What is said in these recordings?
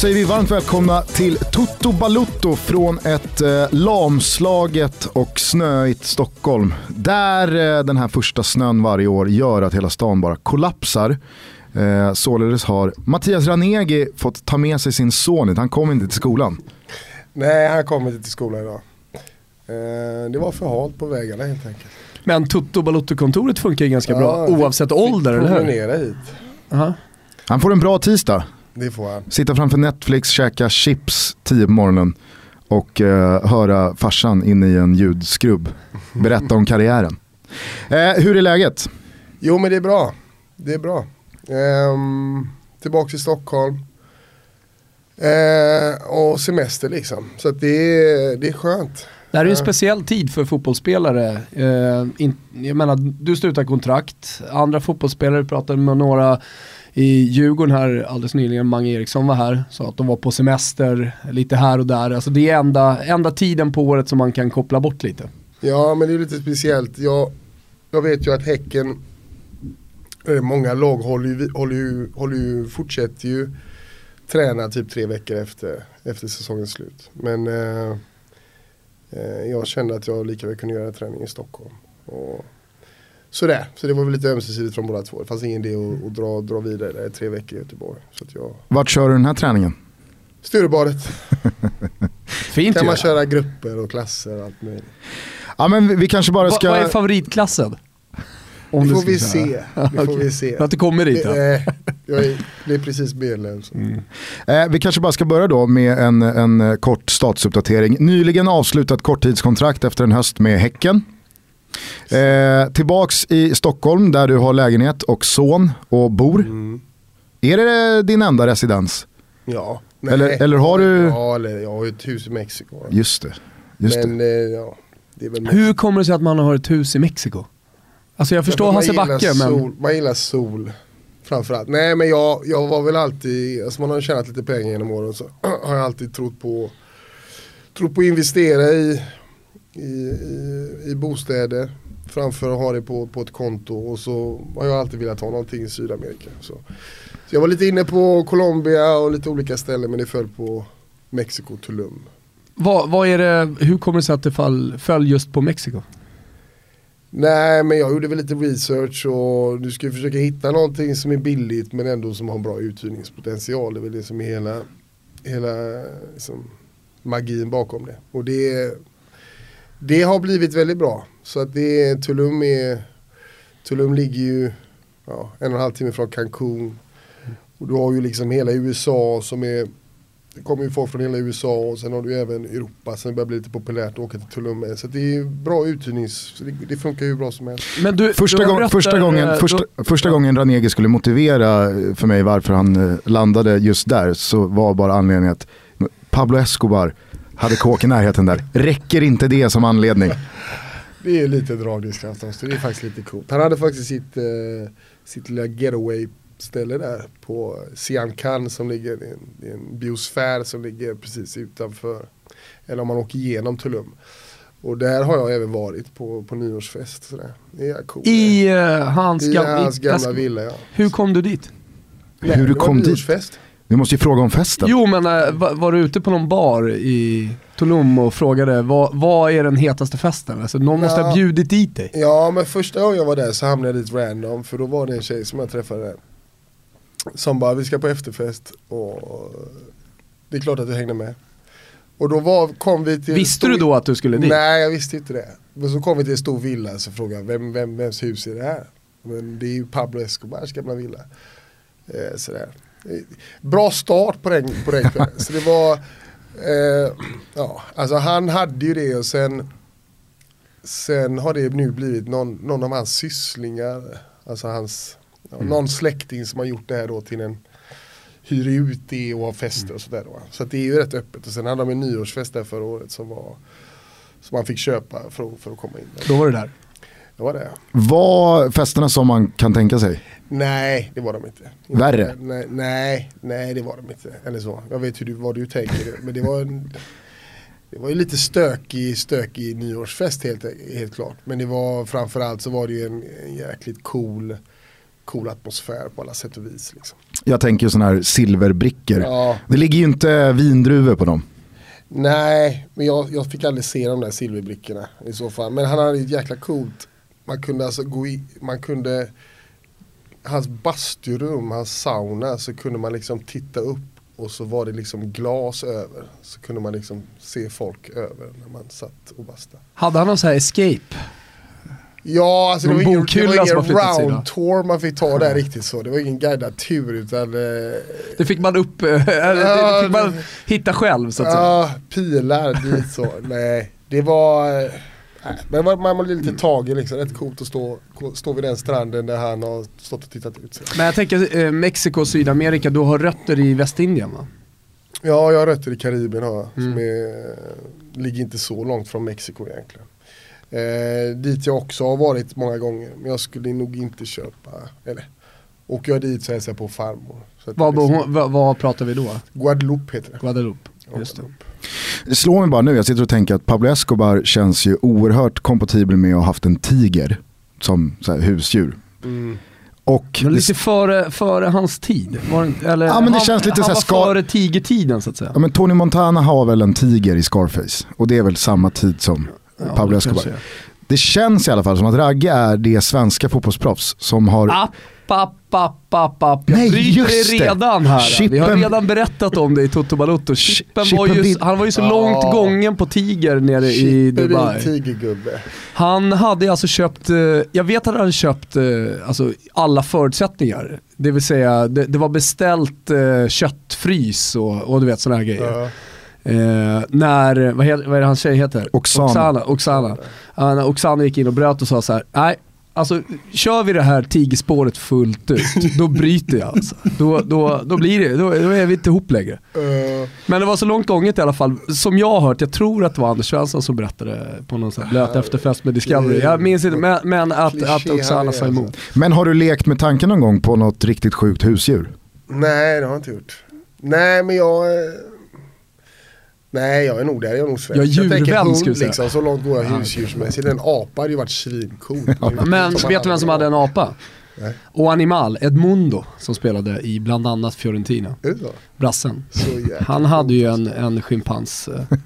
säger vi varmt välkomna till Toto Balutto från ett eh, lamslaget och snöigt Stockholm. Där eh, den här första snön varje år gör att hela stan bara kollapsar. Eh, således har Mattias Ranegi fått ta med sig sin son hit. Han kom inte till skolan. Nej, han kom inte till skolan idag. Eh, det var för halt på vägarna helt enkelt. Men Tutto Balotto-kontoret funkar ju ganska bra Ja, oavsett fick- ålder, fick eller hur? hit. Aha. Han får en bra tisdag. Det får han. Sitta framför Netflix, käka chips 10 på morgonen och eh, höra farsan inne i en ljudskrubb berätta om karriären. Eh, hur är läget? Jo men det är bra. Det är bra. Ehm, tillbaka till Stockholm. Eh, och semester liksom. Så att det, är, det är skönt. Det här är en speciell tid för fotbollsspelare. Eh, in, jag menar, du slutar kontrakt, andra fotbollsspelare pratade med några i Djurgården här alldeles nyligen, Mange Eriksson var här, sa att de var på semester lite här och där. Alltså det är enda, enda tiden på året som man kan koppla bort lite. Ja men det är lite speciellt. Jag, jag vet ju att Häcken, eh, många lag håller ju, håller ju, håller ju, fortsätter ju träna typ tre veckor efter, efter säsongens slut. Men eh, eh jag kände att jag lika väl kunde göra träning i Stockholm. Och sådär, så det var väl lite ömsesidigt från båda två. Det fanns ingen idé att, att dra, dra vidare där i tre veckor i Göteborg. Så att jag, Vart kör du den här träningen? Sturebadet, Fint kan man köra grupper och klasser och allt möjligt. Ja men vi, vi kanske bara Va, ska... vad är favoritklassen? Om Det du får vi se. Det får Okej. vi se. Att du kommer dit ja. Det, eh, jag är, det är precis medlem. så. Eh, vi kanske bara ska börja då med en, en kort statusuppdatering. Nyligen avslutat korttidskontrakt efter en höst med Häcken. Eh, tillbaks i Stockholm där du har lägenhet och son och bor. Mm. Är det din enda residens? Ja. Eller- eller har du- Ja, eller jag har ju ett hus i Mexiko. Just det. Just Men det. eh, ja, det är väl Hur kommer det sig att man har ett hus i Mexiko? Alltså jag förstår Hasse Backe men... Sol, man gillar sol. Framförallt. Nej men jag, jag var väl alltid, alltså man har tjänat lite pengar genom åren så har jag alltid trott på trott på att investera i, i, i, i bostäder framför att ha det på, på ett konto och så har jag alltid velat ha någonting i Sydamerika. Så, så jag var lite inne på Colombia och lite olika ställen men det föll på Mexiko, Tulum. Vad, vad är det, hur kommer det sig att det fall, föll just på Mexiko? Nej men jag gjorde väl lite research och du ska ju försöka hitta någonting som är billigt men ändå som har en bra uthyrningspotential. Det är väl det som är hela, hela liksom, magin bakom det. Och det, det har blivit väldigt bra. Så att det är, Tulum, är, Tulum ligger ju ja, en och en halv timme från Cancun. Och du har ju liksom hela USA som är det kommer ju folk från hela USA och sen har du även Europa. Sen börjar det bli lite populärt att åka till Tulum med. Så att det är ju bra uthyrnings... Det, det funkar ju bra som helst. Men du, Första, du gång, första, gången, eh, första, första gången Ranegi skulle motivera för mig varför han eh, landade just där så var bara anledningen att Pablo Escobar hade kåk i närheten där. Räcker inte det som anledning? Det är lite dragningskraft också. Det är faktiskt lite coolt. Han hade faktiskt sitt, eh, sitt lilla getaway ställe där på Sian Khan som ligger i en, är en biosfär som ligger precis utanför. Eller om man åker igenom Tulum. Och där har jag även varit på, på nyårsfest. Sådär. Det är coolt. I eh, hans, I gam- hans i- gamla villa ja. Hur kom du dit? Nej, Hur du kom dit? nyårsfest. Vi måste ju fråga om festen. Jo men eh, var, var du ute på någon bar i Tulum och frågade vad, vad är den hetaste festen? Alltså någon måste ha Ja. bjudit dit dig. Ja men första gången jag var där så hamnade jag dit random för då var det en tjej som jag träffade där. Som bara, vi ska på efterfest och det är klart att jag hängde med. Och då var, kom vi till... Visste du då att du skulle dit? Nej jag visste inte det. Men så kom vi till en stor villa så frågade jag, vem, vem, vems hus är det här? Men det är ju Pablo Escobars gamla villa. Eh, sådär. Bra start på den, på den kvällen. Så det var, eh, ja alltså han hade ju det och sen Sen har det nu blivit någon, någon av hans sysslingar, alltså hans, ja, någon släkting som har gjort det här då till en hyr ut det och har fester och sådär då. Så det är ju rätt öppet och sen hade de en nyårsfest där förra året som var som man fick köpa för, att- för att komma in. Då var du där. Det var det. Var festerna som man kan tänka sig? Nej, det var de inte. Värre? Nej, nej, nej det var de inte. Eller så. Jag vet hur du, vad du tänker. Men det var en, det var ju lite stökig, stökig nyårsfest helt, helt klart. Men det var framförallt så var det ju en, en jäkligt cool cool atmosfär på alla sätt och vis. Liksom. Jag tänker sådana här silverbrickor. Ja. Det ligger ju inte vindruvor på dem. Nej, men jag, jag fick aldrig se de där silverbrickorna i så fall. Men han hade ett jäkla coolt, man kunde alltså gå i, man kunde, hans basturum, hans sauna, så kunde man liksom titta upp och så var det liksom glas över. Så kunde man liksom se folk över när man satt och bastade. Hade han någon sån här escape? Ja, alltså det var ingen, det var ingen round tour man fick ta där riktigt så. Det var ingen guidad tur utan eh, Det fick man upp, eller det fick man hitta själv så att säga. Ja, pilar dit så. Nej, det var... eh, men man, blev lite tagen liksom. Rätt coolt att stå, stå vid den stranden där han har stått och tittat ut. sig. Men jag tänker eh, Mexiko och Sydamerika, du har rötter i Västindien va? Ja, jag har rötter i Karibien har jag. Som Mm. är, ligger inte så långt från Mexiko egentligen. Eh, dit jag också har varit många gånger. Men jag skulle nog inte köpa, eller åker jag dit så hälsar jag på farmor. Vad, liksom- vad, vad pratar vi då? Guadeloupe heter det. Guadeloupe. Just det. Det slår mig bara nu, jag sitter och tänker att Pablo Escobar känns ju oerhört kompatibel med att ha haft en tiger som så här, husdjur. Mm. Och Men det, lite före, före hans tid? Det, eller, Ja, men det han, känns lite han så här var ska- före tigertiden så att säga. ja, men Tony Montana har väl en tiger i Scarface och det är väl samma tid som Ja, Pablo det Escobar. Det känns i alla fall som att Ragge är det svenska fotbollsproffs som har... App, app, app, app, app. Jag Nej, bryter det redan här. Vi har Chippen- redan berättat om det i Toto Balotto. Chippen var Chippen ju, vid- han var ju så långt gången på Tiger nere i Chippen Dubai. tigergubbe. Han hade alltså köpt, eh, jag vet att han hade köpt eh, alltså, alla förutsättningar. Det vill säga, det, det var beställt eh, köttfrys och, och du vet sådana här grejer. Ja. Eh, när, vad, heter, vad är det hans tjej heter? Oksana. Oksana. Oksana. Oksana gick in och bröt och sa så här, nej, alltså kör vi det här tigerspåret fullt ut, då bryter jag alltså. Då, då, då blir det, då, då är vi inte ihop längre. Eh, Men det var så långt gånget i alla fall, som jag har hört, jag tror att det var Anders Svensson som berättade på någon sån här blöt efterfest med Discovery. Jag minns inte, men, men att, att Oksana sa är emot. alltså. Men har du lekt med tanken någon gång på något riktigt sjukt husdjur? Nej det har jag inte gjort. Nej men jag... Nej jag är nog där, jag är nog svensk. Jag är jag djurvän, hund skulle jag säga. liksom, så långt går jag husdjursmässigt. En apa hade ju varit svincool. Men vet du vem som hade en apa? Nej. Och Animal, Edmundo, som spelade i bland annat Fiorentina. Brassen. Han hade ju en, en schimpans. eh.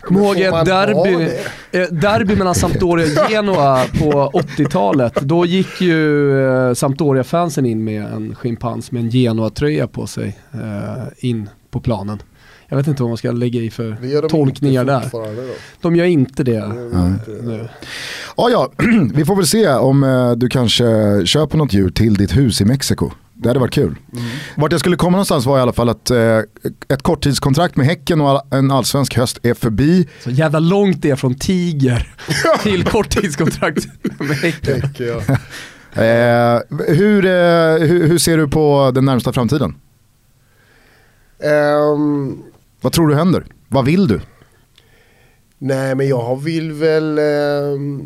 Kommer ihåg ett derby, eh, derby mellan Sampdoria och Genoa på 80-talet. Då gick ju eh, Sampdoria-fansen in med en schimpans med en Genoa-tröja på sig in på planen. Jag vet inte vad man ska lägga i för Det gör de tolkningar där. De gör inte det nu. Ja, ja, vi får väl se om eh, du kanske köper något djur till ditt hus i Mexiko. Det hade varit kul. Vart jag skulle komma någonstans var i alla fall att eh, ett korttidskontrakt med Häcken och all- en allsvensk höst är förbi. Så jävla långt det är från Tiger till korttidskontrakt med Häcken. Eh, hur, eh, hur, hur ser du på den närmsta framtiden? Ehm, Vad tror du händer? Vad vill du? nej men jag vill väl ehm,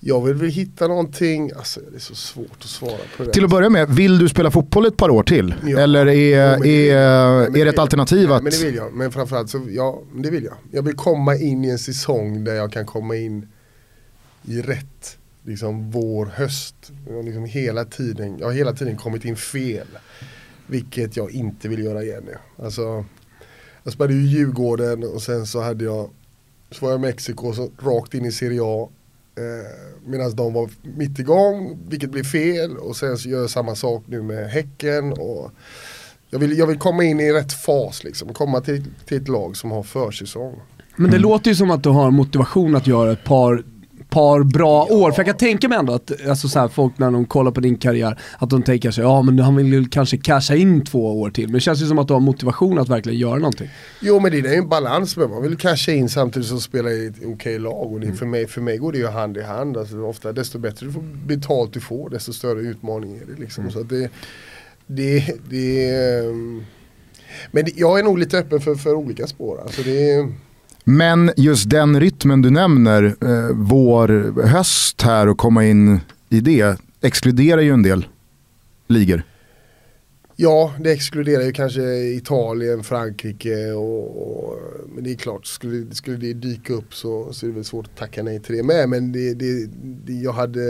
Jag vill väl hitta någonting, alltså det är så svårt att svara på det. Till att börja med, vill du spela fotboll ett par år till? Ja. Eller är, Jo, men det är, är det ett alternativ nej, att... Men det vill jag, men framförallt så, ja det vill jag. Jag vill komma in i en säsong där jag kan komma in i rätt, liksom vår, höst. Jag har liksom hela tiden, jag har hela tiden kommit in fel. Vilket jag inte vill göra igen nu. Alltså, jag spelade ju Djurgården och sen så hade jag, så var jag i Mexiko så rakt in i Serie A. Eh, Medan de var mitt igång, vilket blev fel. Och sen så gör jag samma sak nu med Häcken. Och jag, vill, jag vill komma in i rätt fas liksom. Komma till, till ett lag som har försäsong. Men det låter ju som att du har motivation att göra ett par, par bra år. För jag kan tänka mig ändå att alltså så här, folk när de kollar på din karriär, att de tänker sig ja men han vill ju kanske casha in två år till. Men det känns ju som att du har motivation att verkligen göra någonting. Jo men det är ju en balans med man vill casha in samtidigt som spela i ett okej lag. Och det, för, mig, för mig går det ju hand i hand. Alltså, ofta desto bättre du får betalt du får desto större utmaning är det. Liksom. Så att det, det, det ehm, men det, jag är nog lite öppen för, för olika spår. Alltså det, men just den rytmen du nämner, eh, vår, höst här och komma in i det, exkluderar ju en del ligor. Ja, det exkluderar ju kanske Italien, Frankrike och, och men det är klart, skulle, skulle det dyka upp så, så är det väl svårt att tacka nej till det med. Men det, det, det, jag hade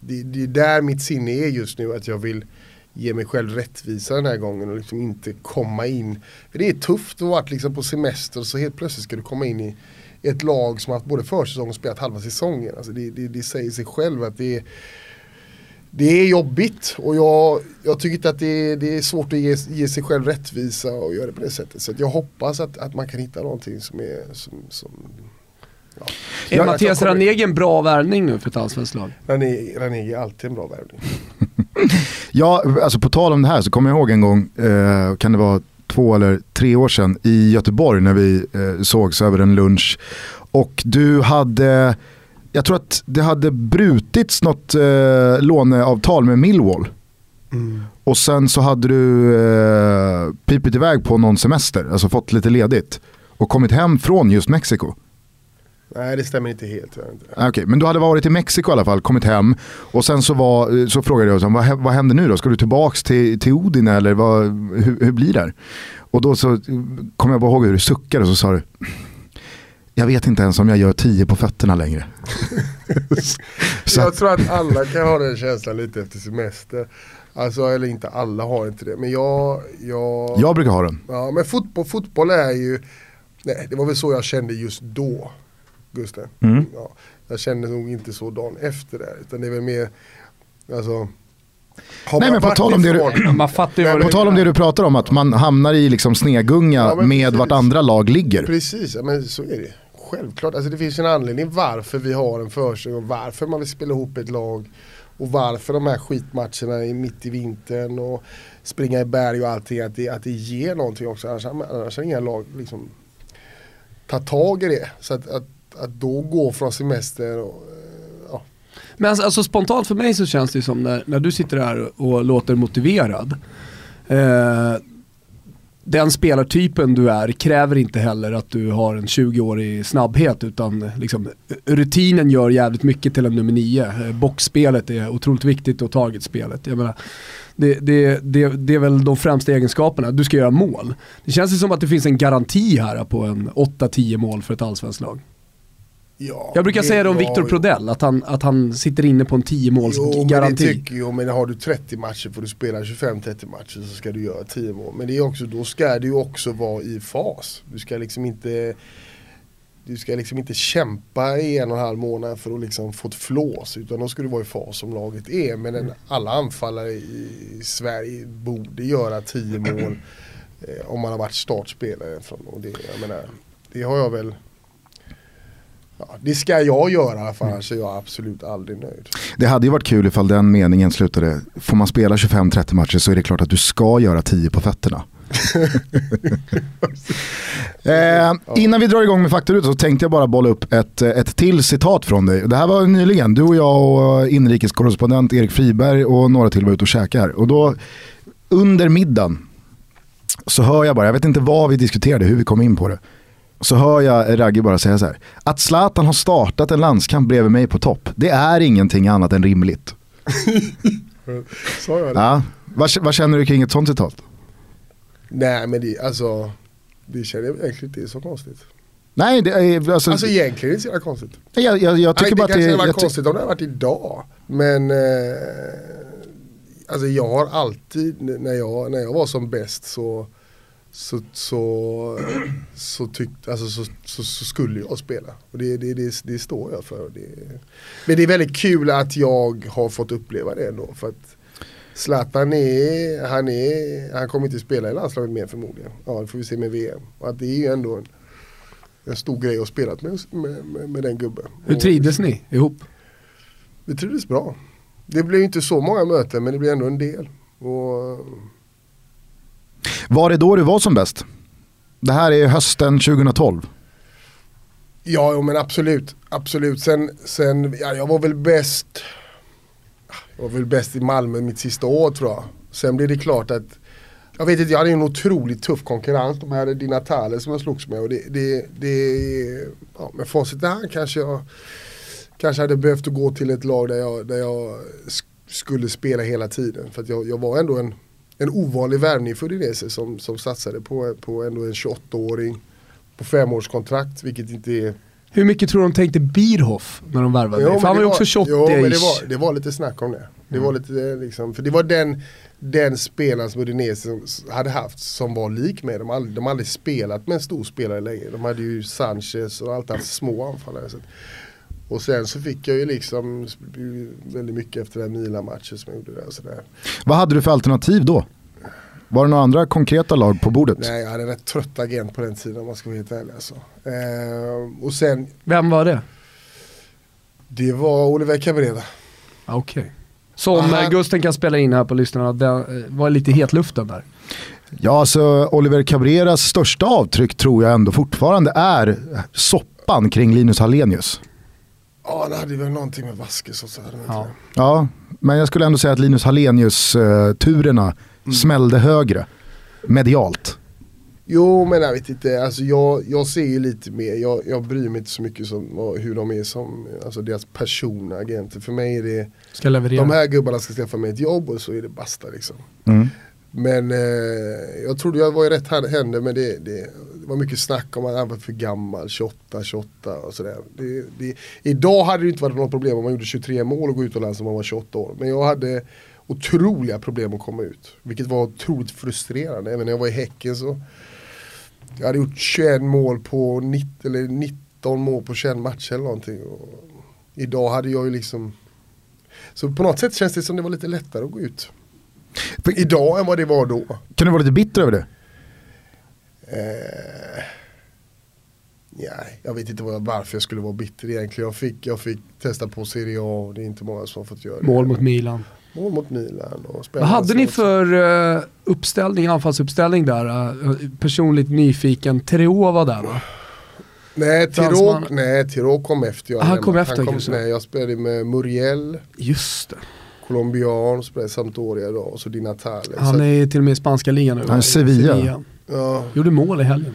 det, det är där mitt sinne är just nu, att jag vill ge mig själv rättvisa den här gången och liksom inte komma in. För det är tufft att vara liksom på semester och så helt plötsligt ska du komma in i ett lag som har haft både försäsong och spelat halva säsongen. Alltså det, det, det säger sig själv att det är det är jobbigt och jag, jag tycker inte att det, det är svårt att ge, ge, sig själv rättvisa och göra det på det sättet. Så jag hoppas att, att man kan hitta någonting som är som, som ja. Är Mattias Ranegi en bra värvning nu för ett allsvenskt lag? Ranegi är alltid en bra värvning. ja, alltså på tal om det här så kommer jag ihåg en gång, eh, kan det vara två eller tre år sedan i Göteborg när vi eh, sågs över en lunch. Och du hade jag tror att det hade brutits något eh, låneavtal med Millwall. Mm. Och sen så hade du eh, pipit iväg på någon semester, alltså fått lite ledigt. Och kommit hem från just Mexiko. Nej det stämmer inte helt. Okej, okay, men du hade varit i Mexiko i alla fall, kommit hem. Och sen så, var, så frågade jag, vad, vad händer nu då? Ska du tillbaka till, till Odin eller vad, hur, hur blir det? Och då så kom jag bara ihåg hur du suckade och så sa du jag vet inte ens om jag gör tio på fötterna längre. jag tror att alla kan ha den känslan lite efter semester. Alltså, eller inte alla har inte det. Men jag... Jag, jag brukar ha den. Ja, men fotboll, fotboll är ju... Nej, det var väl så jag kände just då. Gusten. Mm. Ja, jag kände nog inte så dagen efter det. Utan det är väl mer... Alltså, Nej men på tal om det du, man fattar på tal om det du pratar om, att man hamnar i liksom snegunga ja, med precis. vart andra lag ligger. Precis, men så är det självklart. Alltså det finns en anledning varför vi har en försök och varför man vill spela ihop ett lag. Och varför de här skitmatcherna är mitt i vintern och springa i berg och allting. Att det, att det ger någonting också. Annars, annars har inga lag liksom tagit tag i det. Så att, att, att då gå från semester och, eh, ja. Men alltså, alltså, spontant för mig så känns det som när, när du sitter här och låter motiverad. Eh, den spelartypen du är kräver inte heller att du har en 20-årig snabbhet utan liksom, rutinen gör jävligt mycket till en nummer 9. Eh, boxspelet är otroligt viktigt och targetspelet. Jag menar, det, det, det, det är väl de främsta egenskaperna. Du ska göra mål. Det känns ju som att det finns en garanti här på en 8-10 mål för ett allsvenskt lag. Ja, jag brukar säga det om Victor Prodell, att han, att han sitter inne på en 10 måls garanti. Jo men har du 30 matcher får du spela 25-30 matcher så ska du göra 10 mål. Men det är också, då ska du också vara i fas. Du ska liksom inte du ska liksom inte kämpa i en och en halv månad för att liksom få ett flås utan då ska du vara i fas som laget är. Men en, alla anfallare i Sverige borde göra 10 mål eh, om man har varit startspelare. Från, och det, jag menar, det har jag väl Ja, det ska jag göra fall, annars är jag absolut aldrig nöjd. Det hade ju varit kul ifall den meningen slutade, får man spela 25-30 matcher så är det klart att du ska göra 10 på fötterna. eh, innan vi drar igång med faktorut så tänkte jag bara bolla upp ett, ett till citat från dig. Det här var nyligen, du och jag och inrikeskorrespondent Erik Friberg och några till var ute och käkade. Och då under middagen så hör jag bara, jag vet inte vad vi diskuterade, hur vi kom in på det så hör jag Ragge bara säga så här. Att Zlatan har startat en landskamp bredvid mig på topp, det är ingenting annat än rimligt. Sa jag det? Ja. Vad, vad, känner du kring ett sånt citat? Nej men det, alltså, det känner jag egentligen inte är så konstigt. Nej, det är, alltså, alltså egentligen är det inte så jävla konstigt. Jag, jag, jag tycker Nej, bara det att det kanske varit konstigt om det hade varit idag. Men eh, alltså jag har alltid, när jag, när jag var som bäst så så, så, så, tyck, alltså, så, så, så, skulle jag spela. Och det, det, det, det står jag för. Det, men det är väldigt kul att jag har fått uppleva det ändå. För att Zlatan är, han, är, han kommer inte spela i landslaget mer förmodligen. Ja, det får vi se med VM. Och att det är ju ändå en, en stor grej att spela med, med, med, den gubben. Hur trivdes ni ihop? Vi trivdes bra. Det blev inte så många möten men det blev ändå en del. Och var det då du var som bäst? Det här är hösten 2012. Ja, men absolut. Absolut. Sen, sen ja, jag var väl bäst jag var väl bäst i Malmö mitt sista år tror jag. Sen blev det klart att jag vet inte, jag hade en otroligt tuff konkurrens. De här Dina Natale som jag slogs med. Och det, det, det, ja, med facit i hand kanske jag kanske hade behövt gå till ett lag där jag, där jag skulle spela hela tiden. För att jag, jag var ändå en en ovanlig värvning för Udinese som, som satsade på, på ändå en 28-åring på femårskontrakt vilket inte är Hur mycket tror du de tänkte Bierhoff när de värvade dig? För han var ju också 28 Jo men det var, det var lite snack om det. Det var lite liksom, för det var den, den spelaren som Udinese hade haft som var lik med. De, all, de hade aldrig spelat med en stor spelare länge. De hade ju Sanchez och alltid haft små anfallare. Så. Och sen så fick jag ju liksom väldigt mycket efter den Milan-matchen som jag gjorde där. Sådär. Vad hade du för alternativ då? Var det några andra konkreta lag på bordet? Nej, jag hade en rätt trött agent på den tiden om man ska vara helt ärlig. Alltså. Eh, och sen... Vem var det? Det var Oliver Cabrera. Okej. Okay. Som Aha. Eh, Gusten kan spela in här på lyssnarna, det eh, var lite hetluften där. Ja, alltså Oliver Cabreras största avtryck tror jag ändå fortfarande är soppan kring Linus Hallenius. Ja, han hade väl någonting med Vaskes och så. Ja. ja, men jag skulle ändå säga att Linus Hallenius-turerna mm. smällde högre medialt. Jo men jag vet inte, alltså jag, jag ser ju lite mer, jag, jag bryr mig inte så mycket som hur de är som, alltså deras personer, agenter. För mig är det, ska leverera. de här gubbarna ska skaffa mig ett jobb och så är det basta liksom. Mm. Men eh, jag trodde jag var i rätt händer men det, det, det var mycket snack om att äh, han var för gammal, 28, 28 och sådär. Det, det, idag hade det inte varit något problem om man gjorde 23 mål och gå utomlands om man var 28 år. Men jag hade otroliga problem att komma ut. Vilket var otroligt frustrerande. Även när jag var i Häcken så jag hade gjort 21 mål på 19, eller 19 mål på 21 matcher eller någonting. Och idag hade jag ju liksom Så på något sätt känns det som det var lite lättare att gå ut. För idag än vad det var då. Kan du vara lite bitter över det? Eh, nej, jag vet inte varför jag skulle vara bitter egentligen. Jag fick, jag fick testa på Serie A och det är inte många som har fått göra det. Mål mot Milan. Mål mot Milan. Och Vad hade ni för uh, uppställning, anfallsuppställning där? Uh, personligt nyfiken. Tereo var där va? Nej, Tiro, nej, Tiro kom efter. Jag han kom efter han kom, nej, Jag spelade med Muriel. Just det. Colombian, spelade Sampdoria då och så Di Natale. Han är till och med i spanska ligan nu. Han är Sevilla. Sevilla. Ja. Gjorde mål i helgen.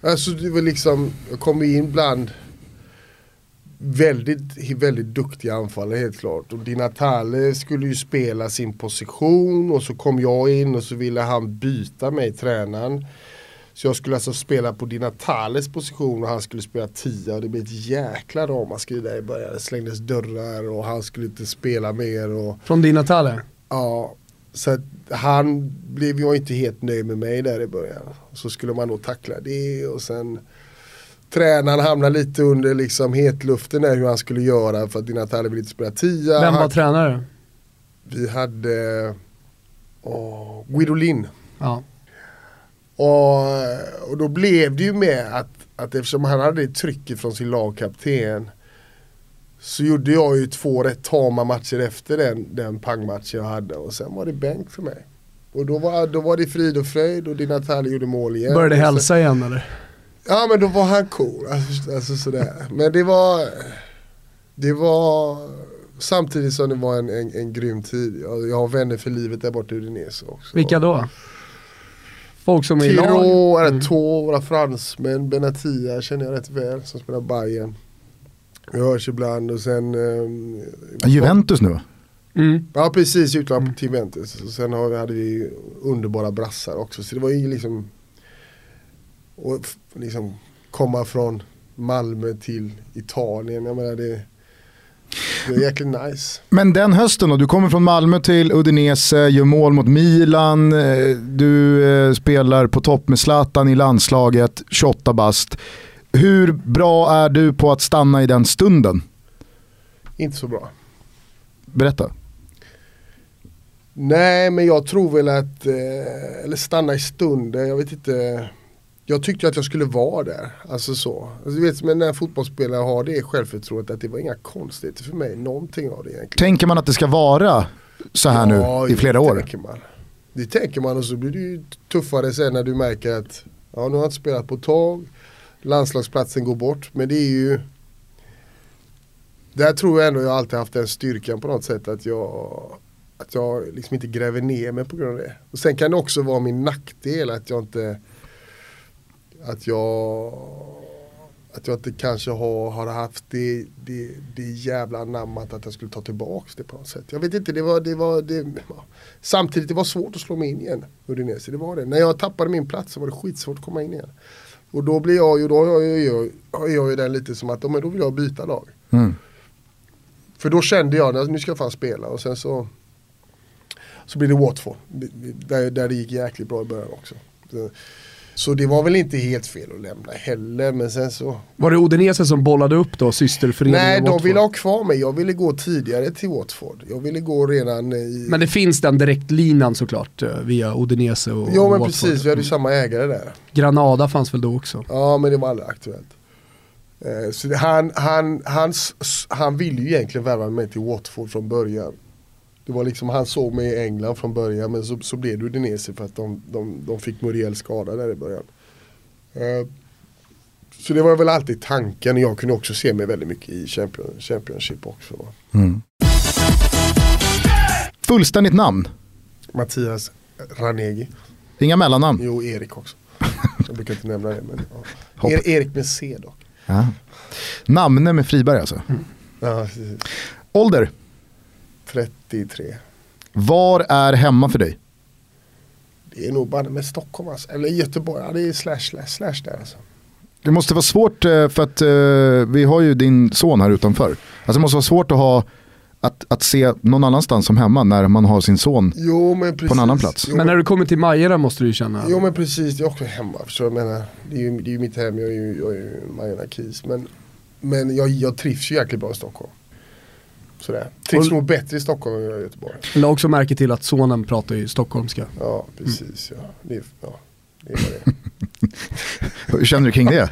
Alltså det var liksom, jag kom in bland väldigt, väldigt duktiga anfallare helt klart. Och Di Natale skulle ju spela sin position och så kom jag in och så ville han byta mig, tränaren. Så jag skulle alltså spela på Di Natales position och han skulle spela tia och det blev ett jäkla ramaskri där i början. Det slängdes dörrar och han skulle inte spela mer. Och... Från Di Natale? Ja, så han blev ju inte helt nöjd med mig där i början. Så skulle man då tackla det och sen tränaren hamnade lite under liksom hetluften där hur han skulle göra för att Di Natale ville inte spela tia. Vem var han... tränare? Vi hade oh, Guido Lin. Ja. Och, och då blev det ju med att, att eftersom han hade det trycket från sin lagkapten så gjorde jag ju två rätt tama matcher efter den, den pangmatchen jag hade och sen var det bänk för mig. Och då var, då var det frid och fröjd och Di Natale gjorde mål igen. Började hälsa igen eller? Ja men då var han cool. Alltså, alltså sådär. Men det var, det var samtidigt som det var en, en, en grym tid. Jag, jag har vänner för livet där borta i Udinese också. Vilka då? Folk som är i lag? Tiro, mm. Fransmän, Benatia känner jag rätt väl som spelar Bayern. Vi hörs ibland och sen... Eh, Juventus nu mm. Ja precis, utlånad mm. till Juventus. Och sen hade vi underbara brassar också. Så det var ju liksom och liksom komma från Malmö till Italien. Jag menar det, det är jäkligt nice. Men den hösten då, du kommer från Malmö till Udinese, gör mål mot Milan, eh, du eh, spelar på topp med Zlatan i landslaget, 28 bast. Hur bra är du på att stanna i den stunden? Inte så bra. Berätta. Nej men jag tror väl att, eh, eller stanna i stunden, jag vet inte jag tyckte att jag skulle vara där. Alltså så. Alltså, du vet, men när fotbollsspelare har det självförtroendet att det var inga konstigheter för mig. Någonting av det egentligen. Tänker man att det ska vara så här ja, nu i flera år? Tänker man. Det tänker man och så blir det ju tuffare sen när du märker att ja, nu har jag inte spelat på ett tag. Landslagsplatsen går bort. Men det är ju Där tror jag ändå jag alltid haft den styrkan på något sätt att jag att jag liksom inte gräver ner mig på grund av det. Och sen kan det också vara min nackdel att jag inte att jag att jag inte kanske har, har haft det, det, det jävla anammat att jag skulle ta tillbaka det på något sätt. Jag vet inte, det var, det var det, Samtidigt det var svårt att slå mig in igen, Udinese. Det var det. När jag tappade min plats så var det skitsvårt att komma in igen. Och då blir jag ju, då har jag, jag, har jag ju den lite som att men då vill jag byta lag. Mm. För då kände jag att nu ska jag fan spela och sen så så blir det Watford. Där, där det gick jäkligt bra i början också. Så det var väl inte helt fel att lämna heller men sen så Var det Odinese som bollade upp då, systerföreningen Nej, de ville ha kvar mig. Jag ville gå tidigare till Watford. Jag ville gå redan i... Men det finns den direktlinan såklart eh, via Odinese och Ja men Watford. precis, vi hade ju samma ägare där. Granada fanns väl då också? Ja men det var aldrig aktuellt. Eh, Så han, han, han, han ville ju egentligen värva mig till Watford från början. Det var liksom, han såg mig i England från början men så, så blev det Udinese för att de, de, de fick Muriel skada där i början. Eh, Så det var väl alltid tanken jag kunde också se mig väldigt mycket i Champion, Championship också. Mm. Fullständigt namn? Mattias Ranegi. Inga mellannamn? Jo, Erik också. Jag brukar inte nämna det men ja. Er, Erik med C dock. Ja. Namne med Friberg alltså. Ja, precis. Ålder? 33. Var är hemma för dig? Det är nog bara med Stockholm alltså. Eller Göteborg, ja, det är slash slash slash där alltså. Det måste vara svårt eh, för att eh, vi har ju din son här utanför. Alltså det måste vara svårt att, ha, att, att se någon annanstans som hemma när man har sin son. Jo men precis. en annan plats. Jo, Men när du kommer till Majorna måste du ju känna... jo men precis, det är också hemma. Så jag menar, det är ju, det är ju mitt hem, jag är ju, jag är ju Majorna-kis. Men, men jag, jag trivs ju jäkligt bra i Stockholm. Sådär. Trivs nog bättre i Stockholm än i Göteborg. Jag också märke till att sonen pratar ju stockholmska. Ja precis, ja. Det ja. Det är vad det. Hur känner du kring det?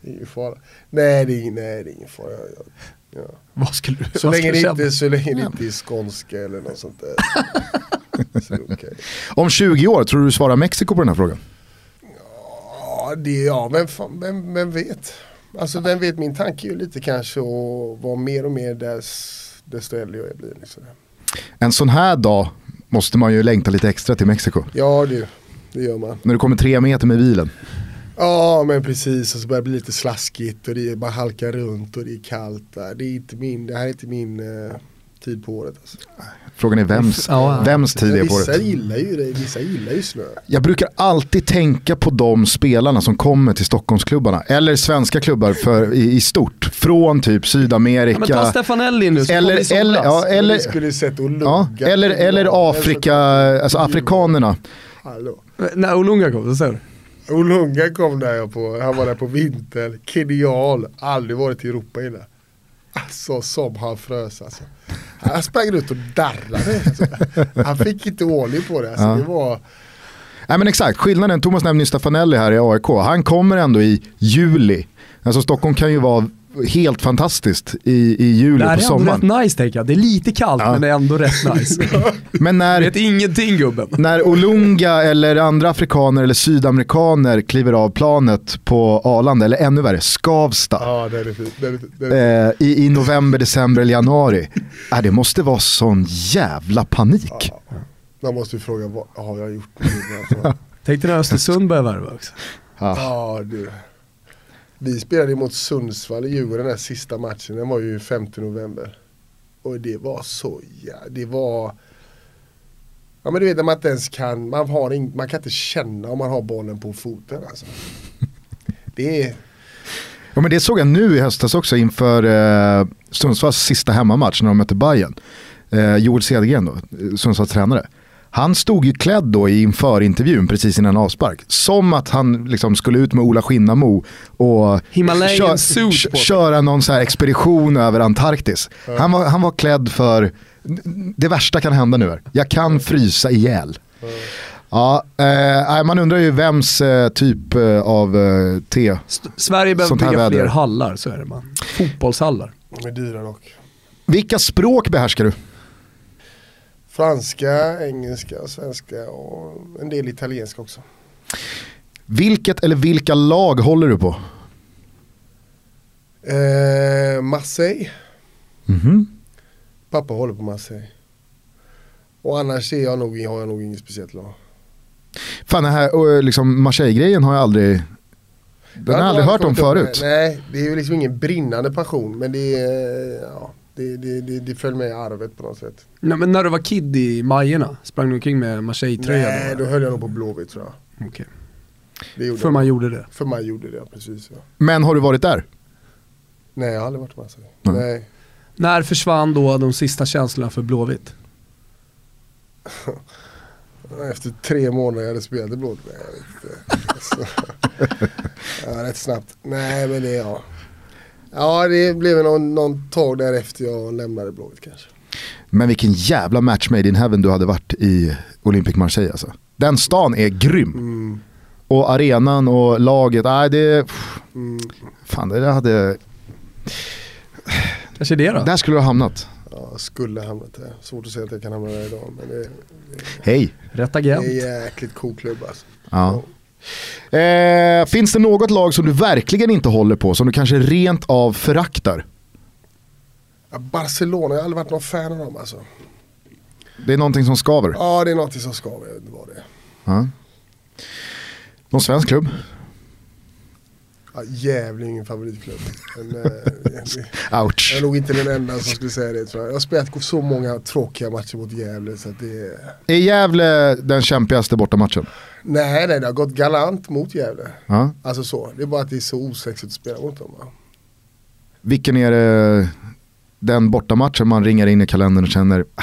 Det är ingen fara. Nej det är, ingen- nej, det är ingen fara. Jag, ja. Vad skulle du Så vad länge, skulle inte, så länge det inte är skånska eller något sånt där. så okej. Om 20 år, tror du du svarar Mexiko på den här frågan? Ja, det, ja vem, fan, vem, vem vet. Alltså vem vet, min tanke är ju lite kanske att vara mer och mer dess, desto äldre jag blir. Liksom. En sån här dag måste man ju längta lite extra till Mexiko. Ja du, det gör man. När du kommer tre meter med bilen. Ja men precis, och så börjar det bli lite slaskigt och det bara halka runt och det är kallt där. Det, är inte min, det här är inte min eh, tid på året. Alltså. Frågan är vems, Ja. vems tid det är på vissa året. gillar ju det, vissa gillar ju snö. Jag brukar alltid tänka på de spelarna som kommer till Stockholmsklubbarna. Eller svenska klubbar för, i, i stort. Från typ Ja, men ta Sydamerika. Stefanelli nu Eller- eller- ja, eller- ja, eller, eller Afrika, alltså afrikanerna. Hallå. När Olunga kom, så säger du? Olunga kom där jag på, han var där på vintern, genial, aldrig varit i Europa innan. Alltså som han frös alltså. Han sprang runt och darrade. Alltså. Han fick inte ordning på det. Alltså, Ja. det var, Nej men exakt, skillnaden, Thomas nämnde Stefanelli här i AIK. Han kommer ändå i juli. Alltså Stockholm kan ju vara helt fantastiskt i, i juli Det här på är ändå sommaren. rätt nice tänker jag. Det är lite kallt Ja. men det är ändå rätt nice. Men när, vet ingenting gubben. när Olunga eller andra afrikaner eller sydamerikaner kliver av planet på Arlanda, eller ännu värre, Skavsta. ja det är fint. Det är, det är, eh, i, i november, december eller januari. Äh, det måste vara sån jävla panik. man måste ju fråga vad har jag gjort. Tänk dig när Östersund börjar värva också. Ja. Ja du. Vi spelade mot Sundsvall i Djurgården den här sista matchen, den var ju 5 november. Och det var så ja, det var Ja men du vet när man inte ens kan, man, har ing, man kan inte känna om man har bollen på foten alltså. Det är, Ja, men det såg jag nu i höstas också inför eh, Sundsvalls sista hemmamatch när de mötte Bayern. Eh, Joel Cedergren då, eh, Sundsvalls tränare. Han stod ju klädd då i inför intervjun precis innan avspark. Som att han liksom skulle ut med Ola Skinnamo och Himalayan suit köra någon så här expedition över Antarktis. Han, var, han var klädd för, det värsta kan hända nu. Här. Jag kan frysa ihjäl. Ja, eh, man undrar ju vems eh, typ eh, av eh, te. St- Sverige behöver bygga fler väder. hallar, så är det man. Fotbollshallar. de är dyra dock. Vilka språk behärskar du? Franska, engelska, svenska och en del italienska också. Vilket eller vilka lag håller du på? Eh, Marseille, Mhm. pappa håller på Marseille. Och annars är jag nog, har jag nog inget speciellt lag. Fan den här liksom, Marseille-grejen har jag aldrig, den har jag aldrig hört om förut. Nej, det är ju liksom ingen brinnande passion men det, är, ja, det, det, det, det följer med i arvet på något sätt. Nej, men när du var kid i Majorna, sprang du omkring med Marseille-tröja Nej, då? då höll jag nog på Blåvitt tror jag. Det gjorde För jag. man gjorde det. För man gjorde det, precis. Ja. Men har du varit där? Nej, jag har aldrig varit med. Alltså. Nej. Nej. När försvann då de sista känslorna för Blåvitt? Efter tre månader jag hade spelat i. Nej, jag vet inte. Alltså. ja, rätt snabbt. Nej, men det ja. Ja, det blev någon, någon tag därefter jag lämnade blåvitt kanske. Men vilken jävla match made in heaven du hade varit i Olympic Marseille alltså. Den stan är grym. Mm. Och arenan och laget, nej det... Mm. Fan det där hade... Kanske det då? Där skulle du ha hamnat. Ja, skulle hamnat där. Svårt att säga att jag kan hamna där idag. Men det, Hej. Rätt det agent. är en jäkligt cool klubb alltså. Ja. Eh, finns det något lag som du verkligen inte håller på, som du kanske rent av föraktar? Barcelona, jag har aldrig varit någon fan av dem alltså. Det är någonting som skaver. Ja, det är något som skaver. Det var det. Ja. Någon svensk klubb? Ja, jävligt ingen favoritklubb. Men, eh, jag Ouch. är nog inte den enda som skulle säga det tror jag. Jag har spelat så många tråkiga matcher mot Gävle så det är... Är Gävle den kämpigaste bortamatchen? Nej, nej, det har gått galant mot Gävle. Ja. Alltså så. Det är bara att det är så osexigt att spela mot dem. Va? Vilken är det, den bortamatchen man ringar in i kalendern och känner ah,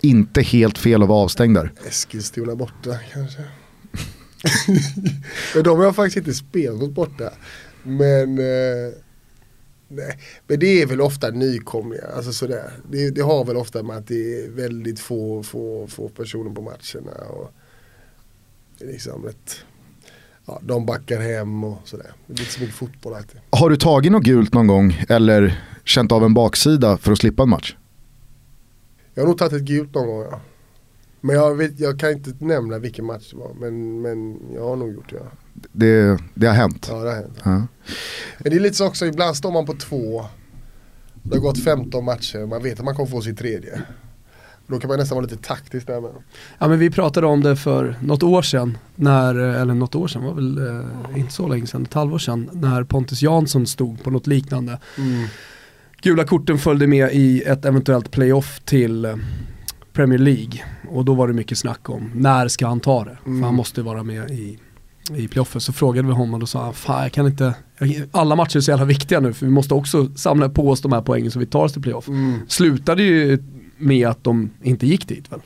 inte helt fel att vara avstängd där? Eskilstuna borta kanske. Men de har jag faktiskt inte spelat mot borta. Men, eh, nej. Men det är väl ofta nykomlingar. Alltså sådär. Det, det har väl ofta med att det är väldigt få, få, få personer på matcherna. Och liksom ett, ja, de backar hem och sådär. Det blir inte så mycket fotboll alltid. Har du tagit något gult någon gång eller känt av en baksida för att slippa en match? Jag har nog tagit ett gult någon gång ja. Men jag, vet, jag kan inte nämna vilken match det var. Men, men jag har nog gjort det ja. Det, det har hänt. Ja det har hänt. Ja. Men det är lite så också, ibland står man på två. Det har gått 15 matcher, man vet att man kommer få sin tredje. Då kan man nästan vara lite taktisk där med. Ja men vi pratade om det för något år sedan, när, eller något år sedan var väl eh, inte så länge sedan, ett halvår sedan, när Pontus Jansson stod på något liknande. Gula korten följde med i ett eventuellt playoff till eh, Premier League och då var det mycket snack om när ska han ta det? Mm. För han måste vara med i, i playoffet. Så frågade vi honom och då sa han, fan jag kan inte, alla matcher är så jävla viktiga nu för vi måste också samla på oss de här poängen så vi tar oss till playoff. Mm. Slutade ju med att de inte gick dit väl?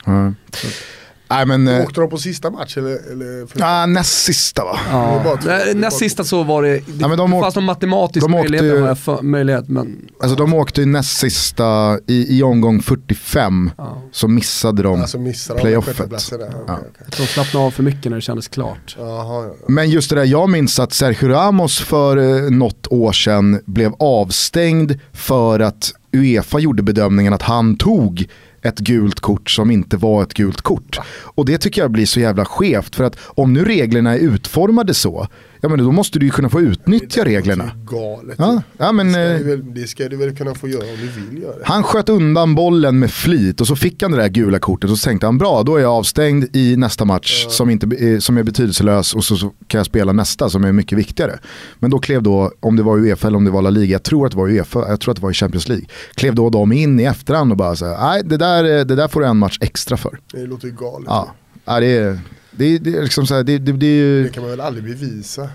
Nej men, eh, Åkte de på sista match eller? eller för... ah, näst sista va? Ja, Nej, näst sista så var det, det, Ja, men de det åk- fanns någon matematisk de åkte möjlighet, ju- för, möjlighet men Alltså de åkte ju näst sista i, i omgång 45 ja, så missade de. Alltså missar de Playoffet. där. Okej, Ja. tror de slappnade av för mycket när det kändes klart. Jaha, ja. Men just det där, jag minns att Sergio Ramos för eh, något år sedan blev avstängd för att Uefa gjorde bedömningen att han tog ett gult kort som inte var ett gult kort. Och det tycker jag blir så jävla skevt för att om nu reglerna är utformade så, ja men då måste du ju kunna få utnyttja reglerna. Galet. Ja, ja men, det, ska eh, du väl, det ska du väl kunna få göra om du vill göra det. Han sköt undan bollen med flit och så fick han det där gula kortet och så tänkte han bra, då är jag avstängd i nästa match som, inte, eh, som är betydelselös och så, så kan jag spela nästa som är mycket viktigare. Men då klev då, om det var Uefa eller om det var La Liga, jag tror att det var Uefa, jag tror att det var i Champions League, klev då de in i efterhand och bara så här, nej det där, eh, det där får du en match extra för. Det låter ju galet. Ja, ja det, är, det, är- det är liksom så här, det, det, det är ju, Det kan man väl aldrig bevisa?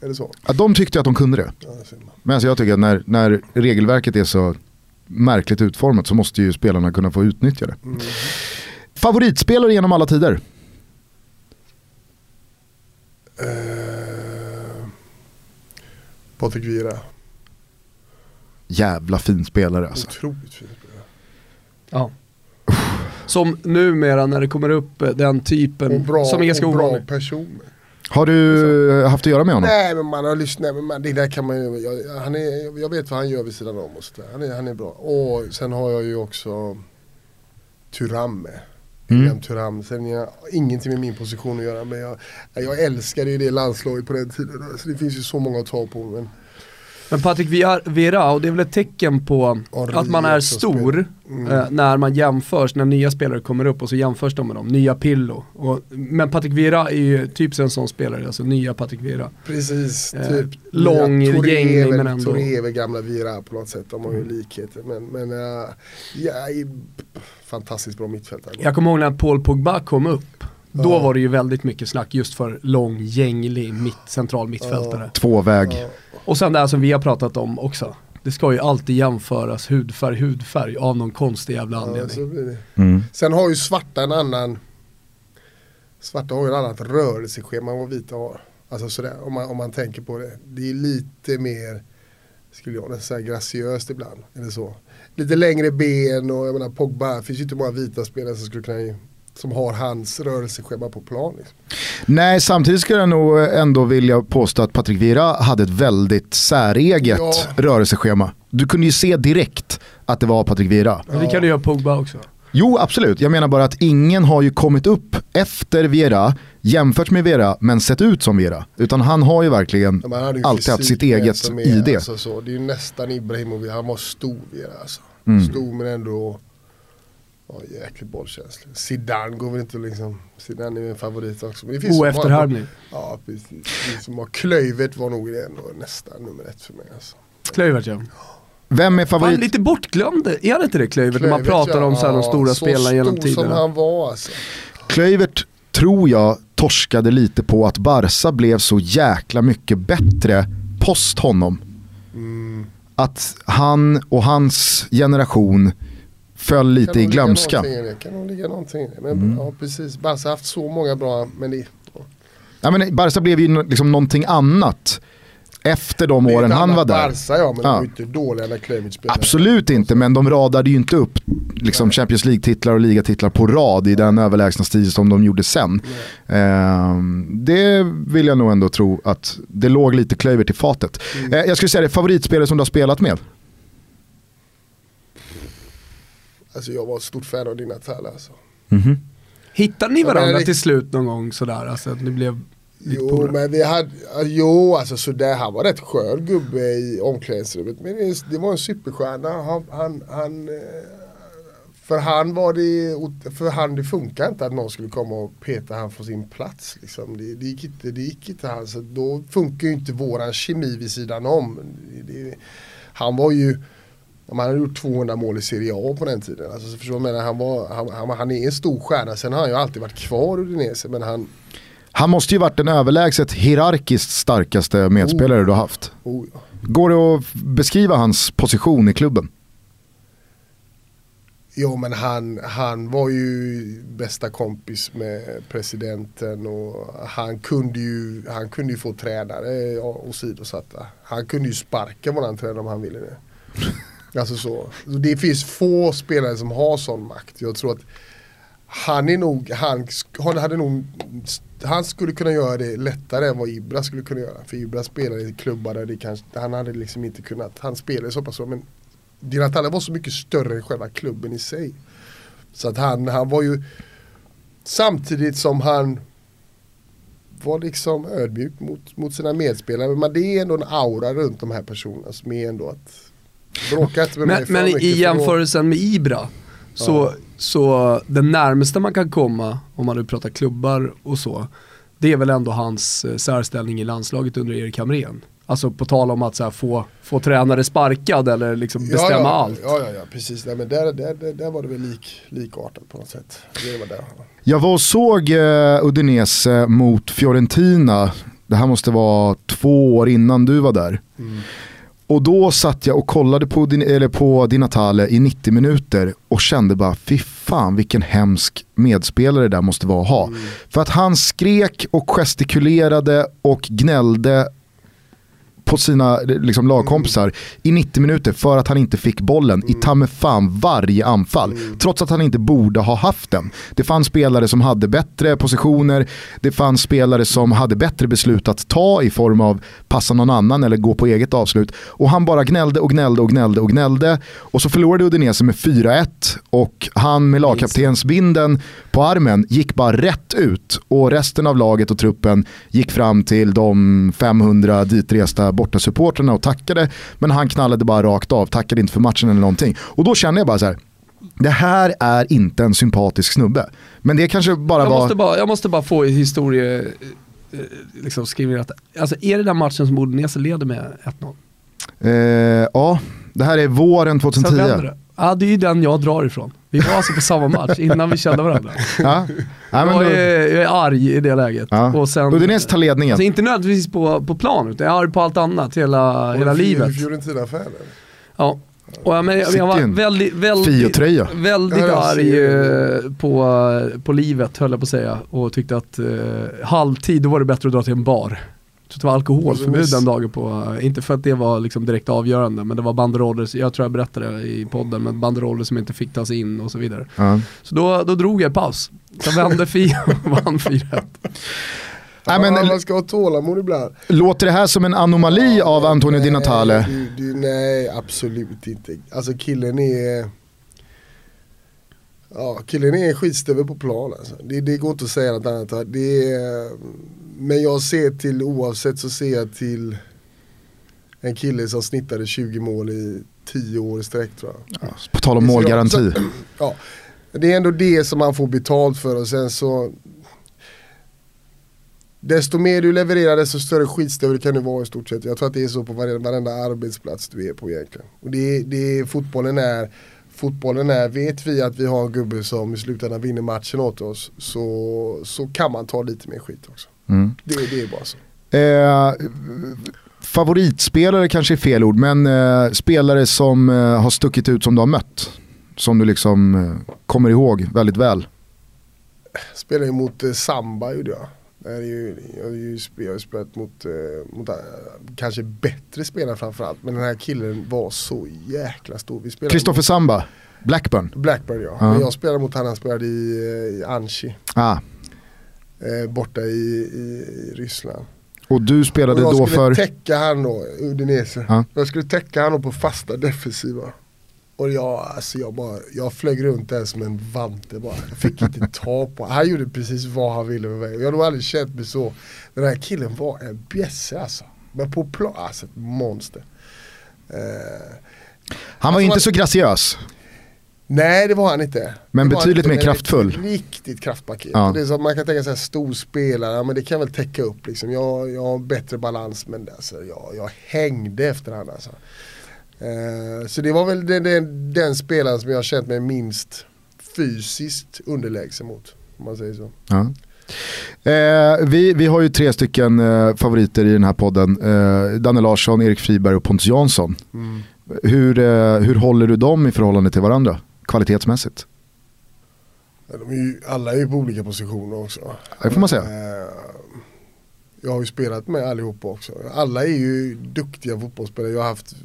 Är det så? ja, de tyckte att de kunde det. Ja, det. Men alltså jag tycker att när, när regelverket är så märkligt utformat så måste ju spelarna kunna få utnyttja det. Mm. Favoritspelare genom alla tider? Eh, Patrik Vieira. Jävla fin spelare alltså. Otroligt fin spelare. Ja. Som numera när det kommer upp eh, den typen Och bra, som är ganska ovanlig. person. Har du haft att göra med honom? Nej men man har lyssnat, men man, det där kan man ju, jag, han är, jag vet vad han gör vid sidan om och sådär. Han är, han är bra. Och sen har jag ju också Turam med. Mm. Thuram. Sen har jag ingenting med min position att göra men jag, jag älskade ju det landslaget på den tiden. Så det finns ju så många att ta på. Men, Men Patrik Vieira, och det är väl ett tecken på Henri att man är stor spelar. Mm. eh, när man jämförs, när nya spelare kommer upp och så jämförs de med dem, nya Pillo. Och, men Patrik Vieira är ju typ en sån spelare, alltså nya Patrik Vieira. Precis, Eh, typ. lång, ja, väl- men ändå- väl gamla Vira på något sätt, de har ju likheter. Men, men uh, ja, fantastiskt bra mittfältare. Jag kommer ihåg när Paul Pogba kom upp Då Ja. var det ju väldigt mycket snack just för lång, gänglig mitt, central mittfältare. Tvåväg. Ja. Och sen det här som vi har pratat om också. Det ska ju alltid jämföras hudfärg, hudfärg av någon konstig jävla Ja, anledning. så blir det. Mm. Sen har ju svarta en annan Svarta har ju ett annat rörelseschema än vad vita har. Alltså sådär, om man, om man tänker på det. Det är lite mer, skulle jag nästan säga, graciöst ibland. Eller så. Lite längre ben och jag menar Pogba, det finns ju inte många vita spelare som skulle kunna som har hans rörelseschema på plan. Liksom. Nej, samtidigt skulle jag nog ändå vilja påstå att Patrik Vieira hade ett väldigt säreget Ja. rörelseschema. Du kunde ju se direkt att det var Patrik Vieira. Men det kan du göra Pogba också. Jo, absolut. Jag menar bara att ingen har ju kommit upp efter Vieira, jämfört med Vieira, men sett ut som Vieira. Utan han har ju verkligen hade ju alltid haft sitt eget är, ID. Alltså, så. Det är ju nästan Ibrahimovic, han var stor Vera, alltså. Mm. Stor men ändå ja, jäkligt bollkänslig. Zidane går väl inte liksom, Zidane är min favorit också. Men det finns Oefterhärmlig. Ja precis. Klöivert var nog det ändå nästan nummer ett för mig. Alltså. Klövert ja. Vem är Fan, favorit? lite bortglömd, är han inte det Klövert? När man pratar om så här, de ja, stora spelarna genom Så stor som tiderna. han var alltså. Klövert tror jag torskade lite på att Barca blev så jäkla mycket bättre post honom. Mm. Att han och hans generation föll lite Kan i glömska. det, Kan nog ligga någonting i det. Men Mm. ja precis, Barca har haft så många bra, men det, Ja, men Barca blev ju liksom någonting annat efter de åren han var där. Barca ja, men Ja. de var inte dåliga när Klöivert spelade. Absolut inte, men de radade ju inte upp liksom Champions League-titlar och ligatitlar på rad i den överlägsna stil som de gjorde sen. Ehm, det vill jag nog ändå tro att det låg lite Klövert i fatet. Mm. Eh, jag skulle säga det, favoritspelare som du har spelat med? Alltså jag var ett stort fan av dina Tala alltså. Mhm. Hittade ni Ja, varandra det- till slut någon gång sådär? Alltså att ni blev Jo polare? men vi hade, jo alltså sådär, han var rätt skön gubbe i omklädningsrummet. Men det, var en superstjärna. Han, han, han, eh, för han var det, för han det funkar inte att någon skulle komma och peta han från sin plats. Liksom. Det, det, gick inte, det gick inte han. Så då funkar ju inte våran kemi vid sidan om. Det, det, han var ju Ja, Han hade gjort 200 mål i Serie A på den tiden. Alltså, så förstår menar? Han, var, han, han, han är en stor stjärna. Sen har han ju alltid varit kvar Udinese. Men han, Han måste ju varit den överlägset hierarkiskt starkaste medspelare du har haft. oh ja. Går det att beskriva hans position i klubben? Jo men han, han var ju bästa kompis med presidenten och han kunde ju, han kunde ju få tränare åsidosatta. Han kunde ju sparka våran tränare om han ville det. Alltså så. Det finns få spelare som har sån makt. Jag tror att han är nog, han, han hade nog, han skulle kunna göra det lättare än vad Ibra skulle kunna göra. För Ibra spelade i klubbar där det kanske, han hade liksom inte kunnat, han spelade så pass så men Di var så mycket större än själva klubben i sig. Så att han, han var ju samtidigt som han var liksom ödmjuk mot, mot sina medspelare. Men det är ändå en aura runt de här personerna som är ändå att bråka inte med mig Men, för men mycket, i jämförelsen med Ibra, så, Ja. så den närmaste man kan komma, om man nu pratar klubbar och så, det är väl ändå hans eh, särställning i landslaget under Erik Hamrén. Alltså på tal om att så här, få, få tränare sparkad eller liksom bestämma ja, ja, allt. Ja, ja, ja, precis. Nej, men där, där, där, där var det väl lik, likartat på något sätt. Det var där. Jag var och såg eh, Udinese mot Fiorentina. Det här måste vara två år innan du var där. Mm. Och då satt jag och kollade på, din, eller på Di Natale i 90 minuter och kände bara fy fan vilken hemsk medspelare det där måste vara att ha. Mm. För att han skrek och gestikulerade och gnällde på sina liksom, lagkompisar i 90 minuter för att han inte fick bollen i ta fan varje anfall. Trots att han inte borde ha haft den. Det fanns spelare som hade bättre positioner, det fanns spelare som hade bättre beslut att ta i form av passa någon annan eller gå på eget avslut. Och han bara gnällde och gnällde och gnällde och gnällde. Och så förlorade Udinese med 4-1 och han med lagkaptensbinden på armen gick bara rätt ut och resten av laget och truppen gick fram till de 500 ditresta bortasupportrarna och tackade men han knallade bara rakt av, tackade inte för matchen eller någonting. Och då kände jag bara så här. Det här är inte en sympatisk snubbe. Men det kanske bara Jag var... måste, bara, jag måste bara få historie, eh, liksom skriva att, alltså är det den matchen som Udinese leder med 1-0? Eh, ja, det här är våren Sen 2010. vänder det. Ja, det är ju den jag drar ifrån. Vi var alltså på samma match innan vi kände varandra. Ja. Ja, men jag, är, jag är arg i det läget. ja. Och sen, Udinese tar ledningen. alltså inte nödvändigtvis på, på plan, utan jag är arg på allt annat hela, hela livet. Fiorentina-fan. Ja. Och jag, men, jag, var väldigt, väldigt, väldigt arg eh, på, på livet höll jag på att säga. Och tyckte att eh, halvtid, då var det bättre att dra till en bar. Så det var alkoholförbud Alltså, den dagen på, eh, inte för att det var liksom direkt avgörande, men det var banderoller, jag tror jag berättade det i podden, men banderoller som inte fick tas in och så vidare. Ja. Så då, då drog jag paus. Så vände Fio och vann 4-1. Nej, men, ja, man ska ha tålamod ibland. låter det här som en anomali av Antonio Di Natale? Nej, det, det, nej, absolut inte. Alltså killen är... Ja, killen är skitstövel på plan alltså. det, det går inte att säga något annat. Det är, men jag ser till, oavsett så ser jag till en kille som snittade 20 mål i 10 år i sträck tror jag. På tal om målgaranti. Ja, det är ändå det som man får betalt för och sen så Desto mer du levererar desto större skitstövel kan du vara i stort sett. Jag tror att det är så på varenda, varenda arbetsplats du är på egentligen. Och det, det, fotbollen är Fotbollen är, vet vi att vi har en gubbe som i slutändan vinner matchen åt oss så, så kan man ta lite mer skit också. Mm. Det, det är bara så. Eh, favoritspelare kanske är fel ord, men eh, spelare som eh, har stuckit ut som du har mött. Som du liksom eh, kommer ihåg väldigt väl. Spelade ju mot eh, Samba gjorde jag. Är ju, jag har ju jag spelat mot, eh, mot eh, kanske bättre spelare framförallt. Men den här killen var så jäkla stor. Vi Kristoffer Samba, Blackburn. Blackburn ja. Ja. Men jag spelade mot han, han spelade i, eh, i Anchi. Ah. Eh, borta i, i, i Ryssland. Och du Och spelade jag då skulle för... täcka han då, Udinese. Ja. Jag skulle täcka han då på fasta defensiva. Och jag, alltså jag, bara, jag flög runt där som en vante bara. Jag fick inte ta på Han gjorde precis vad han ville med mig. Jag har nog aldrig känt mig så. Den här killen var en bjässe alltså. Men på plan, alltså ett monster. Eh, Han var Alltså, inte man- så graciös. nej det var han inte. Men betydligt inte, mer kraftfull. Riktigt kraftpaket. Ja. Det är som man kan tänka sig stor spelare, men det kan väl täcka upp liksom. Jag, jag har bättre balans men det, alltså, jag, jag hängde efter han alltså. Eh, så det var väl den, den, den spelaren som jag känt mig minst fysiskt underlägsen mot. Om man säger så. Ja. Eh, vi, vi har ju tre stycken eh, favoriter i den här podden. Eh, Danne Larsson, Erik Friberg och Pontus Jansson. Hur, eh, hur håller du dem i förhållande till varandra? Kvalitetsmässigt? De är ju, alla är ju på olika positioner också. Det får man säga. Eh, Jag har ju spelat med allihopa också. Alla är ju duktiga fotbollsspelare. Jag har haft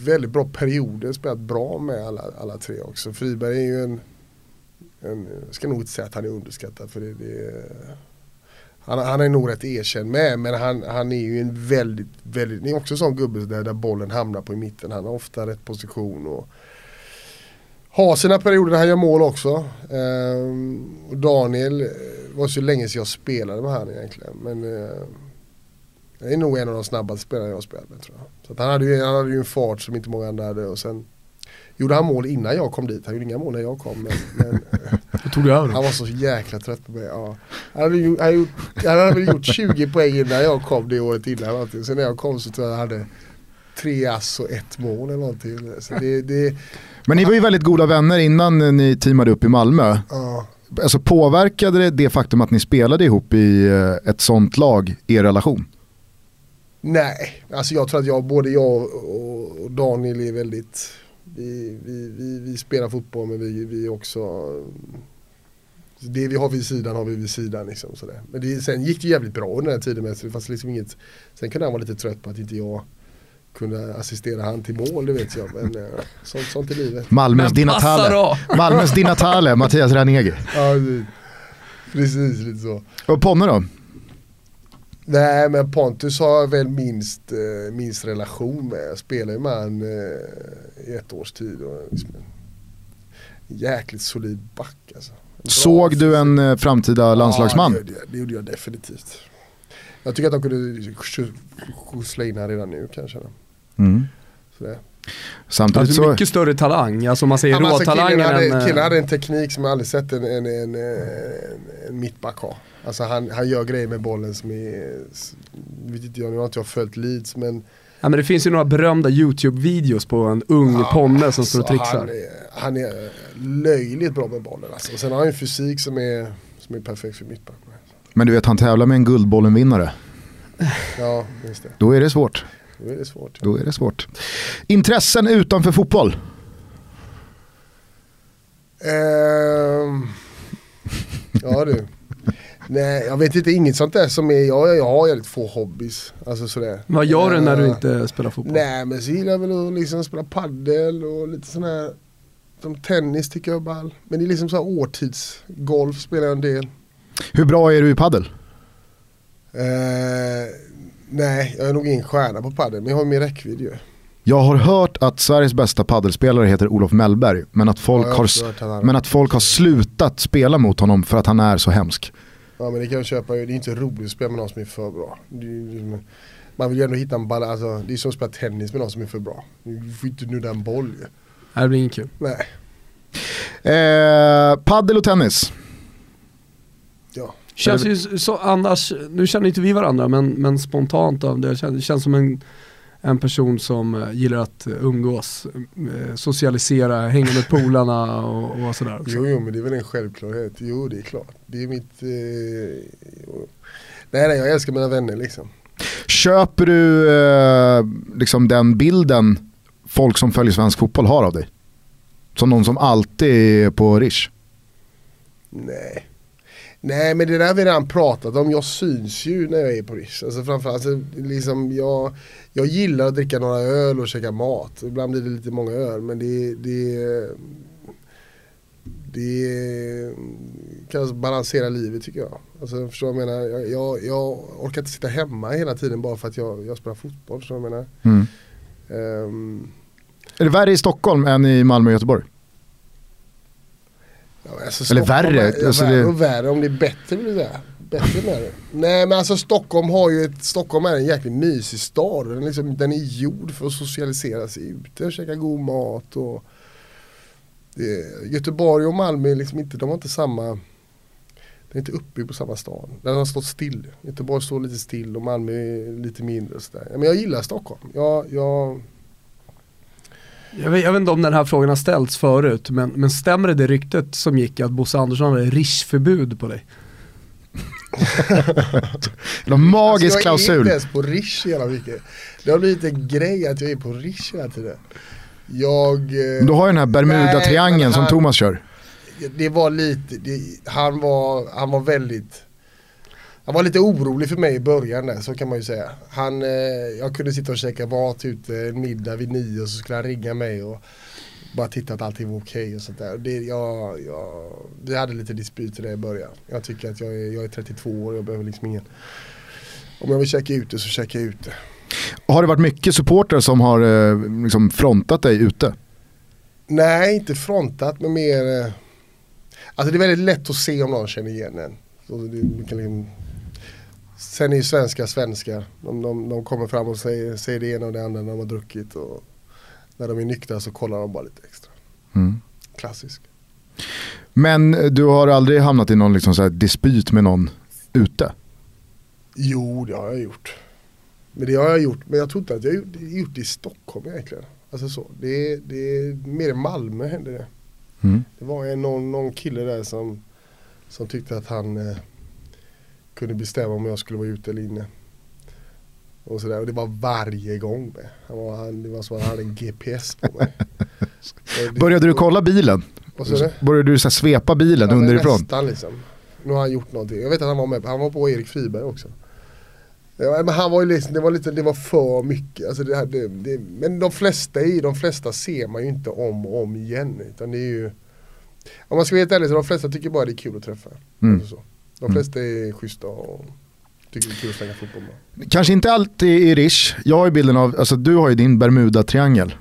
väldigt bra perioder, spelat bra med alla, alla tre också. Friberg är ju en, en, jag ska nog inte säga att han är underskattad för det, det han, han är nog rätt erkänd med men han, han är ju en väldigt, väldigt, det är också en sån gubbe där, där bollen hamnar på i mitten. Han har ofta rätt position och har sina perioder där han gör mål också. Ehm, och Daniel eh, var så länge sedan jag spelade med han egentligen. Men eh, det är nog en av de snabbaste spelarna jag har spelat med tror jag. Så att han, hade ju, han hade ju en fart som inte många andra hade och sen gjorde han mål innan jag kom dit. Han gjorde inga mål när jag kom. Men, men tog du över. han var så jäkla trött på mig. Ja. Han, hade ju, han, gjort, han hade väl gjort 20 poäng innan jag kom det året innan. Sen när jag kom så tror jag han hade tre ass och ett mål eller någonting. Så det, det, Men ni var ju väldigt goda vänner innan ni teamade upp i Malmö. ja. Alltså påverkade det det faktum att ni spelade ihop i eh, ett sånt lag er relation? Nej, alltså jag tror att jag, både jag och Daniel är väldigt vi, vi, vi, vi spelar fotboll men vi, vi också Det vi har vid sidan har vi vid sidan liksom sådär. Men det, sen gick det jävligt bra under den här tiden med så det fanns liksom inget Sen kunde han vara lite trött på att inte jag kunde assistera han till mål, det vet jag. Men eh, sånt, sånt är livet. Malmös Di Men passa Natale. då! Malmös Di Natale, Mattias Ranegi. Ja, precis lite så. Och Ponne då? Nej men Pontus har väl minst, eh, minst relation med. Jag spelar ju med han eh, i ett års tid. Och liksom en jäkligt solid back alltså. Bra Såg du en eh, framtida landslagsman? Ja, det, gjorde jag, det gjorde jag definitivt. Jag tycker att de kunde sk- skyffla in här redan nu kanske. Mm. Sådär. Samtidigt Alltså så, mycket större talang, alltså man säger Ja, men alltså, råtalangen killen, än... killen hade en teknik som jag aldrig sett en, en, en, en, en mittback ha. Alltså han, han gör grejer med bollen som är, vet inte jag, nu har inte jag följt Leeds men Ja, men det finns ju några berömda YouTube-videos på en ung ponne som står och alltså, trixar. Han är, han är löjligt bra med bollen alltså. Och sen har han ju en fysik som är, som är perfekt för mittback. Men du vet, han tävlar med en Guldbollen-vinnare. Ja, just det. Då är det svårt. Då är det svårt. Då är det svårt. Intressen utanför fotboll? Ehm, ja du. Nej, jag vet inte, inget sånt där som är, jag, jag har väldigt få hobbys. Alltså sådär. Vad gör du när du Eh, inte spelar fotboll? Nej men så gillar jag väl att liksom spela paddel och lite sån här som tennis tycker jag är ball. Men det är liksom så här årtidsgolf spelar jag en del. Hur bra är du i paddel? Eh, nej, jag är nog ingen stjärna på padel men jag har mer räckvidd ju. Jag har hört att Sveriges bästa paddelspelare heter Olof Mellberg, men att folk, Ja, har har, men att folk har slutat spela mot honom för att han är så hemsk. Ja men det kan jag köpa, det är inte roligt att spela med någon som är för bra. Det är liksom- man vill ju ändå hitta en balans, alltså, det är som att spela tennis med någon som är för bra. Du får inte nudda en boll ju. Det blir inget kul. Nej, Eh, paddel och tennis. ja. Känns ju så annars, nu känner inte vi varandra men, men spontant av det känns, det känns som en, en person som eh, gillar att eh, umgås, eh, socialisera, hänga med polarna och, och sådär också. Jo, jo men det är väl en självklarhet. Jo det är klart. Det är mitt... Eh. Nej nej jag älskar mina vänner liksom. Köper du eh, liksom den bilden folk som följer svensk fotboll har av dig? Som någon som alltid är på Rish. Nej. Nej men det där har vi redan pratat om. Jag syns ju när jag är på Rish. Alltså framförallt, alltså, liksom, jag, jag gillar att dricka några öl och käka mat. Ibland blir det lite många öl men det, det, det kan alltså balansera livet tycker jag. Alltså, förstår jag menar? Jag, jag, jag orkar inte sitta hemma hela tiden bara för att jag, jag spelar fotboll. Förstår jag menar? Mm. Ehm, Är det värre i Stockholm än i Malmö och Göteborg? Ja, alltså Eller värre, Är, alltså värre och värre om det är bättre vill säga. Bättre med det. Nej men alltså Stockholm har ju ett, Stockholm är en jäkligt mysig stad. Den, liksom, den är gjord för att socialisera sig ute, käka god mat och det, Göteborg och Malmö är liksom inte, de har inte samma Den är inte uppbyggd på samma stad. Den har stått still. Göteborg står lite still och Malmö är lite mindre och sådär. Men jag gillar Stockholm. Jag, jag, Jag vet, jag vet inte om den här frågan har ställts förut men, men stämmer det, det ryktet som gick att Bosse Andersson hade rish-förbud på dig? En magisk alltså, jag är klausul. inte ens på Rish hela mycket. Det har blivit en grej att jag är på Rish hela tiden. Jag... eh, Du har ju den här Bermuda-triangeln som Thomas kör. Det var lite, det, han, var, han var väldigt Han var lite orolig för mig i början där, så kan man ju säga. Han, eh, jag kunde sitta och käka mat ute en middag vid nio och så skulle han ringa mig och bara titta att allting var okej och sånt där. Det, jag, jag, vi hade lite dispyter där i början. Jag tycker att jag är, jag är 32 år, jag behöver liksom ingen Om jag vill käka ute så käkar jag ute. Har det varit mycket supportrar som har eh, liksom frontat dig ute? Nej, inte frontat men mer eh, Alltså det är väldigt lätt att se om någon känner igen en. Så det, kan liksom, sen är ju svenskar svenskar. De, de, de kommer fram och säger, säger det ena och det andra när de har druckit. Och när de är nyktra så kollar de bara lite extra. Mm. Klassisk. Men du har aldrig hamnat i någon liksom så här dispyt med någon ute? Jo, det har jag gjort. Men det har jag gjort, men jag tror inte att jag gjort, gjort det i Stockholm egentligen. Alltså så. Det, det, mer i Malmö hände det. Mm. Det var en, någon, någon kille där som, som tyckte att han eh, kunde bestämma om jag skulle vara ute eller inne. Och, sådär. och det var varje gång med. Han var, han, det var som att han hade en GPS på mig. Det- Började du kolla bilen? Började du så här svepa bilen Ja, underifrån? Nästan liksom. Nu har han gjort någonting. Jag vet att han var med, han var på Erik Friberg också. Ja, men han var ju liksom, det var lite, det var för mycket. Alltså det, det, det, men de flesta i, de flesta ser man ju inte om och om igen. Utan det är ju, om man ska vara helt ärlig så de flesta tycker bara det är kul att träffa. Mm. Alltså så. De flesta är schyssta och tycker det är kul att slänga fotboll med. Kanske inte alltid i Rish. Jag har ju bilden av, alltså du har ju din Bermuda-triangel.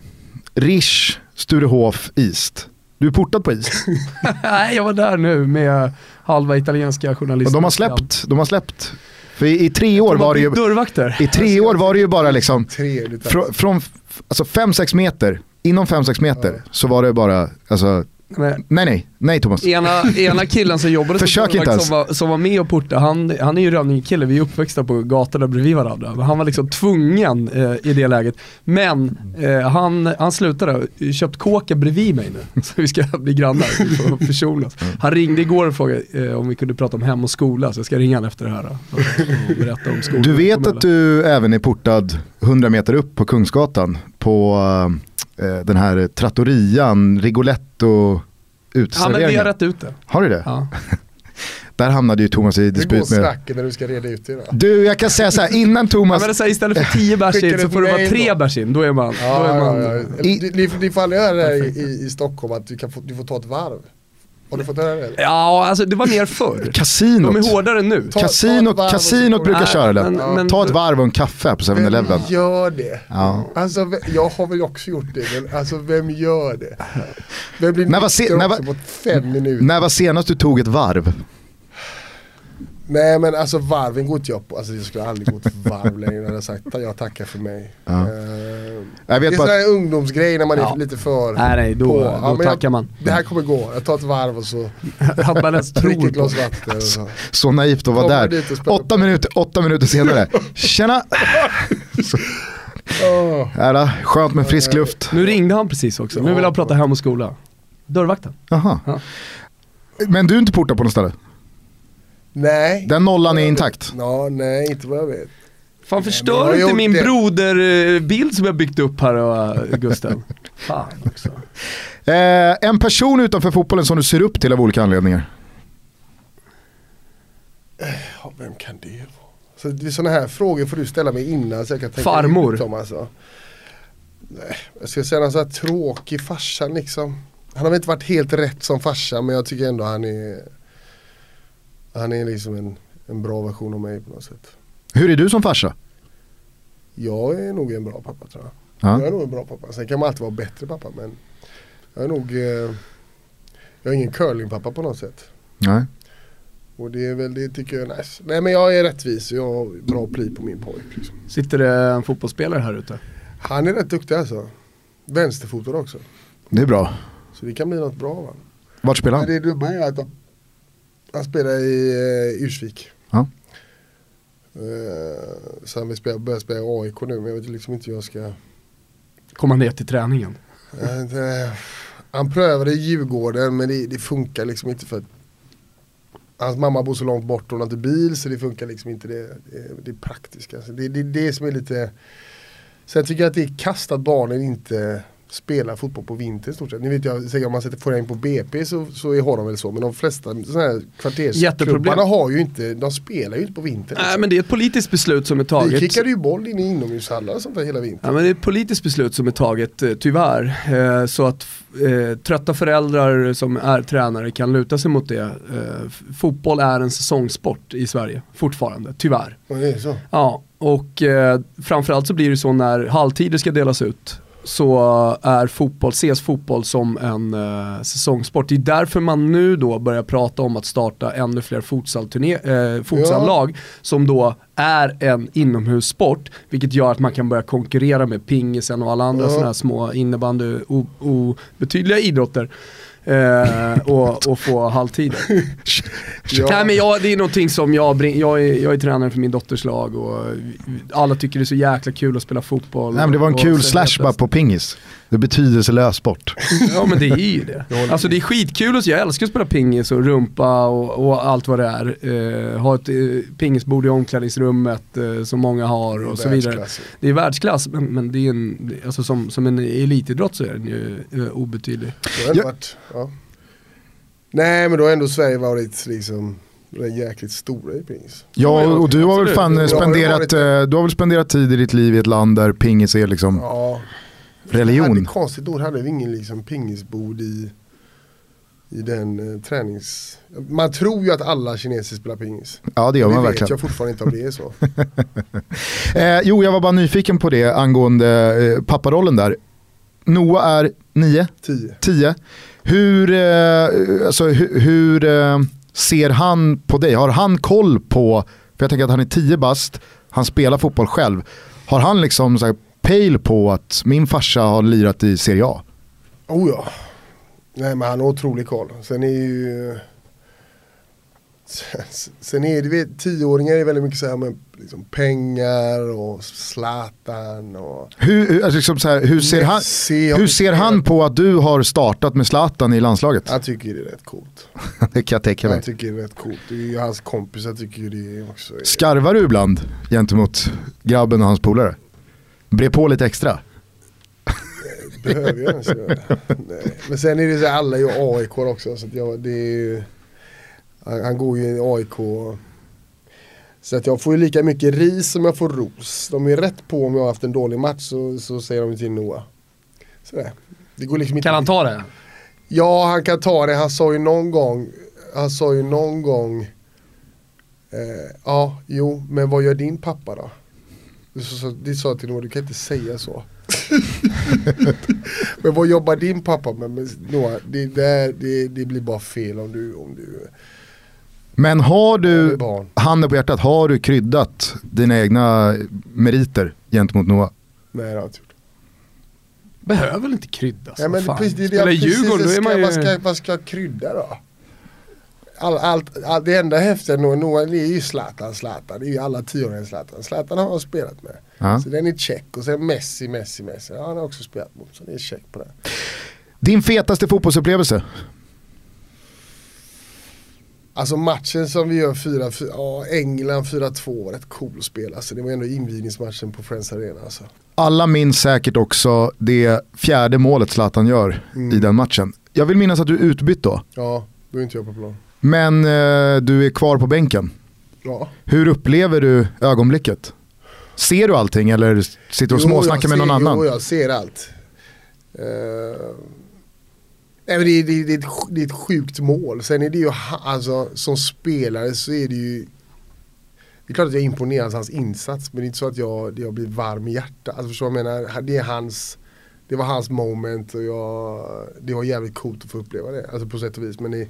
Rish, Sturehof, East. Du är portad på East. Nej, jag var där nu med halva italienska journalister. De har släppt, de har släppt. För i, i tre år var det ju, Dörrvakter. i tre år var det ju bara liksom, Trevligt. från, från alltså 5-6 meter, inom 5-6 meter Ja. så var det bara alltså, Nej, nej, nej Thomas. ena, ena killen som jobbade Försök som inte som var, som var med och portade, han, han är ju Rönninge-kille, vi är uppväxta på gatorna bredvid varandra. Men han var liksom tvungen eh, i det läget. Men eh, han, han slutade, köpt kåka bredvid mig nu. Så vi ska bli grannar, försonas. Han ringde igår och frågade eh, om vi kunde prata om hem och skola, så jag ska ringa honom efter det här. Och berätta om skolan. Du vet att du även är portad 100 meter upp på Kungsgatan på eh, den här trattorian, Rigoletto Ja men uteserveringen. vi har rätt ut det. Har du det? Ja. Där hamnade ju Thomas i går dispyt med... snacket när du ska reda ut det då? Du, jag kan säga så här, innan Ja, Thomas... det så här, istället för 10 bärs in så får det vara mail 3 då. bärs in, då är man... då Ja, är man ja, ja. I- Ni, ni, får aldrig höra det här i, i, i Stockholm att du, kan få, du får ta ett varv. Har du fått höra det? Ja, alltså det var mer förr. Kasinot. De är hårdare nu. Ta- Kasinot, ta kasinot brukar Nej, köra den. men- men- Ta ett varv och en kaffe på 7-Eleven. Vem gör det? Ja. Alltså, jag har väl också gjort det, men alltså vem gör det? Vem blir När var se- när var- på fem minuter? När var senast du tog ett varv? Nej men alltså varven går inte jag på, alltså jag skulle aldrig gå ett varv längre. Jag hade sagt jag tackar för mig. Ja. Eh, Jag det är vet sån bara, här ungdomsgrej när man är Ja. lite för Nej nej, då, på. då Ja, men tackar jag, man. Det här kommer gå, jag tar ett varv och så dricker ett glas vatten. Och så. så naivt att vara där. Åtta minuter, åtta minuter senare. Tjena! Ja, då, skönt med frisk luft. Nu ringde han precis också, nu vill han prata hem och skola. Dörrvakten. Jaha. Ja. Men du är inte portad på något ställe? Nej. Den nollan är intakt? Ja, nej inte vad jag vet. Fan förstör inte min det. broderbild som jag byggt upp här och, Gusten. Fan också. Eh, en person utanför fotbollen som du ser upp till av olika anledningar? Ja, vem kan det vara? Så det är sådana här frågor får du ställa mig innan så jag kan tänka Farmor. ut dem alltså. Nej, jag ska säga någon sån här tråkig farsa liksom. Han har väl inte varit helt rätt som farsa men jag tycker ändå han är Han är liksom en, en bra version av mig på något sätt. Hur är du som farsa? Jag är nog en bra pappa tror jag. Ja. Jag är nog en bra pappa. Sen kan man alltid vara bättre pappa men jag är nog eh, Jag är ingen curlingpappa på något sätt. Nej. Och det är väl det tycker jag är nice. Nej men jag är rättvis och jag har bra pli på min pojk. Liksom. Sitter det en fotbollsspelare här ute? Han är rätt duktig alltså. Vänsterfotad också. Det är bra. Så det kan bli något bra va. Vart spelar Men han? det dumma är att han spelar i uh, Ursvik. Ja. Eh, så han vill spela, börja spela i AIK nu men jag vet liksom inte hur jag ska Komma ner till träningen. Eh, det, Han prövade i Djurgården men det, det funkar liksom inte för att Hans mamma bor så långt bort och hon har inte bil så det funkar liksom inte det, det, det praktiska. Det är det, det som är lite Sen tycker jag att det är kast att barnen inte spelar fotboll på vintern i stort sett. Ni vet jag, säkert om man sätter får in på BP så, så har de väl så men de flesta kvartersklubbarna har ju inte, de spelar ju inte på vintern. Nej liksom. men det är ett politiskt beslut som är Vi taget. kickade ju boll in i inomhushallar och sånt där hela vintern. Ja, men det är ett politiskt beslut som är taget, eh, tyvärr. Eh, så att eh, trötta föräldrar som är tränare kan luta sig mot det. Eh, fotboll är en säsongssport i Sverige, fortfarande, tyvärr. Och det är så. Ja, och eh, framförallt så blir det så när halvtider ska delas ut så är fotboll, ses fotboll som en eh, säsongssport. Det är därför man nu då börjar prata om att starta ännu fler eh, futsallag som då är en inomhussport, vilket gör att man kan börja konkurrera med pingisen och alla andra Ja. sådana här små innebandy, obetydliga idrotter. Eh, och, och få halvtider. Ja. Nej men jag, det är någonting som jag, jag, är, jag är tränare för min dotters lag och alla tycker det är så jäkla kul att spela fotboll. Nej, men det var en kul slash bara på pingis. Det är betydelselös sport. Ja men det är ju det. Alltså det är skitkul, och så- jag älskar att spela pingis och rumpa och, och allt vad det är. Eh, ha ett eh, pingisbord i omklädningsrummet eh, som många har och så vidare. Det är världsklass men, men det är en, alltså som, som en elitidrott så är den ju eh, obetydlig. Ja. varit, ja. Nej men då har ändå Sverige varit liksom den jäkligt stora i pingis. Ja, och du har väl fan spenderat, du har väl spenderat tid i ditt liv i ett land där pingis är liksom Ja. Religion. Hade, konstigt ord hade vi ingen liksom pingisbord i, i den eh, tränings... Man tror ju att alla kineser spelar pingis. Ja det gör det man vet verkligen. jag fortfarande inte om det är så. Eh, jo, jag var bara nyfiken på det angående eh, papparollen där. Noah är 9, Tio. 10. Hur, eh, alltså, hur, hur eh, ser han på dig? Har han koll på, för jag tänker att han är 10 bast, han spelar fotboll själv. Har han liksom så här, pejl på att min farsa har lirat i Serie A? Oh ja. Nej men han har otrolig koll. Sen är ju... Sen, är det, vet, tioåringar är väldigt mycket så här med liksom pengar och Zlatan och... Hur, alltså liksom så här, hur, ser, han, hur ser han på att du har startat med Zlatan i landslaget? Han tycker det är rätt coolt. det kan jag tänka Han mig. tycker det är rätt coolt. Det är ju hans kompisar tycker det också. är- Skarvar du ibland gentemot grabben och hans polare? Bre på lite extra? Behöver jag ens göra? Nej. Men sen är det så här, alla är ju AIK också. Så att jag, det är ju, han, han går ju i AIK. Så att jag får ju lika mycket ris som jag får ros. De är rätt på om jag har haft en dålig match så, så säger de till Noah. Sådär. Det går liksom inte. Kan han ta det? Ja, han kan ta det. Han sa ju någon gång, han sa ju någon gång, eh, ja, jo, men vad gör din pappa då? Det sa jag till Noah, du kan inte säga så. men vad jobbar din pappa med? Men, Noah, det, det, det, det blir bara fel om du, om du Men har du, barn. handen på hjärtat, har du kryddat dina egna meriter gentemot Noah? Nej, det har jag inte gjort. Behöver väl inte kryddas? Ja, men fan. precis, det det precis, Djurgården, då är man ju... vad, ska, vad ska jag krydda då? All, allt, all, det enda häftiga Noah, Noah det är ju Zlatan, Zlatan. Det är ju alla tioåringar Zlatan. Zlatan har jag spelat med. Ja. Så den är check. Och sen Messi, Messi, Messi. Ja, han har också spelat mot. Så det är check på det. Din fetaste fotbollsupplevelse? Alltså matchen som vi gör 4-4, ja England 4-2 var rätt cool att spela. Alltså, det var ändå invigningsmatchen på Friends Arena alltså. Alla minns säkert också det fjärde målet Zlatan gör Mm. i den matchen. Jag vill minnas att du är utbytt då, Ja, då är inte jag på plan. Men eh, du är kvar på bänken. Ja. Hur upplever du ögonblicket? Ser du allting eller sitter du och småsnackar med någon ser, annan? Jo, jag ser allt. Uh, nej, men det, är- det, det, är ett, det är ett sjukt mål. Sen är det ju, alltså som spelare så är det ju det är klart att jag imponeras av hans insats men det är inte så att jag, jag blir varm i hjärtat. Alltså förstår du vad jag menar? Det är hans Det var hans moment och jag, det var jävligt coolt att få uppleva det. Alltså på sätt och vis. Men det,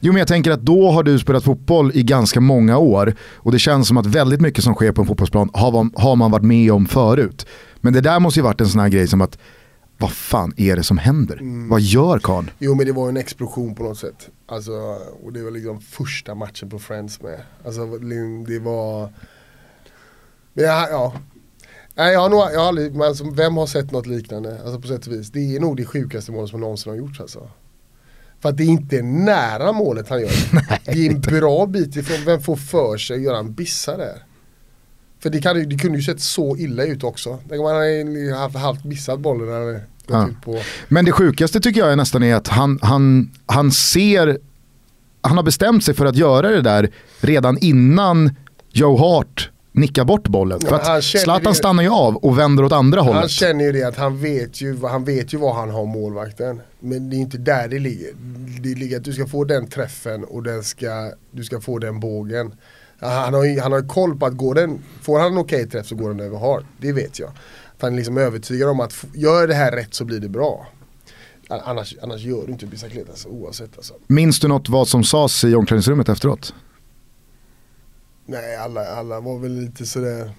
Jo men jag tänker att då har du spelat fotboll i ganska många år och det känns som att väldigt mycket som sker på en fotbollsplan har, man- har man varit med om förut. Men det där måste ju varit en sån här grej som att vad fan är det som händer? Mm. Vad gör karln? Jo men det var en explosion på något sätt. Alltså, och det var liksom första matchen på Friends med. Alltså det var... Men jag, ja. Nej, jag har nog jag har aldrig, men alltså, vem har sett något liknande? Alltså på sätt och vis. Det är nog det sjukaste målet som någonsin har gjorts alltså. För att det är inte nära målet han gör. det är en bra bit ifrån. Vem får för sig att göra en bissa där? För det, kan, det kunde ju sett så illa ut också. Han hade halvt, halvt missat bollen hade gått Ja. ut på... Men det sjukaste tycker jag är nästan är att han, han, han ser, han har bestämt sig för att göra det där redan innan Joe Hart nickar bort bollen. Ja, för han att Zlatan det- stannar ju av och vänder åt andra Han hållet. känner ju det att han vet ju, han vet ju var han har målvakten. Men det är inte där det ligger. Det ligger att du ska få den träffen och den ska, du ska få den bågen. Han har ju han har koll på att går den, får han en okej träff så går den över hard. Det vet jag. För han är liksom övertygad om att gör det här rätt så blir det bra. Annars, annars gör du inte bicicleta alltså, oavsett alltså. Minns du något vad som sades i omklädningsrummet efteråt? Nej, alla, alla var väl lite sådär.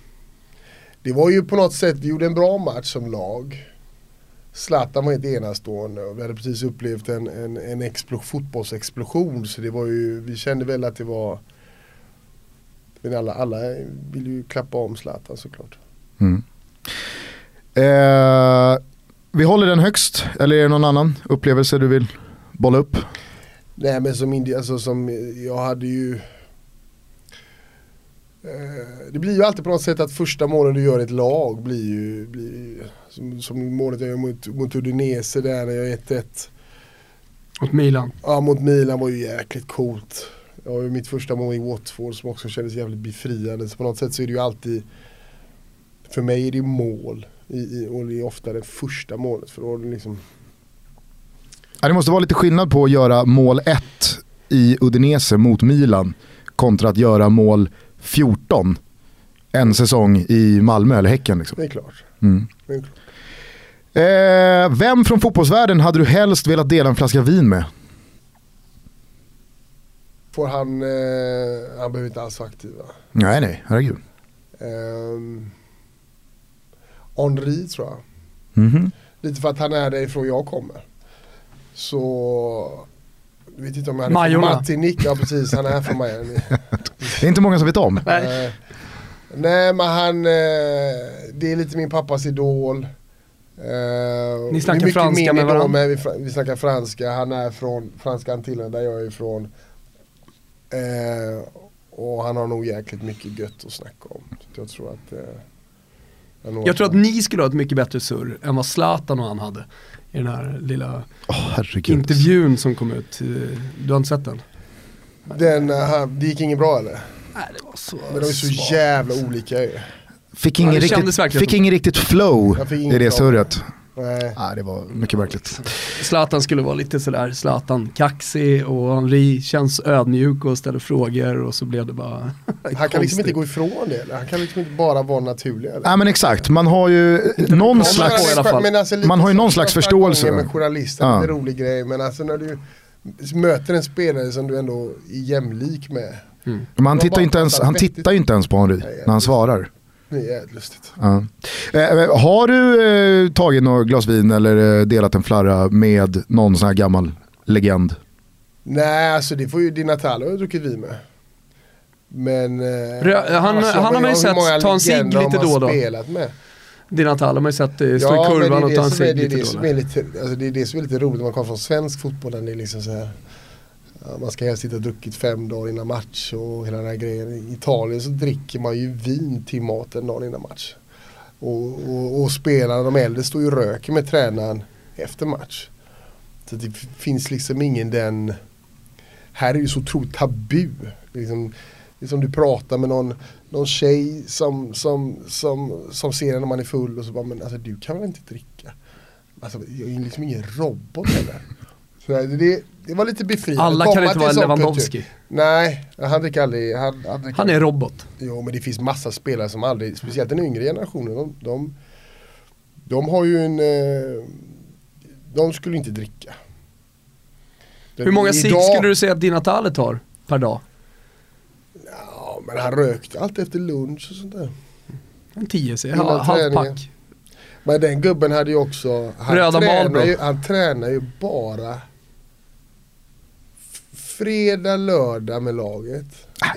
Det var ju på något sätt, vi gjorde en bra match som lag. Zlatan var helt enastående och vi hade precis upplevt en, en, en explo, fotbollsexplosion så det var ju, vi kände väl att det var men alla, alla vill ju klappa om Zlatan såklart. Mm. Eh, vi håller den högst, eller är det någon annan upplevelse du vill bolla upp? Nej men som, indi- alltså, som jag hade ju Det blir ju alltid på något sätt att första målen du gör i ett lag blir ju, blir ju som, som målet jag gör mot, mot Udinese där när jag är 1-1 Mot Milan. Ja mot Milan var ju jäkligt coolt. Det var ju mitt första mål i Watford som också kändes jävligt befriande. Så på något sätt så är det ju alltid För mig är det ju mål. I, i, och det är ofta det första målet. För då är det liksom Ja, det måste vara lite skillnad på att göra mål 1 i Udinese mot Milan kontra att göra mål 14 en säsong i Malmö eller Häcken. Liksom. Det är klart. Mm. Det är klart. Eh, vem från fotbollsvärlden hade du helst velat dela en flaska vin med? Får han, eh, han behöver inte alls vara aktiv va? Nej, nej, herregud. Um, Henri tror jag. Mhm. Lite för att han är därifrån jag kommer. Så, vet inte om jag hade Majorna. Martinique, ja precis, han är från Miami. Det är inte många som vet om. Nej. Nej men han, eh, det är lite min pappas idol. Eh, Ni snackar är franska med varandra? Vi, vi snackar franska, han är från franska Antillen där jag är ifrån. Eh, och han har nog jäkligt mycket gött att snacka om. Jag tror att... Eh, Jag tror att ni skulle ha ett mycket bättre surr än vad Zlatan och han hade. I den här lilla herregud. intervjun som kom ut. Du har inte sett den? Den, han- det gick inget bra eller? Nej det var så Men de är så svagt. jävla olika ju. Fick Ja, ingen, det kändes riktigt, fick ingen riktigt flow i det surret. Nej. Nej, det var mycket märkligt. Zlatan skulle vara lite sådär, Zlatan kaxig och Henri känns ödmjuk och ställer frågor och så blev det bara Han kan liksom inte gå ifrån det eller? Han kan liksom inte bara vara naturlig eller? Nej men exakt, man har ju någon slags... men- i alla fall. Men alltså Man har ju någon slags förståelse. Med journalister, Ja. lite rolig grej. Men alltså när du möter en spelare som du ändå är jämlik med. Mm. Men han Det tittar, ju inte ens, fattar han vettigt. tittar ju inte ens på Henri när han svarar. Det är jävligt lustigt. Ja. Eh, har du eh, tagit något glas vin eller eh, delat en flarra med någon sån här gammal legend? Nej alltså det får ju Di Natale ha druckit vin med. Men... eh, Rö- han- annars, han har man ju sett ta en cigg lite då och då. spelat med? Din Natal har man ju sett stå i men kurvan och ta en det som är, cigg lite då. alltså det är det som är lite roligt när man kommer från svensk fotboll. Det är liksom så här, ja, man ska helst sitta och druckit fem dagar innan match och hela den här grejen. I Italien så dricker man ju vin till maten dagen innan match. Och, och, och spelarna, de äldre, står ju och röker med tränaren efter match. Så det finns liksom ingen den... Här är det ju så otroligt tabu. Liksom, det är som du pratar med någon, någon tjej som, som, som, som ser en när man är full och så bara, men alltså du kan väl inte dricka? Alltså jag är liksom ingen robot heller. Så det, det var lite befriande. Alla kan inte vara sån Lewandowski. kultur. Nej, han dricker aldrig. Han, han, dricker Han är robot. Jo men det finns massa spelare som aldrig, speciellt den yngre generationen, de, de, de har ju en, eh, de skulle inte dricka. Hur många cigg skulle du säga att Di Natale tar per dag? Ja men han rökte alltid efter lunch och sånt där. En 10 säger Innan jag, halv pack. Men den gubben hade ju också, han Röda tränar ju, han tränar ju bara fredag, lördag med laget.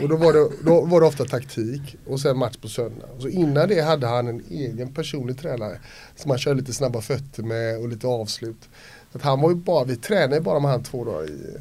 Och då var, det, då var det ofta taktik och sen match på söndag. Så innan det hade han en egen personlig tränare som han körde lite snabba fötter med och lite avslut. Så att han var ju bara, vi tränade bara med han två dagar i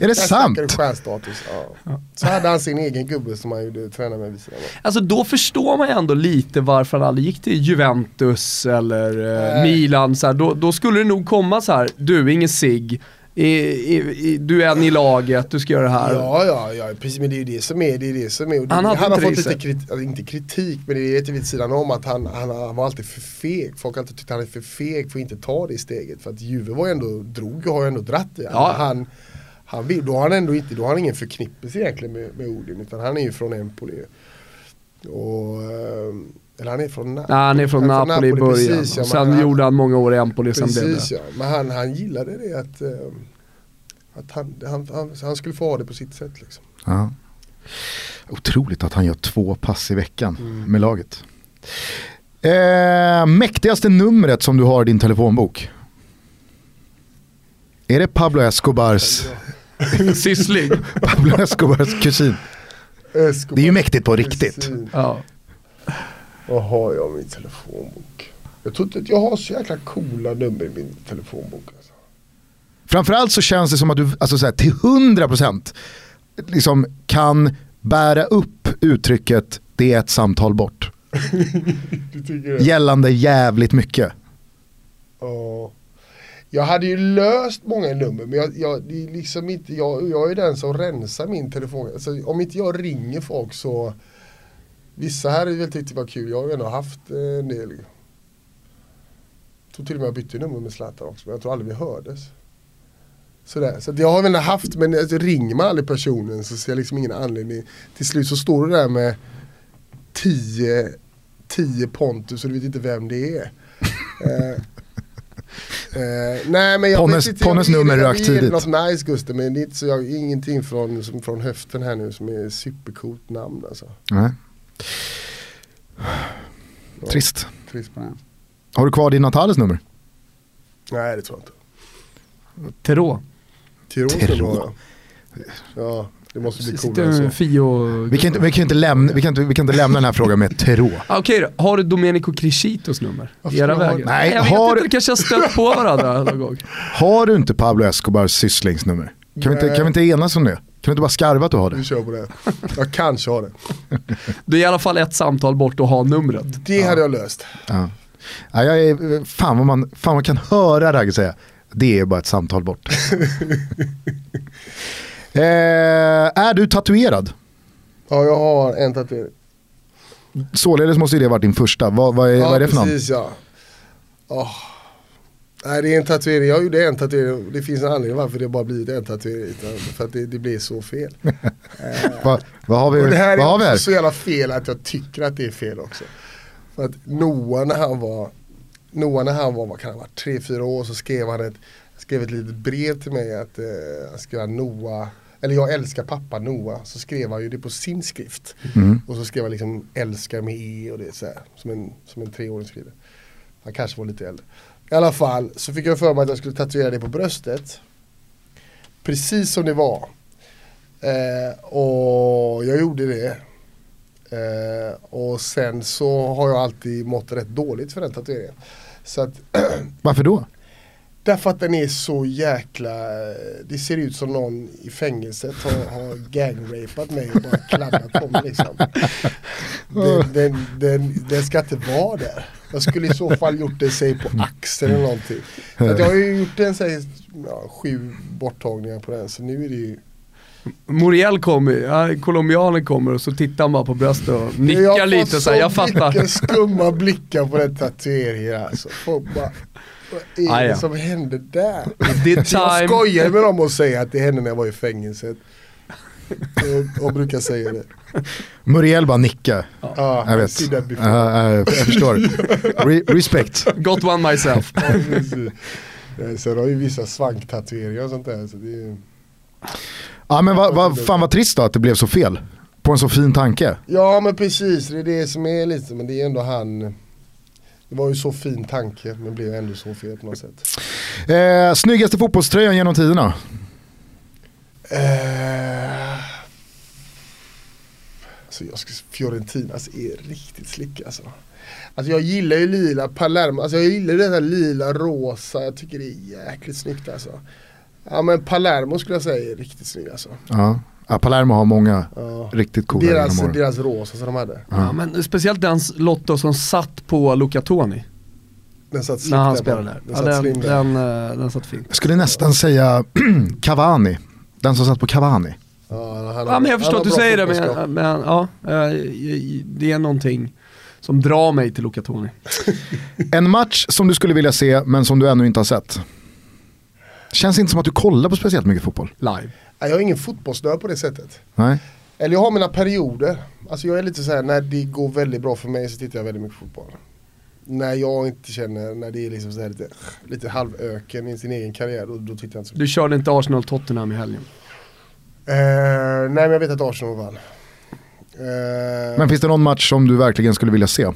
Är det sant? stjärnstatus. Ja. Så hade han sin egen gubbe som han gjorde träna med vid sidan. Alltså då förstår man ju ändå lite varför han aldrig gick till Juventus eller eh. Milan. Så här, då, då skulle det nog komma så här, du ingen sig. I, i, i, du är en i laget, du ska göra det här. Ja, ja, ja, precis men det är ju det som är, det är det som är. Det, Han han, har fått lite kritik, alltså, inte kritik, men det är lite vid sidan om att han, han, han var alltid för feg. Folk har alltid tyckt att han är för feg för att inte ta det steget. För att Juve var ändå, drog och har ju ändå dratt det. Ja. Han, han vill, då har han ändå inte, då har han ingen förknippelse egentligen med, med Odin, utan han är ju från Empoli. Och, ehm, eller han är från Napoli. Nej, han är från Napoli, i början. precis, ja, sen han- gjorde han många år i Empoli, sen blev Precis det. ja, men han, han gillade det att, eh, att han, han, han, han skulle få ha det på sitt sätt liksom. Ja. Otroligt att han gör två pass i veckan Mm. med laget. Eh, mäktigaste numret som du har i din telefonbok? Är det Pablo Escobars, Syssling. Pablo Escobars kusin? Escobar. Det är ju mäktigt på riktigt. Precis. Ja. Vad har jag i min telefonbok? Jag tror inte att jag har så jäkla coola nummer i min telefonbok. Alltså. Framförallt så känns det som att du alltså så här, till 100% liksom kan bära upp uttrycket det är ett samtal bort. Gällande jävligt mycket. Ja. Jag hade ju löst många nummer men jag, jag, det är liksom inte, jag, jag är den som rensar min telefon. Alltså, om inte jag ringer folk så Vissa här är väl tyckte det var kul, jag har ändå haft eh, en del. Jag tror till och med jag bytte nummer med Zlatan också men jag tror aldrig vi hördes. Sådär. Så jag har väl haft men alltså, ringer man aldrig personen så ser jag liksom ingen anledning. Till slut så står du där med 10 10 Pontus och du vet inte vem det är. Eh, eh, nej men jag Ponnes- vet inte, Ponnes jag, nummer rök tidigt. något nice Gustav men det är inte så jag, ingenting från, som, från höften här nu som är supercoolt namn alltså. Nej. Trist. trist på det. Har du kvar din Natales nummer? Nej det tror jag inte. Terå. Det vara. Ja, det måste bli Sitter coolare än så. Fio... Vi kan, inte, vi, kan inte lämna, vi, kan inte, vi kan inte lämna den här frågan med Terå. Ah, Okej då, har du Domenico Crescitos nummer? Varför Era vägar? det? Nej, jag har- vet inte, det kanske har stött på varandra någon gång. Har du inte Pablo Escobars sysslingsnummer? Kan vi, inte, Nej. kan vi inte enas om det? Kan vi inte bara skarva att du har det? Vi kör på det. Jag kanske har det. Du är i alla fall ett samtal bort och har numret. Det hade jag löst. Ja. Ja, jag är, fan, vad man, fan man kan höra Ragge säga. Det är bara ett samtal bort. eh, är du tatuerad? Ja, jag har en tatuering. Således måste det varit din första. Vad, vad, är, Ja, vad är det för någon? precis ja. Nej, det är en tatuering. Jag gjorde en tatuering. Det finns en anledning varför det bara blivit en tatuering. För att det, det blir så fel. Vad, vad har vi, Och det här vad har är så jävla fel att jag tycker att det är fel också. För att Noah när han var, Noah när han var, vad kan han tre, fyra år så skrev han ett, skrev ett litet brev till mig att eh, han skrev Noah, eller jag älskar pappa Noah. Så skrev han ju det på sin skrift. Mm. Och så skrev han liksom älskar med E och det är så här, som en, som en treåring skriver. Han kanske var lite äldre. I alla fall så fick jag för mig att jag skulle tatuera det på bröstet. Precis som det var. Eh, och jag gjorde det. Eh, och sen så har jag alltid mått rätt dåligt för den tatueringen. Så att, Varför då? därför att den är så jäkla, det ser ut som någon i fängelset har, har gangrapat mig och bara kladdat på mig liksom. Den, den, den, den ska inte vara där. Jag skulle i så fall gjort det säg på axeln eller någonting. Att jag har ju gjort en säg, ja, sju borttagningar på den så nu är det ju Moriel kommer, colombianen kommer och så tittar han bara på bröstet och Jag nickar har lite så här, jag fattar. mycket skumma blickar på den tatueringen alltså. Folk bara, vad är Ah, det som hände där? Jag skojar med dem och säger att det hände när jag var i fängelset. Och, och brukar säga det. Muriel bara nicka. Ja, Jag vet. ja, jag förstår. Re respect. Got one myself. Ja. Eh, Sen har ju vissa svanktatueringar och sånt där. Så det är... Ja men vad, vad, fan vad trist då att det blev så fel. På en så fin tanke. Ja men precis, det är det som är lite, men det är ändå han. Det var ju så fin tanke men blev ändå så fel på något sätt. Eh, snyggaste fotbollströjan genom tiderna? Eh, alltså jag ska, Fiorentinas är riktigt slick alltså. Alltså jag gillar ju lila Palermo, alltså jag gillar det här lila rosa, jag tycker det är jäkligt snyggt alltså. Ja men Palermo skulle jag säga är riktigt snygg alltså. Ja. ja Palermo har många Ja. riktigt coola Deras, genom deras rosa som de hade. Ja, men speciellt den Lotto som satt på Luca Toni Den satt slick när han spelade där. Den Ja, satt den, slim där. den, eh, den satt fint. Jag skulle nästan säga Cavani. Den som satt på Cavani. Ja, han Ja men jag förstår att du säger det men, men ja, eh, det är någonting som drar mig till Luca Toni. En match som du skulle vilja se men som du ännu inte har sett. Känns inte som att du kollar på speciellt mycket fotboll. Live. Nej, Jag är ingen fotbollsnörd på det sättet. Nej. Eller jag har mina perioder. Alltså jag är lite så här när det går väldigt bra för mig så tittar jag väldigt mycket fotboll. När jag inte känner, när det är liksom så här lite, lite halvöken i sin egen karriär, då, då tittar jag inte så Du körde inte Arsenal-Tottenham i helgen. Eh, nej men jag vet att Arsenal vann. Eh, Men finns det någon match som du verkligen skulle vilja se?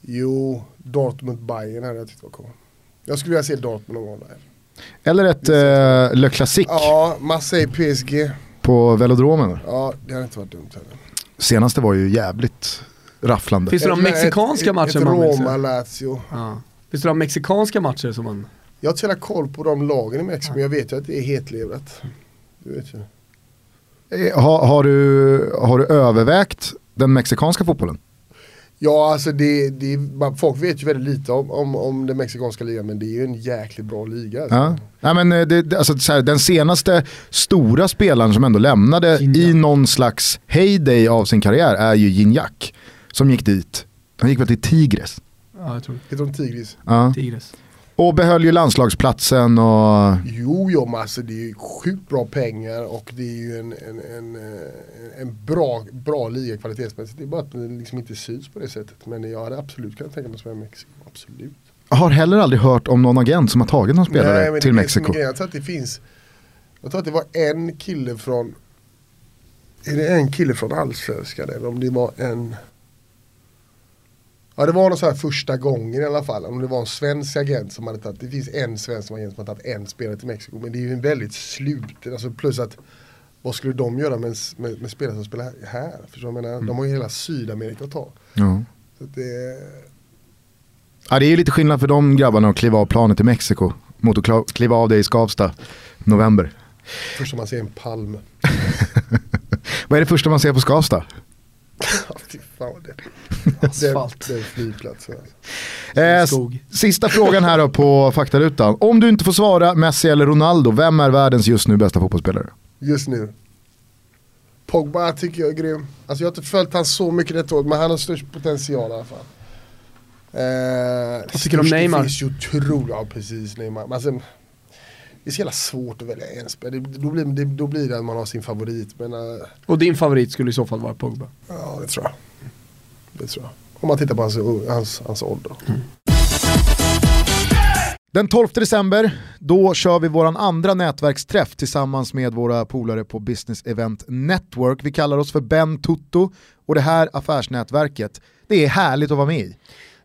Jo, Dortmund-Bayern hade jag tyckt var cool. Jag skulle vilja se Dortmund någon gång där. Eller ett eh, Le Classique Ja, Marseille PSG. på velodromen. Ja, det hade inte varit dumt heller. Senaste var ju jävligt rafflande. Finns det några mexikanska ett, matcher ett man vill se? Roma-Lazio. Ja. Finns det några mexikanska matcher som man... Jag har inte så jävla koll på de lagen i Mexiko, men jag vet ju att det är hetlevrat. Du vet ju. Eh, Har, har, du, har du övervägt den mexikanska fotbollen? Ja, alltså det, det, man- folk vet ju väldigt lite om, om, om den mexikanska ligan, men det är ju en jäkligt bra liga. Alltså. Ja. Ja, men eh, det, det- alltså, så här, den senaste stora spelaren som ändå lämnade Gignac. i någon slags heyday av sin karriär är ju Gignac. Som gick dit. Han gick väl till Tigres. Ja, jag tror Heter de Tigris? Ja. Tigres. Och behöll ju landslagsplatsen och... Jo, jo, men alltså det är ju sjukt bra pengar och det är ju en, en, en, eh, en bra, bra liga kvalitetsmässigt. Det är bara att det liksom inte syns på det sättet. Men jag hade absolut kunnat tänka mig att spela i Mexiko. Absolut. Har heller aldrig hört om någon agent som har tagit någon spelare Nej, men till det det Mexiko. Jag tror att det finns, jag tror att det var en kille från, är det en kille från Allsvenskan eller om det var en, Ja det var någon så här första gången i alla fall, om det var en svensk agent som hade tagit, det finns en svensk agent som har tagit en spelare till Mexiko, men det är ju en väldigt slut, alltså plus att vad skulle de göra med, med, med spelare som spelar här? För jag menar, mm. de har ju hela Sydamerika att ta. Ja. Så det... ja, det är ju lite skillnad för de grabbarna att kliva av planet i Mexiko mot att kliva av det i Skavsta november. Första man ser en palm. vad är det första man ser på Skavsta? Fy fan det Asfalt. Det, det är flygplatsen. Alltså. Eh, sista frågan här då på faktarutan. Om du inte får svara Messi eller Ronaldo, vem är världens just nu bästa fotbollsspelare? Just nu? Pogba tycker jag är grym. Alltså jag har inte följt han så mycket detta år, men han har störst potential i alla fall. Eh, Vad tycker du om Neymar? Det finns ju otroligt, ja precis Neymar. Alltså, det är så jävla svårt att välja en spelare. Då blir, det, då blir det att man har sin favorit. Men, uh, och din favorit skulle i så fall vara Pogba? Ja, det tror jag. Det tror jag. Om man tittar på hans, hans, hans ålder. Mm. Den 12 december, då kör vi vår andra nätverksträff tillsammans med våra polare på Business Event Network. Vi kallar oss för Ben Tutto och det här affärsnätverket, det är härligt att vara med i.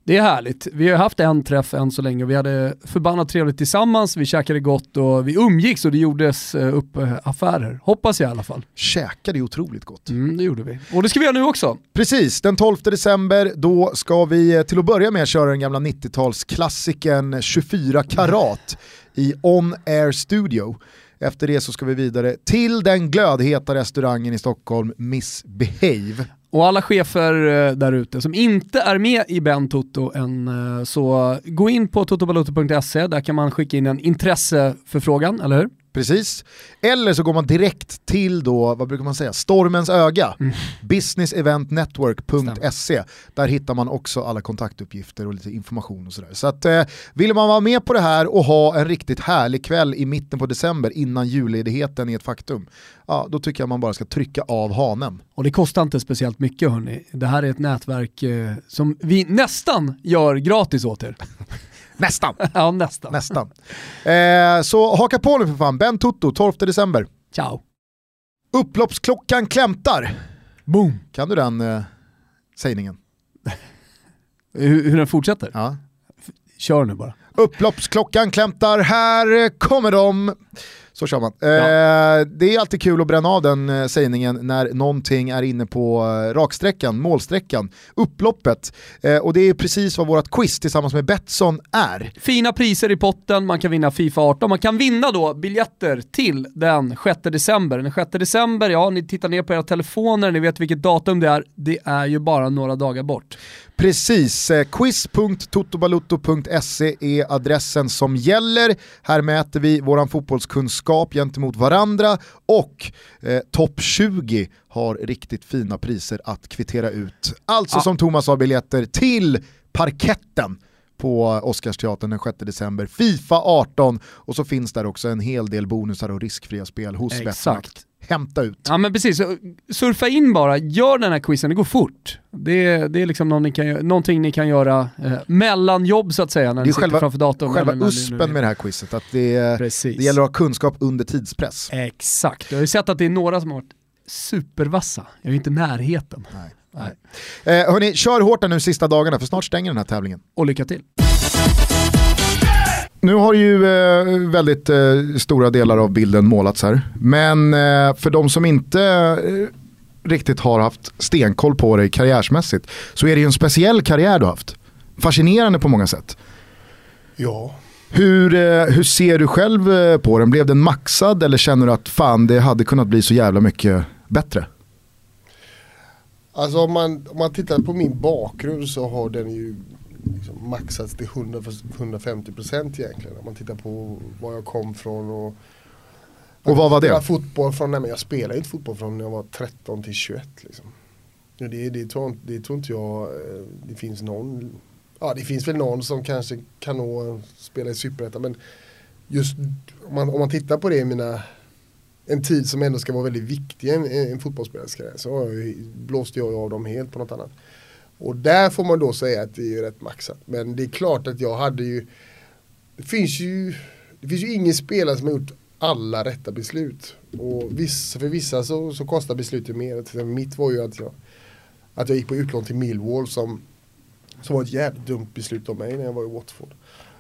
Det är härligt. Vi har haft en träff än så länge och vi hade förbannat trevligt tillsammans, vi käkade gott och vi umgicks och det gjordes eh, upp eh, affärer. Hoppas jag i alla fall. Käkade otroligt gott. Mm, det gjorde vi. Och det ska vi göra nu också. Precis, den 12 december då ska vi eh, till att börja med köra den gamla 90-talsklassikern 24 karat i On Air Studio. Efter det så ska vi vidare till den glödheta restaurangen i Stockholm, Miss Behave. Och alla chefer eh, där ute som inte är med i Ben Toto än, eh, så gå in på totobaluto.se, där kan man skicka in en intresseförfrågan, eller hur? Precis. Eller så går man direkt till då, vad brukar man säga, stormens öga, mm. businesseventnetwork.se. Där hittar man också alla kontaktuppgifter och lite information och sådär. Så att eh, vill man vara med på det här och ha en riktigt härlig kväll i mitten på december innan julledigheten är ett faktum, ja då tycker jag man bara ska trycka av hanen. Och det kostar inte speciellt mycket hörni. Det här är ett nätverk eh, som vi nästan gör gratis åt er. Nästan. ja, nästan. nästan. Eh, så haka på nu för fan, Ben Tutto, 12 december. Ciao. Upploppsklockan klämtar. Boom. Kan du den eh, sägningen? hur, hur den fortsätter? Ja. Kör nu bara. Upploppsklockan klämtar, här kommer de. Så kör man. Ja. Eh, det är alltid kul att bränna av den eh, sägningen när någonting är inne på eh, raksträckan, målsträckan, upploppet. Eh, och det är precis vad vårt quiz tillsammans med Betsson är. Fina priser i potten, man kan vinna Fifa 18, man kan vinna då biljetter till den 6 december. Den 6 december, ja ni tittar ner på era telefoner, ni vet vilket datum det är, det är ju bara några dagar bort. Precis, eh, quiz.totobalutto.se är adressen som gäller. Här mäter vi våran fotbollskunskap gentemot varandra och eh, topp 20 har riktigt fina priser att kvittera ut. Alltså ah. som Thomas har biljetter till parketten på Oscarsteatern den 6 december. Fifa 18 och så finns där också en hel del bonusar och riskfria spel hos Betmakt hämta ut. Ja men precis, surfa in bara, gör den här quizen, det går fort. Det, det är liksom någon ni kan, någonting ni kan göra eh, mellan jobb så att säga när det ni sitter själva, framför datorn. Själva uspen med det här quizet, att det, det gäller att ha kunskap under tidspress. Exakt, jag har ju sett att det är några som har varit supervassa, jag är inte i närheten. Nej. Nej. Eh, hörni, kör hårt nu sista dagarna för snart stänger den här tävlingen. Och lycka till. Nu har ju eh, väldigt eh, stora delar av bilden målats här. Men eh, för de som inte eh, riktigt har haft stenkoll på dig karriärsmässigt så är det ju en speciell karriär du har haft. Fascinerande på många sätt. Ja. Hur, eh, hur ser du själv eh, på den? Blev den maxad eller känner du att fan det hade kunnat bli så jävla mycket bättre? Alltså om man, om man tittar på min bakgrund så har den ju liksom maxats till 100, 150% egentligen. Om man tittar på var jag kom från och och vad var det? Fotboll från, nej men jag spelade inte fotboll från när jag var 13 till 21. Liksom. Det, det, det, tror, det tror inte jag eh, det finns någon Ja det finns väl någon som kanske kan nå spela i Superettan men just om man, om man tittar på det i mina en tid som ändå ska vara väldigt viktig i en, en fotbollsspelares karriär så blåste jag av dem helt på något annat. Och där får man då säga att det är rätt maxat. Men det är klart att jag hade ju Det finns ju Det finns ju ingen spelare som har gjort alla rätta beslut. Och vissa, för vissa så, så kostar beslutet mer. Mitt var ju att jag Att jag gick på utlån till Millwall som Som var ett jävligt dumt beslut av mig när jag var i Watford.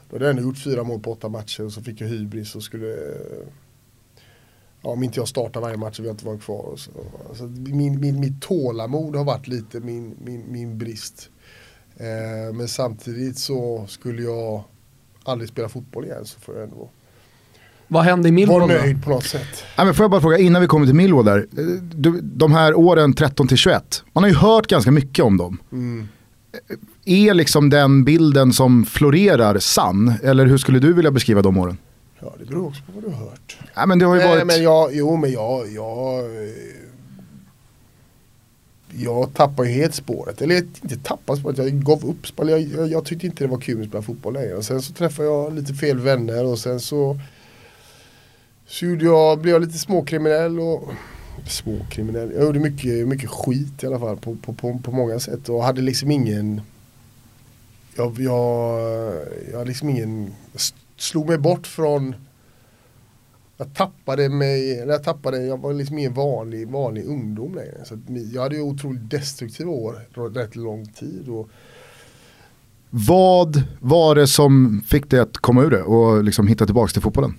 Då hade jag ändå gjort fyra mål på åtta matcher och så fick jag hybris och skulle Ja, om inte jag startar varje match så vill jag inte vara kvar. så. Alltså, min, min, mitt tålamod har varit lite min, min, min brist. Eh, men samtidigt så skulle jag aldrig spela fotboll igen så får jag ändå Vad hände i Millwall vara då? nöjd på något sätt. Nej, men får jag bara fråga, innan vi kommer till Millwall där. eh, Du, de här åren 13 till 21, man har ju hört ganska mycket om dem. Mm. Är liksom den bilden som florerar sann? Eller hur skulle du vilja beskriva de åren? Ja, det beror också på vad du har hört. Nej, men det har ju Nej, varit... men jag, jo men jag, jag, eh, jag tappade ju helt spåret. Eller inte tappade spåret, jag gav upp spel. Jag, jag, jag tyckte inte det var kul att spela fotboll längre. Och sen så träffade jag lite fel vänner och sen så, så jag, blev jag lite småkriminell och småkriminell. Jag gjorde mycket, mycket skit i alla fall på, på, på, på många sätt och hade liksom ingen jag, jag, jag hade liksom ingen, slog mig bort från jag tappade mig, jag tappade, jag var liksom ingen vanlig, vanlig ungdom längre. Så jag hade ju otroligt destruktiva år, rätt lång tid. Och, Vad var det som fick dig att komma ur det och liksom hitta tillbaka till fotbollen?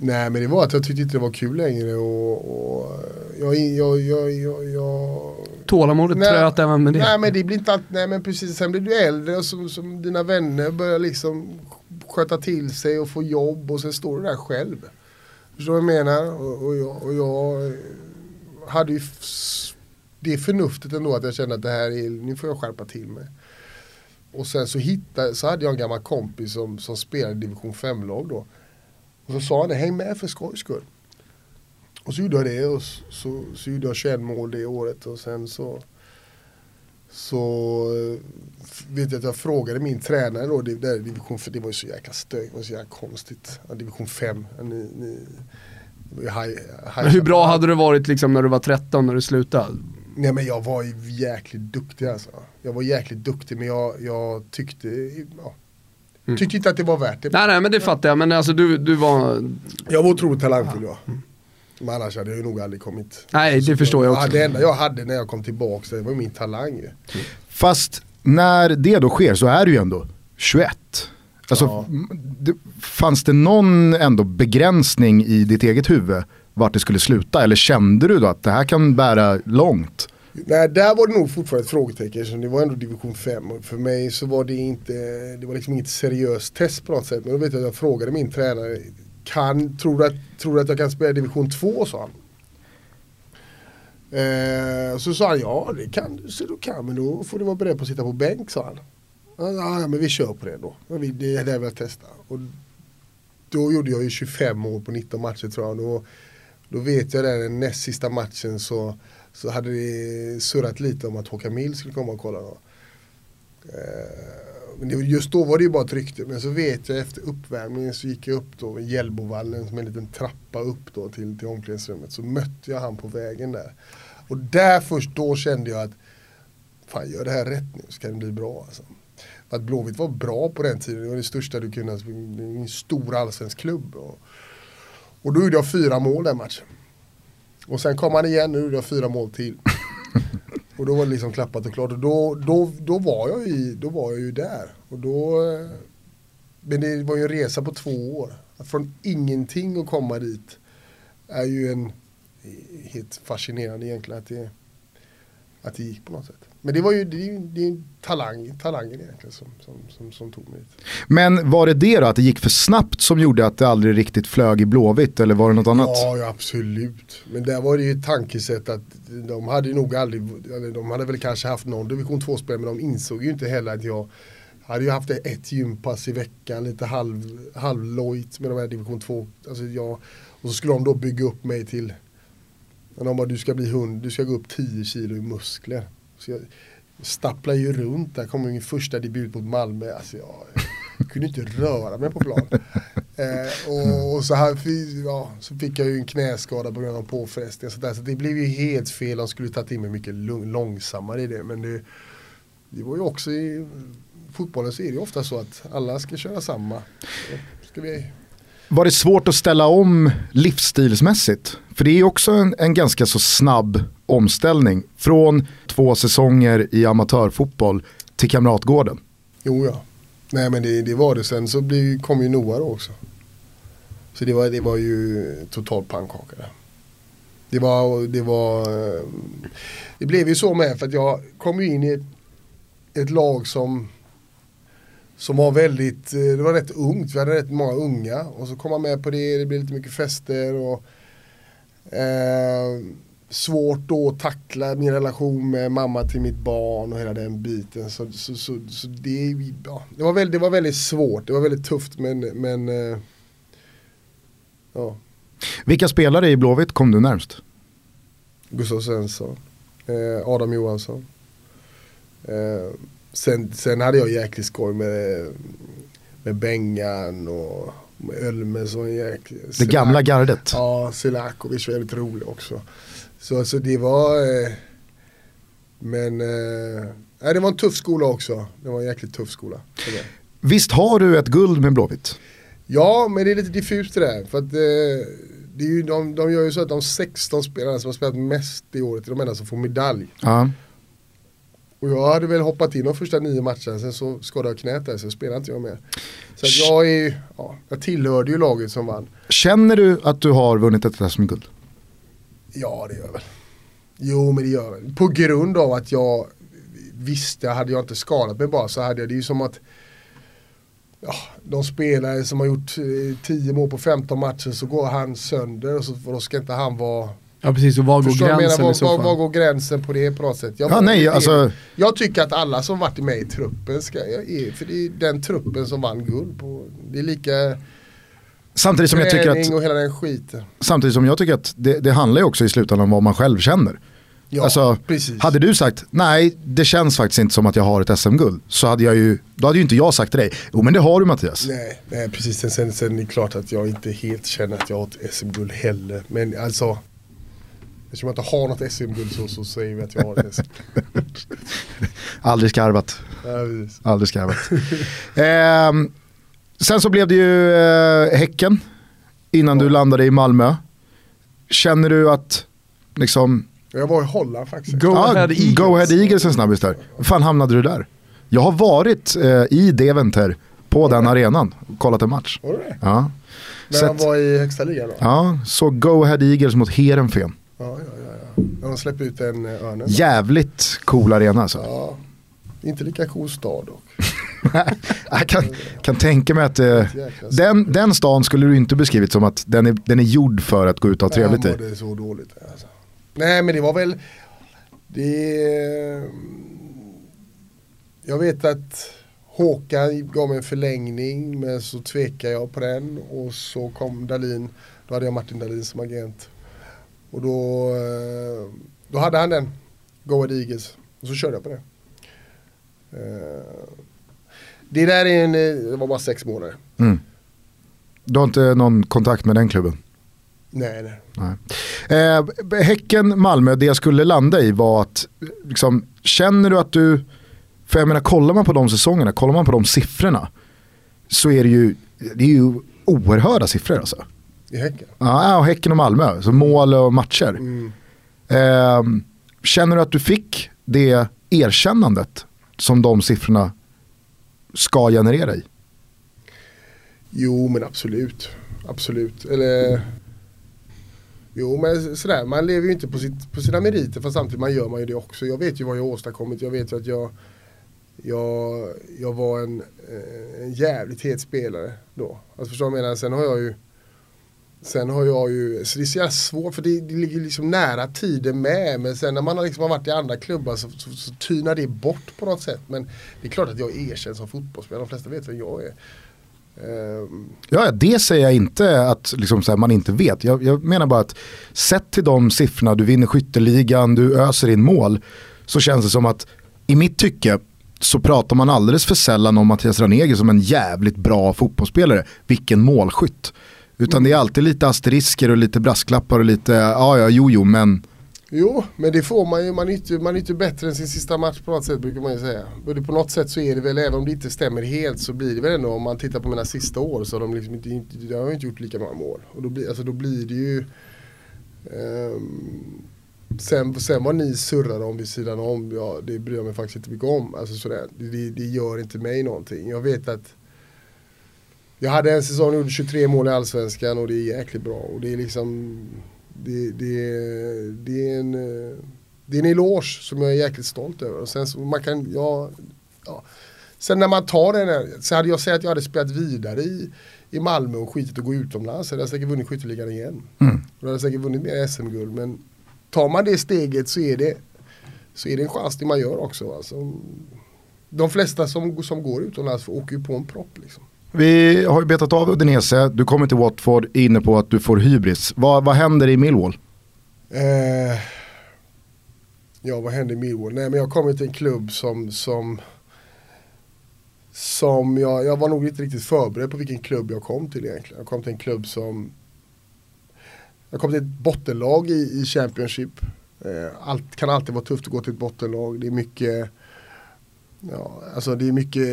nej men det var att jag tyckte inte det var kul längre och, och jag, jag, jag, jag, jag Tålamodet Nej, tröt även med det. Nej men det blir inte alltid, nej men precis, sen blir du äldre och som, som dina vänner börjar liksom sköta till sig och få jobb och sen står du där själv. Förstår du vad jag menar? Och, och, jag, och jag eh, hade ju det förnuftet ändå att jag kände att det här är, nu får jag skärpa till mig. Och sen så hittade, så hade jag en gammal kompis som, som spelade i division 5-lag då. Och så sa han det, häng med för skojs skull. Och så gjorde jag det och så, så, så gjorde jag 21 mål det året och sen så så eh, vet jag att jag frågade min tränare då, det, där division 5, det var ju så jäkla stökigt, det var så jäkla konstigt. Ja, division 5, ja, ni, ni, high, high hur bra hade det varit liksom när du var 13 när du slutade? Nej men jag var ju jäkligt duktig alltså. Jag var jäkligt duktig men jag, jag tyckte, ja, Mm. tyckte inte att det var värt det. Nej nej men det fattar jag, men alltså du, du var... Jag var otroligt talangfull ja. Men annars hade jag ju nog aldrig kommit. Nej det förstår jag också. Det enda jag hade när jag kom tillbaka det var min talang. Fast när det då sker så är du ju ändå 21. Alltså, Ja. fanns det någon ändå begränsning i ditt eget huvud vart det skulle sluta? Eller kände du då att det här kan bära långt? Nej, där var det nog fortfarande ett frågetecken. Så det var ändå division 5 och för mig så var det inte, det var liksom inget seriöst test på något sätt. Men då vet jag att jag frågade min tränare, kan, tror, du att, tror du att jag kan spela division 2? sa han. Eh, så sa han, ja det kan du, så du kan, men då får du vara beredd på att sitta på bänk, sa han. Ja, men vi kör på det då. Vi- Det är det jag vill testa. Och då gjorde jag ju 25 mål på 19 matcher tror jag. Då, då vet jag där den näst sista matchen så, så hade det surrat lite om att Håkan Mild skulle komma och kolla. Då. Eh, just då var det ju bara ett rykte. Men så vet jag efter uppvärmningen så gick jag upp då vid Hjällbovallen som en liten trappa upp då till, till omklädningsrummet. Så mötte jag han på vägen där. Och där först då kände jag att fan gör det här rätt nu så kan det bli bra. Alltså. För Att Blåvitt var bra på den tiden, det var det största du kunde, det en stor allsvensk klubb. Och, och då gjorde jag fyra mål den matchen. Och sen kom han igen, nu gjorde jag fyra mål till och då var det liksom klappat och klart. Och då, då, då, var, jag i, då var jag ju där. Och då, eh, men det var ju en resa på två år. Att från ingenting att komma dit är ju en eh, helt fascinerande egentligen att det, att det gick på något sätt. Men det var ju det är, ju- det är ju talang, talangen egentligen som, som, som, som tog mig dit. Men var det det då, att det gick för snabbt som gjorde att det aldrig riktigt flög i Blåvitt eller var det något annat? Ja, absolut. Men där var det ju ett tankesätt att de hade nog aldrig, eller de hade väl kanske haft någon division 2-spelare men de insåg ju inte heller att jag hade ju haft ett gympass i veckan, lite halv, halvlojt med de här division 2. Alltså jag, och så skulle de då bygga upp mig till, de bara du ska bli hund, du ska gå upp 10 kilo i muskler. Så jag stapplade ju runt, där kom min första debut mot Malmö. Alltså jag, jag kunde inte röra mig på plan. Eh, och, och så, här, ja, så fick jag ju en knäskada på grund av påfrestning. Så, där, så det blev ju helt fel, de skulle tagit in mig mycket långsammare i det. Men det, det var ju också i fotbollen så är det ju ofta så att alla ska köra samma. Så Ska vi, var det svårt att ställa om livsstilsmässigt? För det är ju också en, en ganska så snabb omställning. Från två säsonger i amatörfotboll till Kamratgården. Jo ja. Nej men det, det var det. Sen så blev, kom ju Noah då också. Så det var, det var ju total pannkaka där. Det var, det var, eh, det blev ju så med för att jag kom ju in i ett, ett lag som som var väldigt, eh, det var rätt ungt, vi hade rätt många unga och så kom man med på det, det blev lite mycket fester och eh, svårt då att tackla min relation med mamma till mitt barn och hela den biten. Så, så, så, så det, ja, det, var väldigt, det var väldigt svårt, det var väldigt tufft men, men eh, ja. Vilka spelare i Blåvitt kom du närmst? Gustav Svensson, eh, Adam Johansson. Eh, sen, sen hade jag jäkligt skoj med, med Bengan och med. Det gamla gardet? Ja, Selakovic var väldigt rolig också. Så alltså det var, eh, men eh, det var en tuff skola också. Det var en jäkligt tuff skola. Visst har du ett guld med Blåvitt? Ja, men det är lite diffust det där. För att, eh, det är ju, de, de gör ju så att de 16 spelarna som har spelat mest i året är de enda som får medalj. Ja. Och jag hade väl hoppat in de första nio matcherna, sen så skadade jag knät där så spelade inte jag mer. Så jag, är, ja, jag tillhörde ju laget som vann. Känner du att du har vunnit ett SM-guld? Ja det gör jag väl. Jo men det gör jag väl. På grund av att jag visste, hade jag inte skadat mig bara så hade jag det ju som att ja, de spelare som har gjort 10 eh, mål på 15 matcher så går han sönder och, så, då ska inte han vara Ja precis, och var går gränsen menar, var, i så fall? Var, var går gränsen på det på något sätt? Jag, ja, nej, alltså... jag tycker att alla som varit med i truppen ska, för det är den truppen som vann guld. På, det är lika Samtidigt som jag tycker att, och hela den skiten. Samtidigt som jag tycker att det, det handlar ju också i slutändan om vad man själv känner. Ja, alltså, precis. Hade du sagt nej det känns faktiskt inte som att jag har ett SM-guld så hade jag ju, då hade ju inte jag sagt till dig, jo men det har du Mattias. Nej, nej precis, sen, sen, sen är det klart att jag inte helt känner att jag har ett SM-guld heller. Men alltså, eftersom jag inte har något SM-guld så, så säger vi att jag har ett SM. Aldrig skarvat. Ja, Aldrig skarvat. eh, sen så blev det ju eh, Häcken innan ja. du landade i Malmö. Känner du att liksom jag var i Holland faktiskt. Go, ah, ahead, Eagles. Go ahead Eagles en snabbis där. Hur fan hamnade du där? Jag har varit eh, i Deventer på var den arenan och kollat en match. Var det Ja. När han var i högsta ligan då? Ja, så Go Ahead Eagles mot Heerenveen. Ja, ja, ja, ja. De släppte ut en eh, örnen. Jävligt cool arena alltså. Ja. Inte lika cool stad dock. jag kan, kan tänka mig att eh, den, den stan skulle du inte beskrivit som att den är, den är gjord för att gå ut och ha trevligt i. det är så dåligt. Alltså. Nej men det var väl, det, jag vet att Håkan gav mig en förlängning men så tvekade jag på den och så kom Dalin, då hade jag Martin Dalin som agent. Och då, eh, då hade han den, Go Eagles, och så körde jag på det. Eh, det där är en, det var bara sex månader. Mm. Du har inte någon kontakt med den klubben? Nej, nej. nej. Eh, häcken Malmö, det jag skulle landa i var att, liksom, känner du att du, för jag menar kollar man på de säsongerna, kollar man på de siffrorna, så är det ju, det är ju oerhörda siffror alltså. I Häcken? Ja, och Häcken och Malmö, så mål och matcher. Mm. Eh, känner du att du fick det erkännandet som de siffrorna ska generera i? Jo men absolut. Absolut. Eller Jo men sådär, man lever ju inte på, sitt, på sina meriter fast samtidigt man gör man ju det också. Jag vet ju vad jag har åstadkommit. Jag vet ju att jag, jag, jag var en, eh, en jävligt het spelare då. Alltså förstår du vad jag menar? Sen har jag ju Sen har jag ju, så det är så jävla svårt för det, det ligger liksom nära tiden med. Men sen när man har liksom varit i andra klubbar så, så, så tynar det bort på något sätt. Men det är klart att jag är erkänd som fotbollsspelare. De flesta vet vem jag är. Um... Ja, det säger jag inte att liksom här, man inte vet. Jag, jag, menar bara att sett till de siffrorna, du vinner skytteligan, du öser in mål. Så känns det som att i mitt tycke så pratar man alldeles för sällan om Mattias Ranegi som en jävligt bra fotbollsspelare. Vilken målskytt. Utan det är alltid lite asterisker och lite brasklappar och lite, ja ja, jo jo men. Jo, men det får man ju, man är inte, man är inte bättre än sin sista match på något sätt brukar man ju säga. Och på något sätt så är det väl, även om det inte stämmer helt så blir det väl ändå, om man tittar på mina sista år så har de liksom inte, inte, jag har inte gjort lika många mål. Och då blir, alltså då blir det ju um, Sen, sen vad ni surrar om vid sidan om, ja, det bryr jag mig faktiskt inte mycket om. Alltså sådär. Det, det gör inte mig någonting. Jag vet att jag hade en säsong, gjorde 23 mål i Allsvenskan och det är jäkligt bra. Och det är liksom, det, det, det är en det är en eloge som jag är jäkligt stolt över. Och sen så man kan, ja, ja. Sen när man tar den, så hade jag sagt att jag hade spelat vidare i, i Malmö och skitit och gå utomlands så hade jag säkert vunnit skytteligan igen. Mm. Då hade jag säkert vunnit mer SM-guld. Men tar man det steget så är det, så är det en chans det man gör också. Alltså, de flesta som, som går utomlands åker ju på en propp. Liksom. Vi har ju betat av Udinese, du kommer till Watford, inne på att du får hybris. Vad, vad händer i Millwall? Eh, ja, vad händer i Millwall? Nej, men jag kommer till en klubb som, som, som jag, jag var nog inte riktigt förberedd på vilken klubb jag kom till egentligen. Jag kom till en klubb som, jag kom till ett bottenlag i, i Championship. Eh, allt kan alltid vara tufft att gå till ett bottenlag. Det är mycket, ja, alltså det är mycket,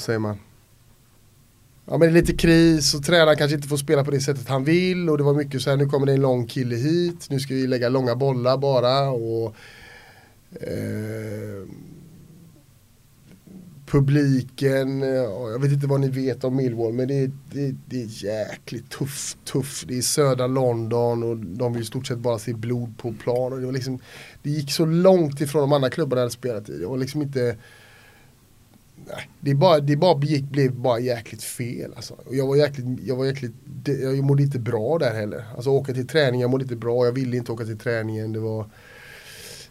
vad säger man? ja, men det är lite kris och tränaren kanske inte får spela på det sättet han vill och det var mycket så här nu kommer det en lång kille hit, nu ska vi lägga långa bollar bara och eh, publiken, jag vet inte vad ni vet om Millwall men det är, det, det är jäkligt tufft, tufft. Det är södra London och de vill i stort sett bara se blod på plan. Och det, var liksom, det gick så långt ifrån de andra klubbarna hade spelat i. Det var liksom inte det, bara, det bara gick, blev bara jäkligt fel alltså. Jag var jäkligt, jag var jäkligt, jag mådde inte bra där heller. Alltså åka till träningen, jag mådde inte bra, jag ville inte åka till träningen. Det var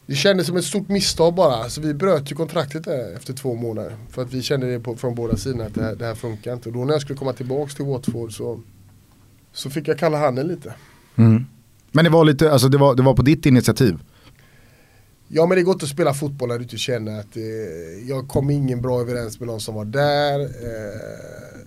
det kändes som ett stort misstag bara. Så vi bröt ju kontraktet där efter två månader. För att vi kände det på, från båda sidorna att det här, det här funkar inte. Och då när jag skulle komma tillbaka till Watford så, så fick jag kalla handen lite. Mm. Men det var, lite, alltså det, var, det var på ditt initiativ? Ja men det går inte att spela fotboll när du inte känner att eh, jag kom ingen bra överens med någon som var där. Eh,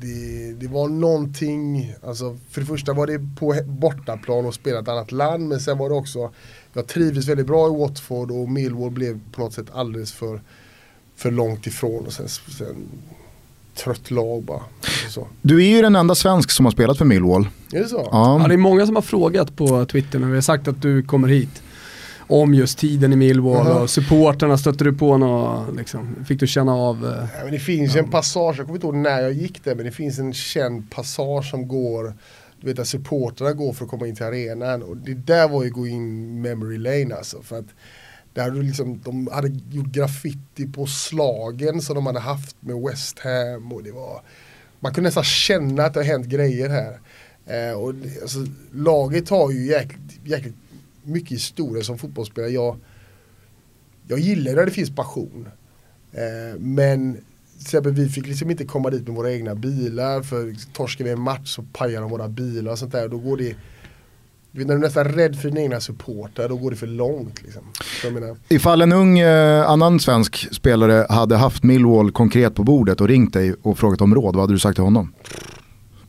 det, det, var någonting, alltså för det första var det på bortaplan och spela ett annat land men sen var det också, jag trivdes väldigt bra i Watford och Millwall blev på något sätt alldeles för, för långt ifrån och sen, sen trött lag bara. Du är ju den enda svensk som har spelat för Millwall. Är det så? Ja. ja. det är många som har frågat på Twitter när vi har sagt att du kommer hit om just tiden i Millwall uh -huh. och supporterna stötte du på något, liksom, fick du känna av? Eh, ja, men det finns ja. en passage, jag kommer inte ihåg när jag gick där, men det finns en känd passage som går du vet att supporterna går för att komma in till arenan och det där var ju gå in memory lane alltså. För att där liksom, de hade gjort graffiti på slagen som de hade haft med West Ham och det var man kunde nästan känna att det har hänt grejer här. Eh, och det, alltså, laget har ju jäkligt, jäkligt mycket historia som fotbollsspelare. Jag, jag gillar när det finns passion. Eh, men till vi fick liksom inte komma dit med våra egna bilar för torskar vi en match så pajar de våra bilar och sånt där. Då går det när du är nästan rädd för dina egna supportrar, då går det för långt. Liksom. Menar... Ifall en ung eh, annan svensk spelare hade haft Millwall konkret på bordet och ringt dig och frågat om råd, vad hade du sagt till honom?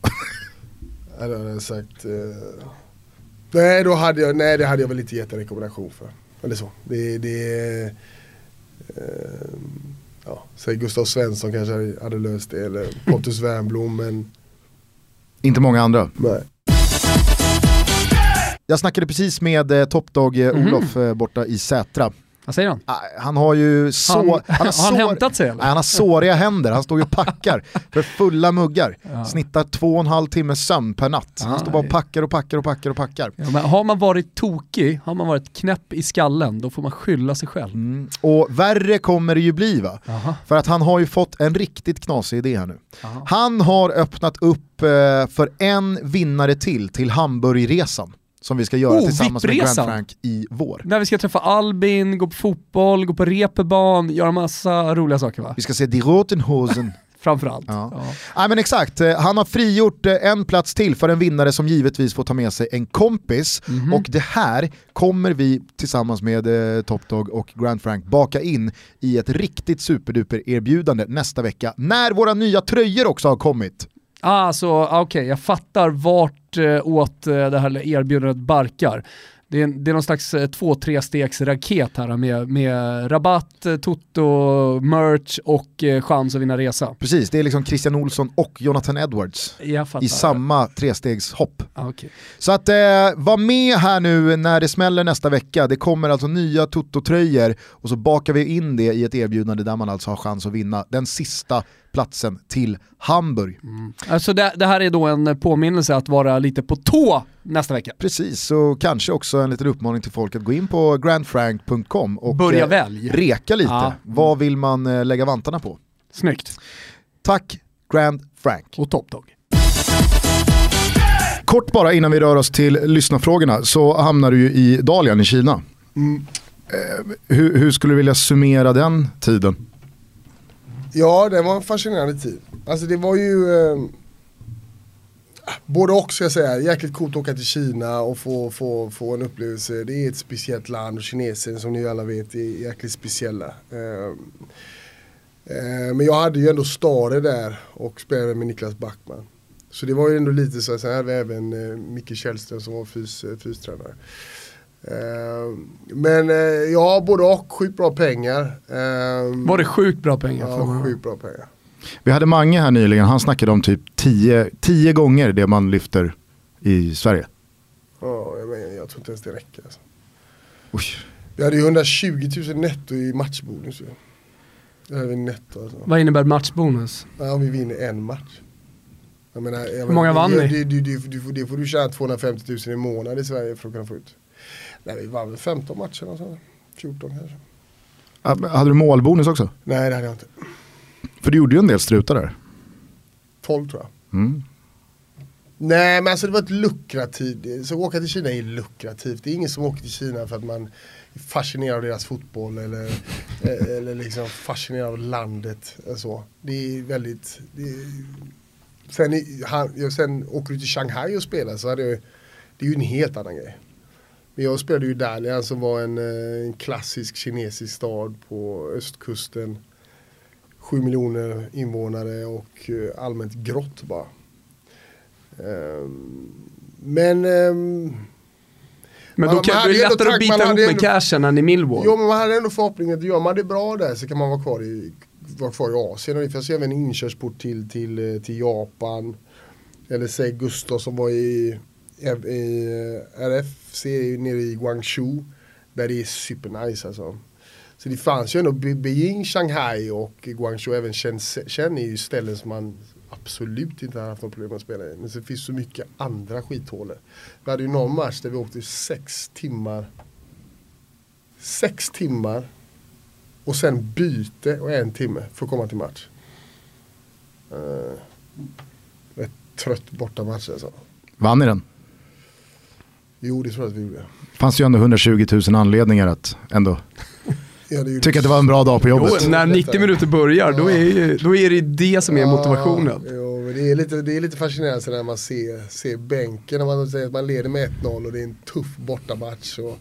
jag hade sagt, eh, Nej, då hade jag, nej det hade jag väl inte gett en rekommendation för. Eller så. Det, det eh, ja, säg Gustav Svensson kanske hade löst det eller Pontus Wernbloom men Inte många andra? Nej. Jag snackade precis med eh, Topdog eh, mhm. Olof mm borta i Sätra. Vad säger han? Ah, han har ju så... Han, han har, sår, han hämtat sig eller? Han har såriga händer, han står ju och packar för fulla muggar. Ja. Snittar två och en halv timme sömn per natt. Han står bara och packar och packar och packar och packar. Ja, men har man varit tokig, har man varit knäpp i skallen, då får man skylla sig själv. Mm. Och värre kommer det ju bli va? Aha. För att han har ju fått en riktigt knasig idé här nu. Aha. Han har öppnat upp eh, för en vinnare till, till Hamburgresan som vi ska göra oh, tillsammans med Grand Frank i vår. När vi ska träffa Albin, gå på fotboll, gå på reeperbahn, göra massa roliga saker va? Vi ska se Die Rotenhosen. Framförallt. Ja. Ja. ja. men exakt, eh, han har frigjort eh, en plats till för en vinnare som givetvis får ta med sig en kompis. Mm -hmm. Och det här kommer vi tillsammans med eh, Top Dog och Grand Frank baka in i ett riktigt superduper erbjudande nästa vecka när våra nya tröjor också har kommit. Ah, så okej, okay, jag fattar vart eh, åt eh, det här erbjudandet barkar. Det är, det är någon slags eh, två-tre stegs raket här med, med rabatt, eh, toto, merch och eh, chans att vinna resa. Precis, det är liksom Christian Olsson och Jonathan Edwards i samma trestegshopp. Ah, okej. Så att eh, var med här nu när det smäller nästa vecka. Det kommer alltså nya Toto-tröjor och så bakar vi in det i ett erbjudande där man alltså har chans att vinna den sista platsen till Hamburg. Alltså det, det här är då en påminnelse att vara lite på tå nästa vecka. Precis, så kanske också en liten uppmaning till folk att gå in på grandfrank.com och Börja eh, välj. reka lite. Ja. Vad vill man eh, lägga vantarna på? Snyggt. Tack Grand Frank. Och Top Dog. Kort bara innan vi rör oss till lyssnarfrågorna så hamnar du ju i Dalian i Kina. Mm. Eh, hur, hur skulle du vilja summera den tiden? Ja, det var en fascinerande tid. Alltså det var ju eh, både och ska jag säga. Jäkligt coolt att åka till Kina och få, få, få en upplevelse. Det är ett speciellt land och kineser som ni alla vet är jäkligt speciella. Eh, eh, men jag hade ju ändå Stare där och spelade med Niklas Backman. Så det var ju ändå lite så, sen hade vi även eh, Micke Källström som var fys, eh, fystränare. Eh, men eh, ja, både och, sjukt bra pengar. Eh, Var det sjukt bra pengar? för Ja, sjukt bra pengar. Vi hade Mange här nyligen, han snackade om typ 10 10 gånger det man lyfter i Sverige. Ja, jag, men, jag tror inte ens det räcker. Alltså. Oj. Vi hade ju 120 000 netto i matchbonus. Det hade vi netto alltså. Vad innebär matchbonus? Ja, om vi vinner en match. Jag menar, jag Hur många vann det, ni? Det, det, det, det, får- det får du tjäna 250 000 i månad i Sverige för att kunna få ut. Nej, vi vann väl 15 matcher och så. 14 kanske. Hade du målbonus också? Nej, det hade jag inte. För du gjorde ju en del strutar där. 12 tror jag. Mm. Nej men alltså det var ett lukrativt, så att åka till Kina är lukrativt. Det är ingen som åker till Kina för att man är fascinerad av deras fotboll eller, eh, eller liksom fascinerad av landet. och Så. Det är väldigt, det är, sen, han, sen åker du till Shanghai och spelar så hade jag, det är ju en helt annan grej. Jag spelade ju i Dalian som var en, eh, en klassisk kinesisk stad på östkusten. Sju miljoner invånare och eh, allmänt grått bara. Ehm, Men men Men Man- då kan det är lättare att bita ihop med ändå- cashen än i Millwall. Jo men man hade ändå förhoppningen att gör man det bra där så kan man vara kvar i, vara kvar i Asien. Och det finns även en inkörsport till, till, eh, till Japan. Eller säg Gustav som var i, i eh, RFC nere i Guangzhou. Där det är supernice alltså. Så det fanns ju ändå Beijing, Shanghai och Guangzhou, även Shenzhen är ju ställen som man absolut inte har haft något problem att spela i. Men så finns så mycket andra skithålor. Vi hade ju någon match där vi åkte sex timmar sex timmar och sen byte och en timme för att komma till match. Eh, uh, ett trött bortamatch alltså. Vann ni den? Jo, det tror jag att vi gjorde. fanns ju ändå 120 000 anledningar att ändå Ja, det tycka att det var en bra dag på Jo, jobbet. när 90 minuter börjar, då är, ju, då är det det som är motivationen. Ja, jo, men det, är lite, det är lite fascinerande när man ser, ser bänken, när man säger att man leder med 1-0 och det är en tuff bortamatch. Och,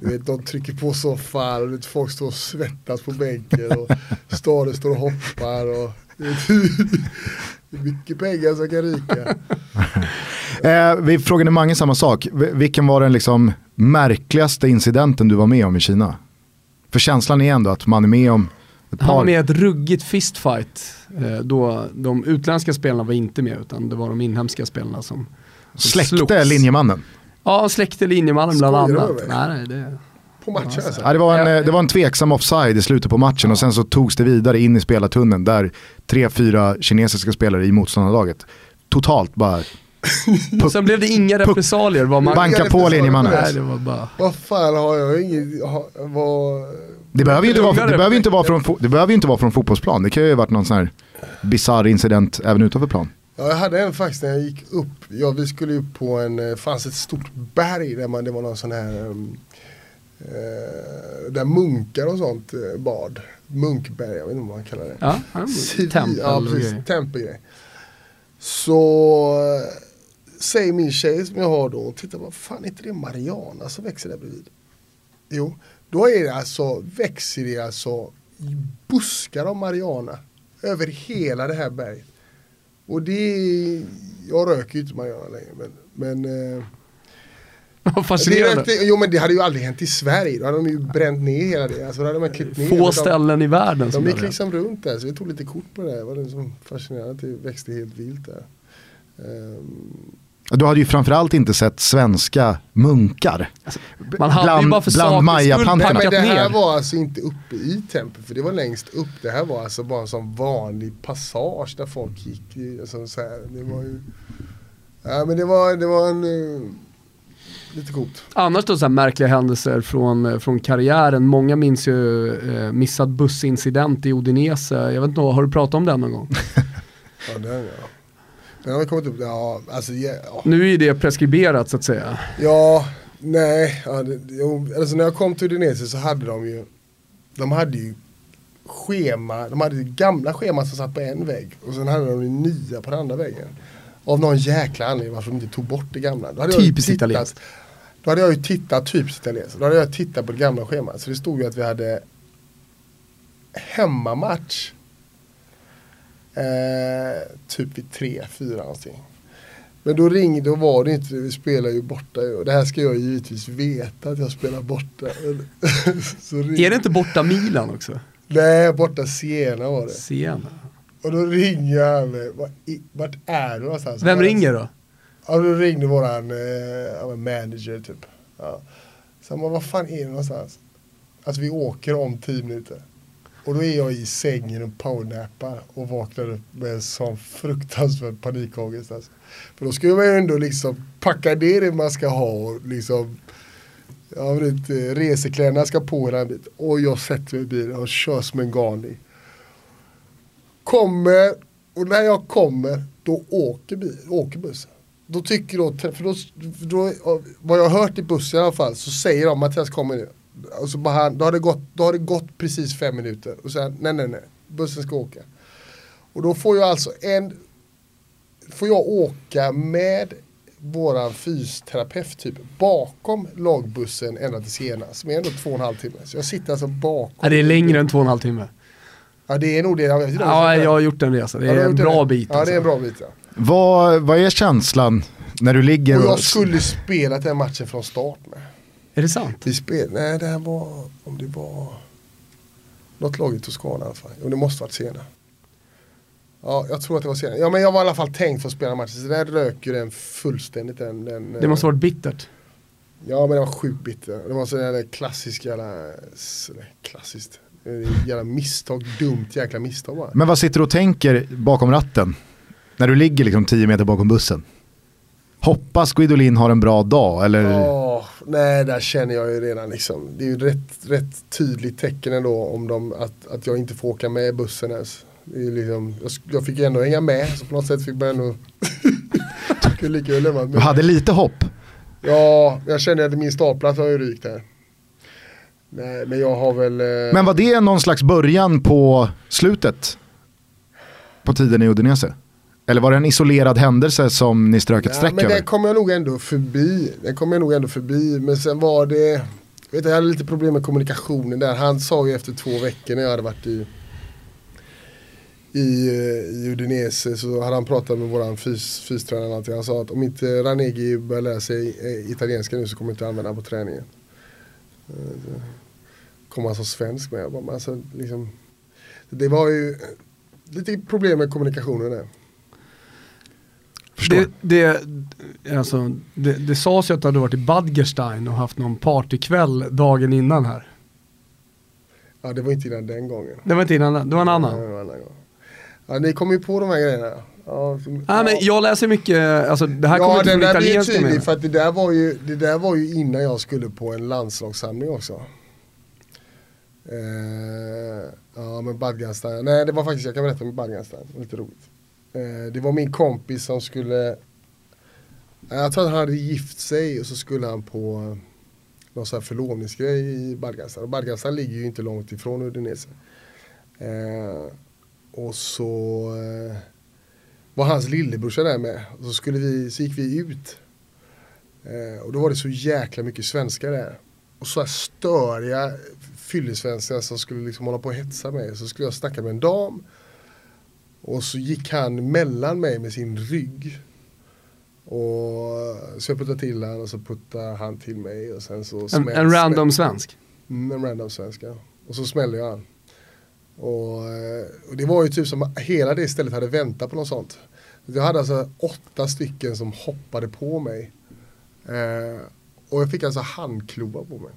du vet, de trycker på soffan och vet, folk står och svettas på bänken och Stare står och hoppar. Och, det är mycket pengar som kan ryka. Eh, vi frågade Mange samma sak. Vilken var den liksom märkligaste incidenten du var med om i Kina? För känslan är ändå att man är med om ett Han var par... med i ett ruggigt fistfight. eh, Då de utländska spelarna var inte med utan det var de inhemska spelarna som, som Släckte slogs. linjemannen. Ja, släckte linjemannen bland annat. Nej, det... Matchen alltså. Ja, det, var en, eh, det var en tveksam offside i slutet på matchen och sen så togs det vidare in i spelartunneln där tre, fyra kinesiska spelare i motståndarlaget totalt bara Sen blev det inga repressalier. Man... banka på linjemannen. Nej, det var bara... Vad fan har jag inget, ha, vad, Det behöver ju inte vara, Lugnare. det behöver ju inte vara, från, fo- det behöver ju inte vara från fotbollsplan. Det kan ju ha varit någon sån här bisarr incident även utanför plan. Ja, jag hade en faktiskt när jag gick upp. Ja, vi skulle upp på en, det fanns ett stort berg där man, det var någon sån här um, eh, där munkar och sånt eh, bad. Munkberg, jag vet inte vad man kallar det. Ja, Civil- tempel ja, precis, tempelgrej. Så eh, säger min tjej som jag har då, titta vad fan är inte det Mariana som växer där bredvid? Jo, då är det alltså, växer det alltså buskar av Mariana över hela det här berget. Och det är, jag röker ju inte Mariana längre men, men eh, Vad Det fascinerande. rätt, jo men det hade ju aldrig hänt i Sverige, då hade de ju bränt ner hela det. Alltså, hade man klippt ner. Få de, ställen i världen som De gick det. liksom runt där, så vi tog lite kort på det. Det var det som fascinerande att det växte helt vilt där. Ehm, Du hade ju framförallt inte sett svenska munkar. Man hade ju Bland- bara för bland packat men det här ner. var alltså inte uppe i tempel, för det var längst upp. Det här var alltså bara en sån vanlig passage där folk gick. i, Alltså, så här. Det var ju... Ja men det var, det var en... eh, lite coolt. Annars då så här märkliga händelser från, eh, från karriären. Många minns ju eh, missad bussincident i Odinese. Jag vet inte, har du pratat om den någon gång? Ja, den ja. Den har kommit upp, ja alltså ja. Nu är det preskriberat så att säga. Ja, nej. Ja, det, jo, alltså när jag kom till Udinese så hade de ju, de hade ju schema, de hade gamla scheman som satt på en vägg och sen hade de ju nya på den andra väggen. Av någon jäkla anledning varför de inte tog bort det gamla. Då hade Typiskt italienskt. Då hade jag ju tittat, typiskt italienskt, då hade jag tittat på det gamla schemat. Så det stod ju att vi hade hemmamatch eh, typ vid tre, fyra någonting. Men då ringde och var det inte, vi spelar ju borta och det här ska jag givetvis veta att jag spelar borta. Är det inte borta Milan också? Nej, borta Siena var det. Siena. Och då ringer han mig, "Vart är du någonstans? Vem ringer då? Ja, då ringde våran eh, manager typ. Ja. Så han bara, vad fan är det någonstans? Alltså vi åker om tio minuter. Och då är jag i sängen och powernappar och vaknar upp med en sån fruktansvärd panikångest. Alltså. För då ska man ju ändå liksom packa ner det man ska ha och liksom jag vet, eh, resekläderna ska på hela bit. Och jag sätter mig i bilen och kör som en galning. Kommer, och när jag kommer, då åker, bil, åker bussen. Då tycker då, för då, för då, vad jag har hört i bussen i alla fall, så säger de Mattias kommer nu. Och så bara, han- då, har det gått, då har det gått precis fem minuter. Och sen, nej nej nej, bussen ska åka. Och då får jag alltså en, får jag åka med våran fysioterapeut typ bakom lagbussen ända till Siena som är ändå två och en halv timme. Så jag sitter alltså bakom. Ja, det är längre än två och en halv timme. Ja det är nog det. Jag vet inte Ja, jag- har gjort en resa. Det Ja, är har en bra det. bit. Ja det är en alltså. bra bit ja. Vad, vad är känslan när du ligger Och och... jag skulle spela den matchen från start med. Är det sant? Vi spelade, nej det här var, om det var något lag i Toscana i alla fall. Jo det måste varit Siena. Ja jag tror att det var Siena. Ja men jag var i alla fall tänkt för att spela matchen. Så där rök ju den fullständigt. Den, den, Det måste ha varit bittert. Ja men det var sjukt bitter. Det var så jävla klassisk jävla, klassiskt. Jävla misstag, dumt jäkla misstag bara. Men vad sitter du och tänker bakom ratten? När du ligger liksom 10 meter bakom bussen? Hoppas Guidolin har en bra dag eller? Åh, nej, där känner jag ju redan liksom. Det är ju rätt, rätt tydligt tecken ändå om de, att, att jag inte får åka med bussen ens. Liksom, jag, jag fick ju ändå hänga med, så på något sätt fick man ändå... Du hade lite hopp. Ja, jag känner att min startplats har ju rykt här. Nej, men jag har väl... eh, Men var det någon slags början på slutet? På tiden i Udinese? Eller var det en isolerad händelse som ni strök ett Ja, streck men över? den kom jag nog ändå förbi. Den kom jag nog ändå förbi. Men sen var det, vet, jag hade lite problem med kommunikationen där. Han sa ju efter två veckor när jag hade varit i i, eh, i Udinese så hade han pratat med våran fys, fystränare. och allting. Han sa att om inte Ranegi börjar lära sig eh, italienska nu så kommer jag inte använda honom på träningen. Eh, Kom han som svensk med. Jag bara, alltså, liksom, det var ju lite problem med kommunikationen där. Det, det, alltså, det, det sades ju att du hade varit i Badgerstein och haft någon partykväll dagen innan här. Ja det var inte innan den gången. Det var inte innan, det var en Ja, annan. det var en annan. Ja, ni kommer ju på de här grejerna. Ja, som, Nej men jag läser mycket, alltså det här kommer ja inte den från där blir italienska tydlig för att det där, var ju, det där var ju innan jag skulle på en landslagssamling också. Eh, ja men Badganstein, nej det var faktiskt, jag kan berätta om Badganstein, lite roligt. Eh, det var min kompis som skulle, eh, jag tror att han hade gift sig och så skulle han på eh, någon sån här förlovningsgrej i Badganstein. Och Badganstein ligger ju inte långt ifrån Udinese. Eh, och så eh, var hans lillebrorsa där med. Och så, skulle vi, så gick vi ut. Eh, och då var det så jäkla mycket svenskar där. Och så här störiga fyllesvenskar som skulle liksom hålla på och hetsa mig. Så skulle jag snacka med en dam. Och så gick han mellan mig med sin rygg. Och så jag puttade till han och så puttade han till mig och sen så En, en random svensk. Mm, en random svenska. Och så smällde jag han. Och, och det var ju typ som hela det stället hade väntat på något sånt. Jag hade alltså åtta stycken som hoppade på mig. Eh, och jag fick alltså handklovar på mig.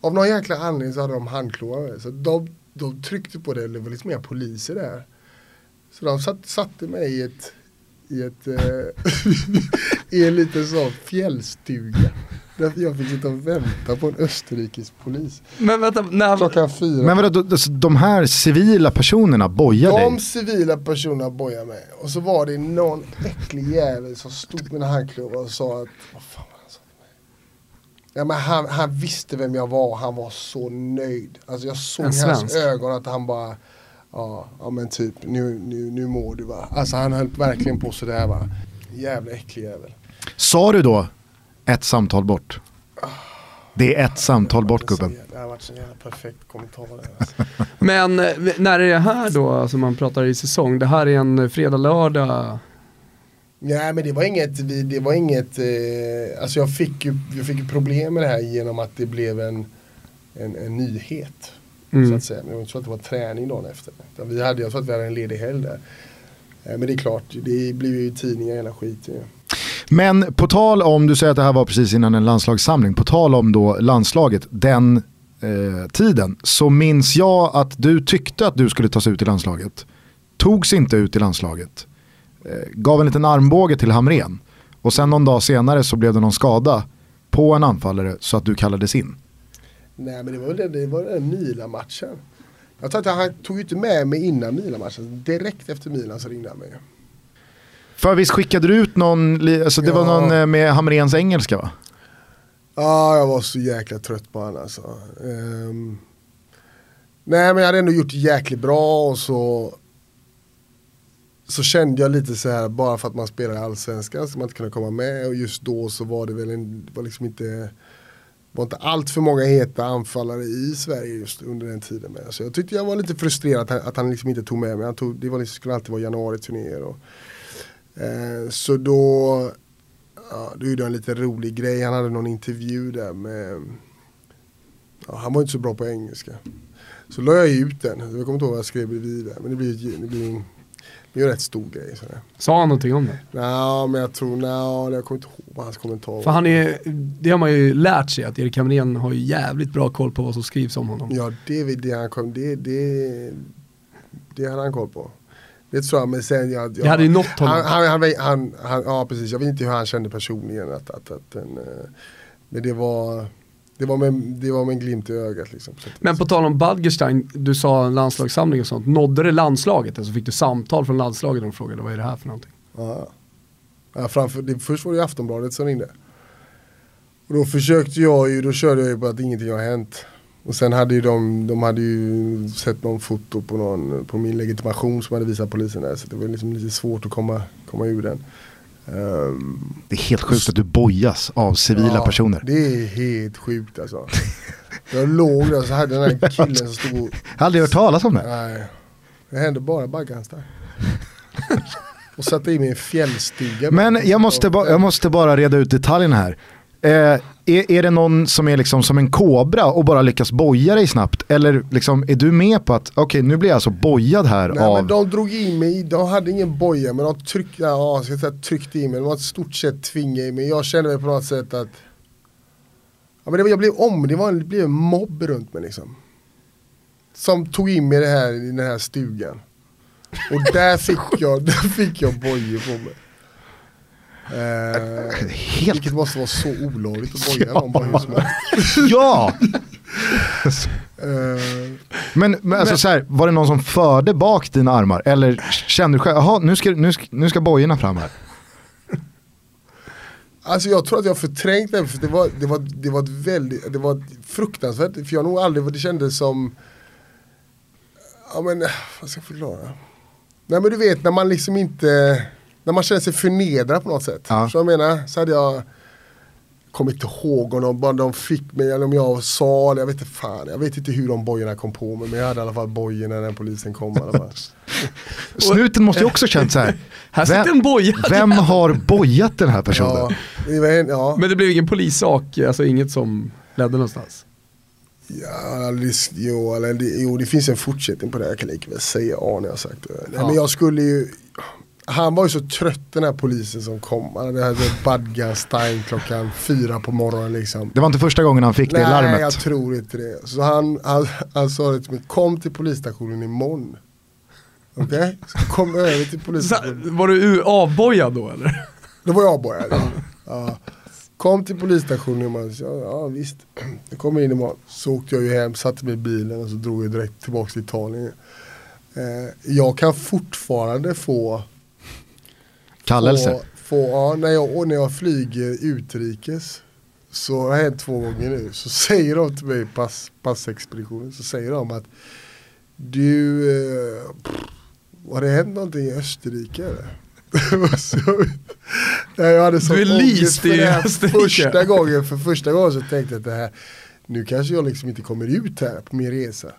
Av någon jäkla anledning så hade de handklovar med. Så de, de tryckte på det, det var lite mer poliser där. Så de satt, satte mig i ett, i ett eh, i en liten sån fjällstuga. Därför jag fick sitta och vänta på en österrikisk polis. Men vänta, när, Klockan fyra. Men vadå, då- de här civila personerna bojar De dig? civila personerna bojade mig. Och så var det någon äcklig jävel som stod med en handklovar och sa att, vad fan var han sa till mig? Ja, men han, han visste vem jag var, han var så nöjd. Alltså jag såg i hans ögon att han bara, ja, ja men typ nu, nu, nu mår du va. Alltså han höll verkligen på sådär va. Jävla äcklig jävel. Sa du då ett samtal bort? Det är ett samtal bort en gubben. Det har varit så jävla perfekt kommentar. Alltså. men eh, när är det här då, alltså man pratar i säsong? Det här är en fredag, lördag. Nej men det var inget, vi- det var inget, eh, alltså jag fick, ju, jag fick ju problem med det här genom att det blev en, en, en nyhet. Så Mm. att säga. Men det var inte så att det var träning dagen efter. Utan vi hade, jag tror att vi hade en ledig helg där. Eh, men det är klart, det blir ju tidningar hela skiten ju. Men på tal om, du säger att det här var precis innan en landslagssamling, på tal om då landslaget, den eh, tiden, så minns jag att du tyckte att du skulle tas ut i landslaget. Togs inte ut i landslaget. Eh, gav en liten armbåge till Hamren. Och sen någon dag senare så blev det någon skada på en anfallare så att du kallades in. Nej men det var väl den, det var den Milan-matchen. Jag tror att han tog ju inte med mig innan Milan-matchen. Direkt efter Milan så ringde han mig. För visst skickade du ut någon, alltså det var Ja. någon eh, med Hamrens engelska va? Ja, jag var så jäkla trött på honom alltså. Ehm, nej, men jag hade ändå gjort det jäkligt bra och så så kände jag lite så här bara för att man spelar i allsvenskan så man inte kunde komma med och just då så var det väl en, var liksom inte var inte allt för många heta anfallare i Sverige just under den tiden. Men alltså jag tyckte jag var lite frustrerad att han, att han liksom inte tog med mig. Han tog, det var liksom, skulle alltid vara januari-turnéer. Eh, så då Ja, då gjorde han en lite rolig grej. Han hade någon intervju där med ja, Han var inte så bra på engelska. Så la jag ut den. Jag kommer inte ihåg vad jag skrev bredvid där. Men det blir, det blir, en, det blir en rätt stor grej. Sådär. Sa han någonting om det? Nå, men jag tror, no, jag kommer inte ihåg vad hans kommentar var. För han är, det har man ju lärt sig att Erik Hamrén har ju jävligt bra koll på vad som skrivs om honom. Ja, det, är det han kom, det, det, det hade han koll på. Det tror jag, men sen jag... Det hade ju nått honom. Han, han, han, han, ja precis, jag vet inte hur han kände personligen att, att, att eh, Men det var, det var, med, det var med en glimt i ögat liksom. Men på tal om Badgerstein, du sa en landslagssamling och sånt. Nådde det landslaget? Alltså fick du samtal från landslaget och de frågade vad är det här för någonting? Ja. Ja, framför, det, först var det ju Aftonbladet som ringde. Och då försökte jag ju, då körde jag ju på att ingenting har hänt. Och sen hade ju de, de hade ju sett någon foto på, någon, på min legitimation som hade visat polisen där. Så det var liksom lite svårt att komma, komma ur den. Det är helt sjukt att du bojas av civila ja, personer. Det är helt sjukt alltså. Jag låg där så hade den här killen som stod och, Jag har aldrig hört talas om det. nej. Det hände bara Bagganstad. och satte in mig i en fjällstuga. Men jag måste, ba, jag måste bara reda ut detaljerna här. Eh, är, är det någon som är liksom som en kobra och bara lyckas boja dig snabbt? Eller liksom, är du med på att, okej nu blir jag alltså bojad här Nej av... men de drog in mig, de hade ingen boja men de tryckte, ja, ska säga, tryckte in mig, de var ett stort sett tvingade in mig. Jag kände mig på något sätt att ja, men det, var- jag blev om, det, var det blev en mobb runt mig liksom. Som tog in mig i, det här, i den här stugan. Och där fick jag, där fick jag bojor på mig. Eh, Helt... vilket måste vara så olagligt att boja någon bara hur som helst. Ja! Eh, Men, men alltså Men- så här, var det någon som förde bak dina armar? Eller kände du själv, jaha nu ska, nu, ska, nu ska bojorna fram här? Alltså jag tror att jag förträngt det, för det var, det var, det var ett väldigt, det var fruktansvärt, för jag har nog aldrig, det kändes som, ja men, vad ska jag förklara? Nej men du vet när man liksom inte, när man känner sig förnedrad på något sätt. Ja. Så jag menar, så hade jag, kommer inte ihåg om de, de fick mig eller om jag sa det. Jag vet inte fan. Jag vet inte hur de bojorna kom på mig. Men jag hade i alla fall bojorna när polisen kom. Snuten måste ju också känt så här. Här sitter Vem- en boja. Vem har bojat den här personen? ja, det var en, ja. Men det blev ingen polissak, alltså inget som ledde någonstans. Ja, det, jo, eller det, jo, det finns en fortsättning på det. Jag kan lika väl säga ja när jag har sagt det. Nej, Ja. men jag skulle ju, han var ju så trött den här polisen som kom. Han hade badgas time klockan fyra på morgonen liksom. Det var inte första gången han fick det Nej, larmet. jag tror inte det. Så han, han, han sa det till mig, kom till polisstationen imorgon. Okej? Så kom över till polisstationen. var du avbojad då eller? Då var jag bara ja. ja. Kom till polisstationen imorgon. Så, Ja, ja visst. Jag kommer in imorgon. Så åkte jag ju hem, satte mig i bilen och så drog jag direkt tillbaka till Italien. Eh, jag kan fortfarande få Kallelse. Få, få, ja, när, jag, och när jag flyger utrikes, så har det hänt två gånger nu, så säger de till mig, pass, passexpeditionen, så säger de att du, eh, har det hänt någonting i Österrike eller? så, jag hade sån ångest för det här. Första gången, för första gången så tänkte jag att det här, nu kanske jag liksom inte kommer ut här på min resa.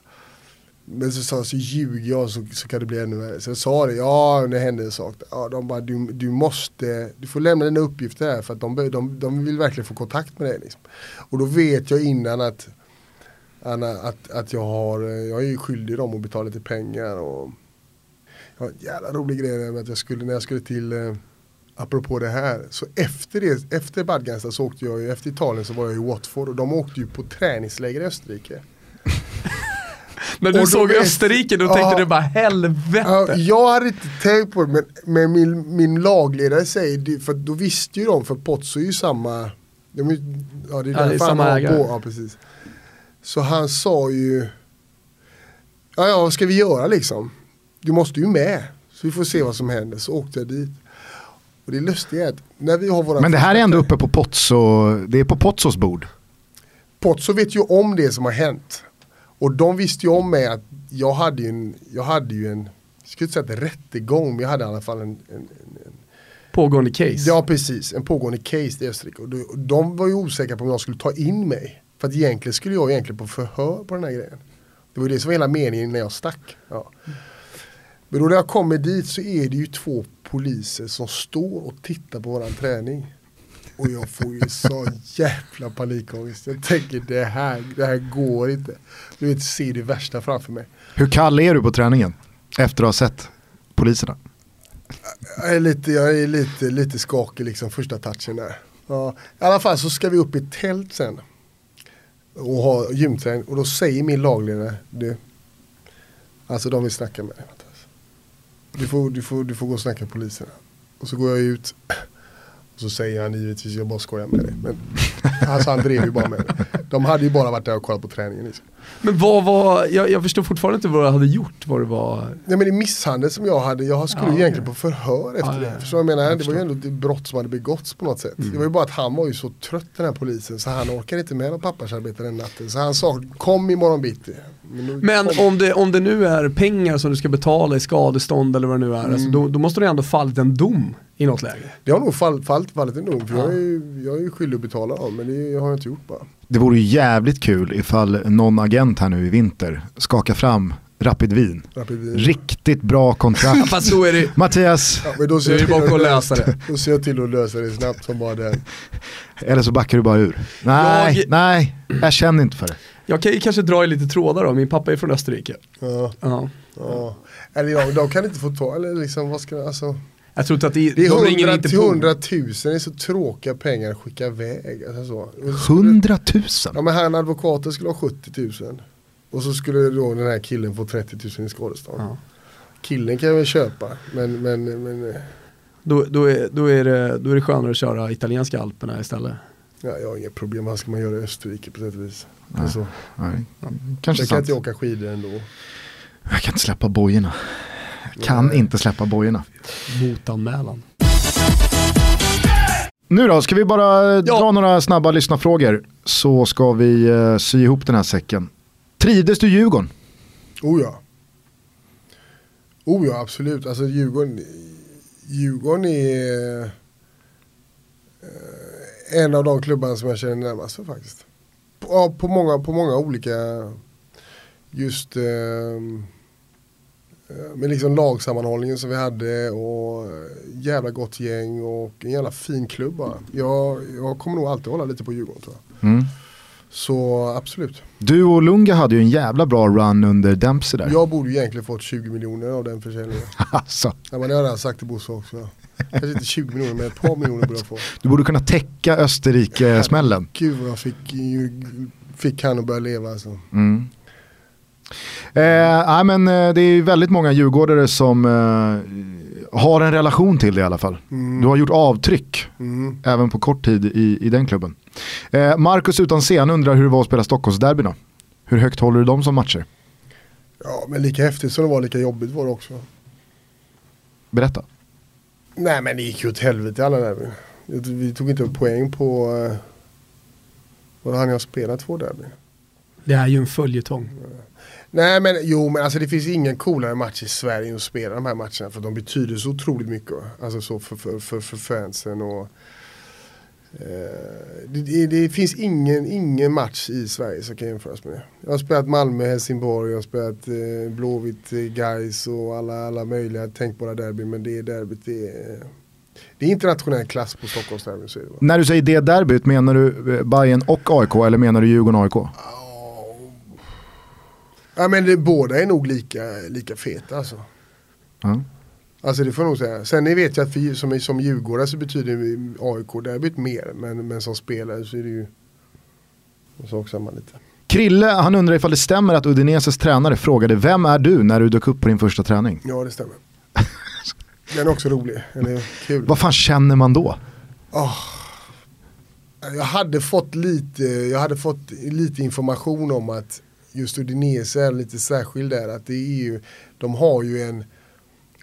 Men så sa jag, så ljuger jag så, så kan det bli ännu värre. Så jag sa det, ja det hände en sak. Ja, de bara, du, du måste, du får lämna dina uppgifter här för att de, de, de vill verkligen få kontakt med dig. Liksom. Och då vet jag innan att, Anna, att, att jag har, jag är skyldig dem att betala lite pengar. Och, jag har en jävla rolig grej med att jag skulle, när jag skulle till, eh, apropå det här, så efter, det, efter Badgansta så åkte jag efter Italien så var jag i Watford och de åkte ju på träningsläger i Österrike. När du såg Österrike då Ja. tänkte du bara helvete. Ja, jag hade inte tänkt på det men, men min, min lagledare säger, det, för då visste ju de, för Pozzo är ju samma, de är, ja det är Ja, det är därför han samma har ägare. på, ja precis. Så han sa ju, ja ja vad ska vi göra liksom? Du måste ju med, så vi får se vad som händer. Så åkte jag dit. Och det lustiga är att när vi har våra Men det här är ändå uppe på Pozzo, det är på Pozzos bord. Pozzo vet ju om det som har hänt. Och de visste ju om mig att jag hade ju en, jag hade ju en, jag skulle inte säga att rättegång, men jag hade i alla fall en, en, en, en Pågående case. Ja precis, en pågående case i Österrike. Och de, och de var ju osäkra på om jag skulle ta in mig. För att egentligen skulle jag egentligen på förhör på den här grejen. Det var ju det som var hela meningen när jag stack. Ja. Men då när jag kommer dit så är det ju två poliser som står och tittar på våran träning. Och jag får ju så jävla panikångest. Jag tänker det här, det här går inte. Du vet, se det värsta framför mig. Hur kall är du på träningen? Efter att ha sett poliserna. Jag är lite, jag är lite, lite skakig liksom första touchen där. Ja. I alla fall så ska vi upp i tält sen. Och ha gymträning. Och då säger min lagledare, du. Alltså de vill snacka med dig. Du får, du, får, du får gå och snacka med poliserna. Och så går jag ut. Och så säger han givetvis, jag bara skojar med dig. Men alltså han drev ju bara med mig. De hade ju bara varit där och kollat på träningen. Liksom. Men vad var, jag, jag förstår fortfarande inte vad du hade gjort, vad det var. Nej men det misshandel som jag hade, jag skulle Ja, egentligen på förhör efter ja, det. ja. Förstår du vad jag menar? Jag det var ju ändå ett brott som hade begåtts på något sätt. Mm. Det var ju bara att han var ju så trött den här polisen så han orkade inte med någon pappersarbete den natten. Så han sa kom imorgon bitti. Men, om det, om det nu är pengar som du ska betala i skadestånd eller vad det nu är, alltså, Mm. då, då måste det ändå fallit en dom i något läge. det har nog fall, fallit, fallit en dom för Ja. jag, är ju, jag är skyldig att betala dem men det har jag inte gjort bara. Det vore ju jävligt kul ifall någon agent här nu i vinter skakar fram Rapid Wien. Rapid Wien. Riktigt bra kontrakt. Fast då är det, Mattias, Ja, men då ser är det till bara att att lösa det. Då ser jag till att lösa det snabbt som bara den. eller så backar du bara ur. Nej, Jag- nej, jag känner inte för det. Jag kan ju kanske dra i lite trådar då, min pappa är från Österrike. Ja, Ja. ja. Eller ja, de kan inte få ta, eller liksom vad ska alltså. Jag tror inte att det, Det är de ringer 100 inte till på. 100 000, det är så tråkiga pengar att skicka iväg. Alltså så. Och så skulle- 100 000? Ja men han advokaten skulle ha 70 000. Och så skulle då den här killen få 30 000 i skadestånd. Ja. Killen kan jag väl köpa, men, men, men eh, Då, då, är, då, är det, då är det skönare att köra italienska alperna istället. ja, jag har inga problem. Vad ska man göra i Österrike på sätt och vis? Nej. Alltså, Nej, kanske jag kan inte åka skidor ändå. Jag kan inte släppa bojorna. Jag kan Nej. inte släppa bojorna. Motanmälan. Nu då, ska vi bara Ja. dra några snabba lyssnarfrågor så ska vi uh, sy ihop den här säcken. Trivdes du i Djurgården? Oh ja. Oh ja, absolut. Alltså Djurgården, Djurgården är en av de klubbarna som jag känner närmast för faktiskt. På, på, många, på många olika, just eh, med liksom lagsammanhållningen som vi hade och jävla gott gäng och en jävla fin klubb bara. Jag, jag kommer nog alltid hålla lite på Djurgården tror jag. Mm. Så absolut. Du och Lunga hade ju en jävla bra run under Dempsey där. Jag borde ju egentligen fått 20 miljoner av den försäljningen. alltså, Ja, men det har jag sagt till Bosse också. Kanske inte 20 miljoner men ett par miljoner borde jag få. du borde kunna täcka Österrike-smällen. Gud vad jag fick, fick han att börja leva alltså. Mm. Eh, men, eh, det är väldigt många djurgårdare som eh, har en relation till det i alla fall. Mm. Du har gjort avtryck Mm. även på kort tid i, i den klubben. Eh, Marcus utan scen undrar hur det var att spela Stockholmsderby då? Hur högt håller du dem som matcher? Ja men lika häftigt som det var lika jobbigt var det också. Berätta. Nej men det gick ju åt helvete alla derbyn. Vi tog inte poäng på, eh, vad hann jag spela två derbyn? Det är ju en följetong. Nej men jo men alltså det finns ingen coolare match i Sverige än att spela de här matcherna för de betyder så otroligt mycket. Alltså så för, för, för, för fansen och det, det, det finns ingen, ingen match i Sverige som kan jämföras med det. Jag har spelat Malmö, Helsingborg, jag har spelat eh, Blåvitt, eh, Gais och alla, alla möjliga tänkbara derbyn men det derbyt det är det är internationell klass på Stockholmsderbyn så? När du säger det derbyt, menar du eh, Bayern och AIK eller menar du Djurgården och AIK? Ja men det, båda är nog lika, lika feta alltså. Ja. Alltså det får jag nog säga. Sen ni vet jag att för, som, som djurgårdare så betyder AIK derbyt mer. Men, men som spelare så är det ju sak samma lite. Krille, han undrar ifall det stämmer att Udineses tränare frågade vem är du när du dök upp på din första träning? Ja det stämmer. Den är också rolig. Den är kul. Vad fan känner man då? Ah. Jag hade fått lite, jag hade fått lite information om att just Udinese är lite särskild där. Att det är ju, de har ju en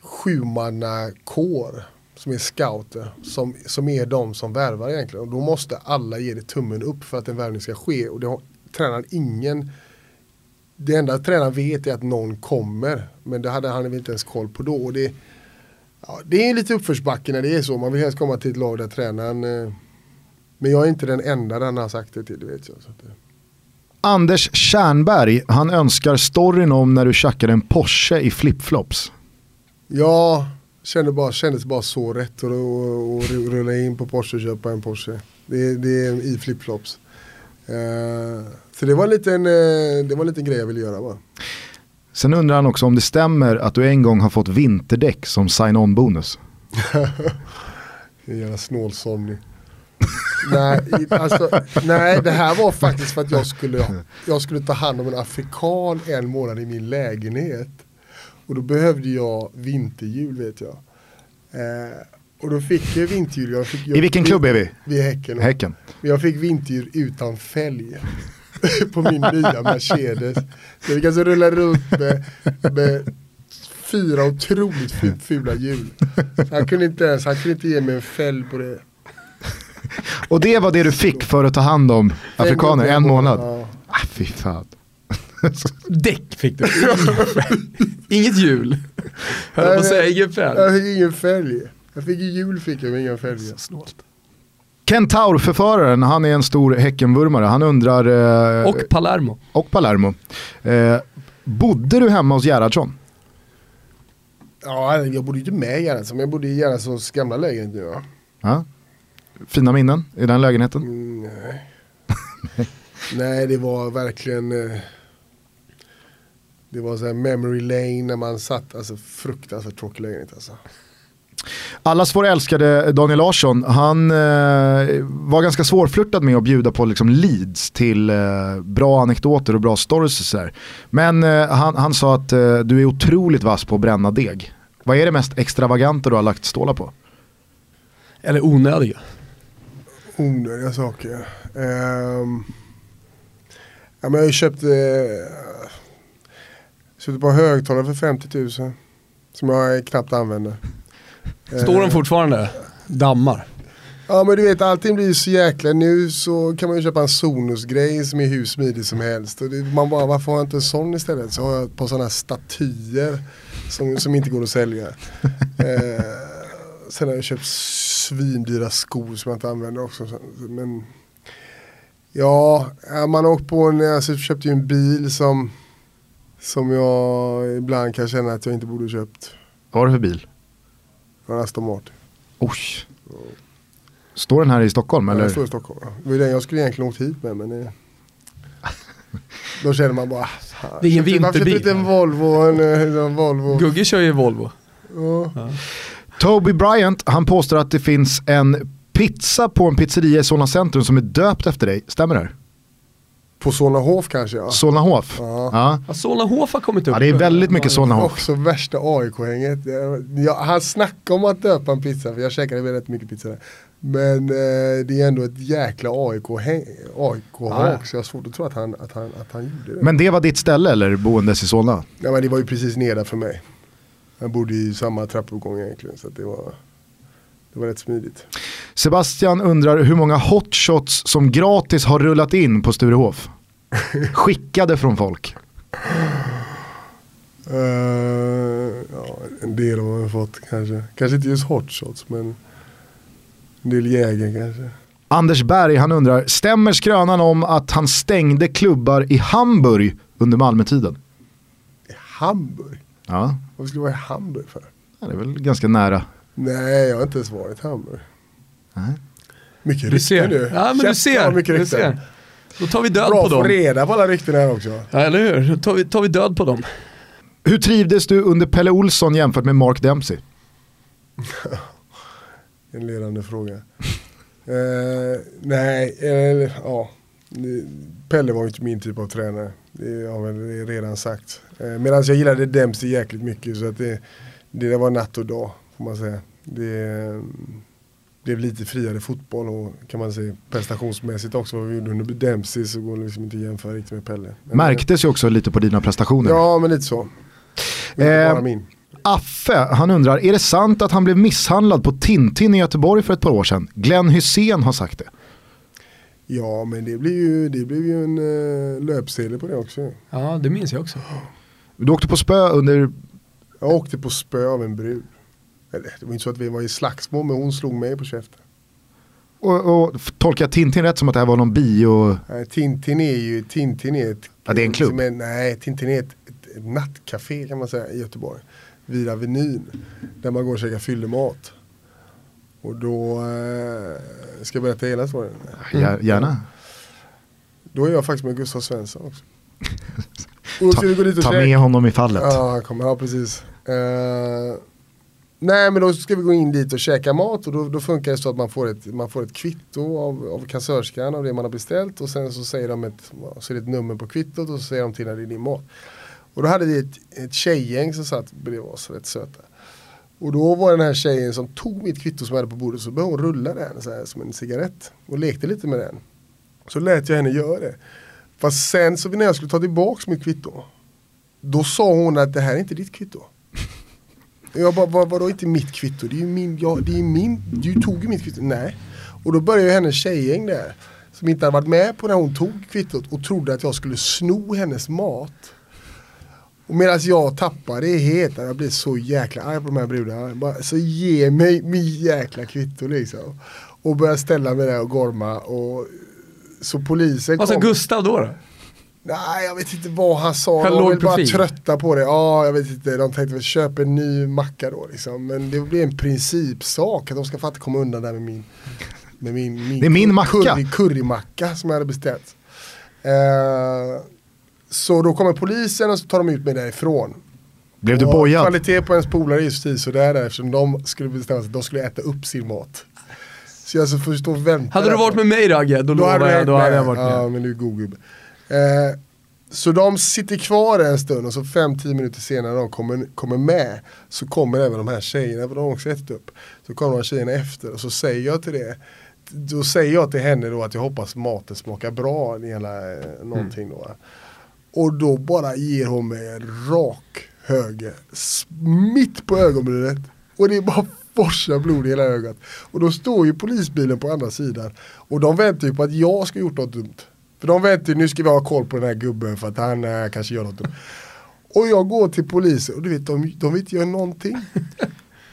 sjumannakår som är scouter. Som, som är de som värvar egentligen. Och då måste alla ge det tummen upp för att en värvning ska ske. Och det har tränaren ingen det enda tränaren vet är att någon kommer. Men det hade han inte ens koll på då. Och det, ja, det är lite uppförsbacke när det är så. Man vill helst komma till ett lag där tränaren eh, Men jag är inte den enda den har sagt det till, det vet jag. Så att. Anders Kärnberg, han önskar storyn om när du tjackade en Porsche i flipflops. Ja, kände bara, kändes bara så rätt att och, och rulla in på Porsche och köpa en Porsche. Det, det är i flipflops. Uh, så det var, en liten, uh, det var en liten grej jag ville göra bara. Sen undrar han också om det stämmer att du en gång har fått vinterdäck som sign-on bonus. Jävla snål-Sonny. nej, alltså, nej, det här var faktiskt för att jag skulle, jag skulle ta hand om en afrikan en månad i min lägenhet. Och då behövde jag vinterhjul vet jag. Eh, och då fick jag vinterhjul. Jag fick, jag, I vilken klubb är vi? Vi är Häcken. Häcken. Jag fick vinterhjul utan fälg. på min nya Mercedes. Så jag fick alltså rulla runt med, med fyra otroligt fula hjul. Så han kunde inte ens, han kunde inte ge mig en fälg på det. Och det var det du fick för att ta hand om afrikaner en månad? Ja. Ah, fy fan. Däck fick du. Inget hjul. Höll på att säga ingen fälg. Jag fick ingen fälg. Jag fick ju hjul fick jag men inga fälgar. Snålt. Kentaur-förföraren, han är en stor Häckenvurmare. Han undrar, eh, Och Palermo. och Palermo, eh, bodde du hemma hos Gerhardsson? Ja, jag bodde inte med Gerhardsson, men jag bodde i Gerhardssons gamla lägenhet nu va? Ja. Fina minnen i den lägenheten? Mm, nej. nej, det var verkligen eh, Det var så här memory lane när man satt, alltså fruktansvärt tråkig lägenhet alltså. Allas vår älskade Daniel Larsson, han eh, var ganska svårflörtad med att bjuda på liksom leads till eh, bra anekdoter och bra stories. Och så där. Men eh, han, han sa att eh, du är otroligt vass på att bränna deg. Vad är det mest extravaganta du har lagt stålar på? Eller onödiga. Onödiga saker. Um, ja, men jag har ju köpt ett par högtalare för 50 000 som jag knappt använder. Står de fortfarande? Dammar. Ja men du vet allting blir ju så jäkla, nu så kan man ju köpa en Sonos-grej som är hur smidig som helst. Och det, man bara, varför har jag inte en sån istället? Så har jag ett par sådana statyer som, som inte går att sälja. eh, sen har jag köpt svindyra skor som jag inte använder också. Men ja, man har åkt på en, alltså, jag köpte ju en bil som, som jag ibland kan känna att jag inte borde köpt. Vad var det för bil? En Aston Martin. Oj. Står den här i Stockholm Ja, eller? jag står i Stockholm. Ja. Det var den jag skulle egentligen åkt hit med men det... Då känner man bara, fan, Det är varför vinterbil. inte en Volvo en, eh, en Volvo? Gugge kör ju Volvo. Ja. Toby Bryant, han påstår att det finns en pizza på en pizzeria i Solna centrum som är döpt efter dig. Stämmer det? här? På Solnahof kanske ja. Solnahof? Ja. Ja. Ja, Solnahof har kommit upp. ja, det är väldigt mycket Solnahof. Också värsta AIK-hänget. Ja, han snackade om att döpa en pizza, för jag käkade väl rätt mycket pizza där. Men eh, det är ändå ett jäkla AIK-hak, AIK så jag har svårt att tro att han, att han, att han gjorde det. Men det var ditt ställe eller boendes i Solna? Ja, men det var ju precis nere för mig. Jag bodde i samma trappuppgång egentligen, så att det var, det var rätt smidigt. Sebastian undrar hur många hotshots som gratis har rullat in på Sturehof. Skickade från folk. Eh, ja, en del har man fått kanske. Kanske inte just hotshots, men en del jäger kanske. Anders Berg han undrar, stämmer skrönan om att han stängde klubbar i Hamburg under Malmötiden? I Hamburg? Ja, Vad skulle det vara i Hamburg för? det är väl ganska nära. Nej, jag har inte ens varit i Hamburg. Nej. Mycket Du ser. rykten nu. Ja men du ser. mycket Du ser. Då tar vi död Bra på dem. reda på alla rykten här också. Ja eller hur? Då tar vi, tar vi död på dem. Hur trivdes du under Pelle Olsson jämfört med Mark Dempsey? En ledande fråga. eh, nej, eh, ja. Pelle var ju inte min typ av tränare. Det har jag väl redan sagt. Eh, Medan jag gillade Dempsey jäkligt mycket så att det, det var natt och dag får man säga. Det eh, blev lite friare fotboll och kan man säga prestationsmässigt också. Vad vi gjorde under Dempsey så går det liksom inte att jämföra riktigt med Pelle. Men, Märktes ju också lite på dina prestationer. Ja, men lite så. Inte Eh, bara min. Affe, han undrar, är det sant att han blev misshandlad på Tintin i Göteborg för ett par år sedan? Glenn Hussein har sagt det. Ja, men det blev ju, det blev ju en uh, löpsedel på det också. Ja det minns jag också. Du åkte på spö under, Jag åkte på spö av en brud. Eller, det var inte så att vi var i slagsmål, men hon slog mig på käften. och, och tolkar jag Tintin rätt som att det här var någon bio? Nej, Tintin är ju Tintin är ett, Ja, det är en klubb. är- nej, Tintin är ett, ett, ett nattcafé kan man säga i Göteborg. Vid Avenyn. Där man går och käkar fyllemat. Och då, eh, ska jag berätta hela storyn? Gär- Gärna. Då är jag faktiskt med Gustav Svensson också. Ta käka. med honom i fallet. Ja, han kommer, ja precis. Eh, nej men då ska vi gå in dit och käka mat och då, då funkar det så att man får ett, man får ett kvitto av, av kassörskan av det man har beställt och sen så säger de ett, så är det ett nummer på kvittot och så säger de till när det är din mat. Och då hade vi ett, ett tjejgäng som satt bredvid oss, rätt söta. Och då var den här tjejen som tog mitt kvitto som jag hade på bordet så började hon rulla den så här, som en cigarett och lekte lite med den. Så lät jag henne göra det. Fast sen så när jag skulle ta tillbaka mitt kvitto då sa hon att det här är inte ditt kvitto. Jag bara, vad, vadå inte mitt kvitto? Det är ju min, ja, det är min, du tog ju mitt kvitto. Nej. Och då började ju hennes tjejgäng där, som inte hade varit med på när hon tog kvittot och trodde att jag skulle sno hennes mat. Och medan jag tappade det helt, jag blev så jäkla arg på de här brudarna. Bara, Så ge mig min jäkla kvitto liksom. Och började ställa mig där och gorma. Och, så polisen Vad sa kom. Gustav då? då? Nej jag vet inte vad han sa, Han de var bara trötta på det. Ja jag vet inte, de tänkte väl köpa en ny macka då liksom. Men det blir en principsak att de ska fatta komma undan där med min med min, min Det är min macka. Curry, currymacka som jag hade beställt. Eh, så då kommer polisen och så tar de ut mig därifrån. Blev du Och bojad? Kvalitet på ens polare är ju sådär där eftersom de skulle bestämma sig att de skulle äta upp sin mat. Så jag så får stå och vänta. Hade du varit med mig Ragge, då, lovar jag, då hade jag varit med. Ja men du är god gubbe. Eh, så de sitter kvar en stund och så 5-10 minuter senare när de kommer, kommer med så kommer även de här tjejerna, för de har också ätit upp. Så kommer de här tjejerna efter och så säger jag till det då säger jag till henne då att jag hoppas maten smakar bra eller eh, någonting då. Och då bara ger hon mig en rak höger mitt på ögonbrynet. Och det är bara forsar blod i hela ögat. Och då står ju polisbilen på andra sidan. Och de väntar ju på att jag ska gjort något dumt. För de väntar ju, nu ska vi ha koll på den här gubben för att han eh, kanske gör något. Och jag går till polisen och du vet, de, de vill inte göra någonting.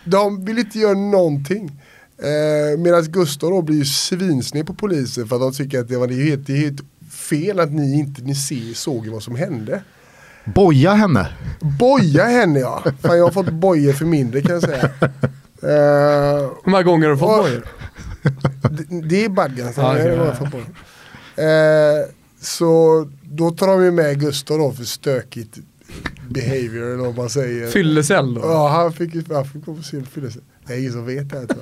De vill inte göra någonting. Eh, Medan Gustav då blir ju svinsned på polisen för att de tycker att det var det helt, det helt fel att ni inte ni ser, såg vad som hände. Boja henne. Boja henne ja. Fan jag har fått bojor för mindre kan jag säga. Eh, Hur många gånger har du fått bojor? det, det är badgansen. Ja, okej, Eh, så då tar de ju med Gustav då för stökigt behavior eller vad man säger. Fyllecell då? Ja, han fick ju han fick gå på sin fyllelse. Det är ingen som vet det här tror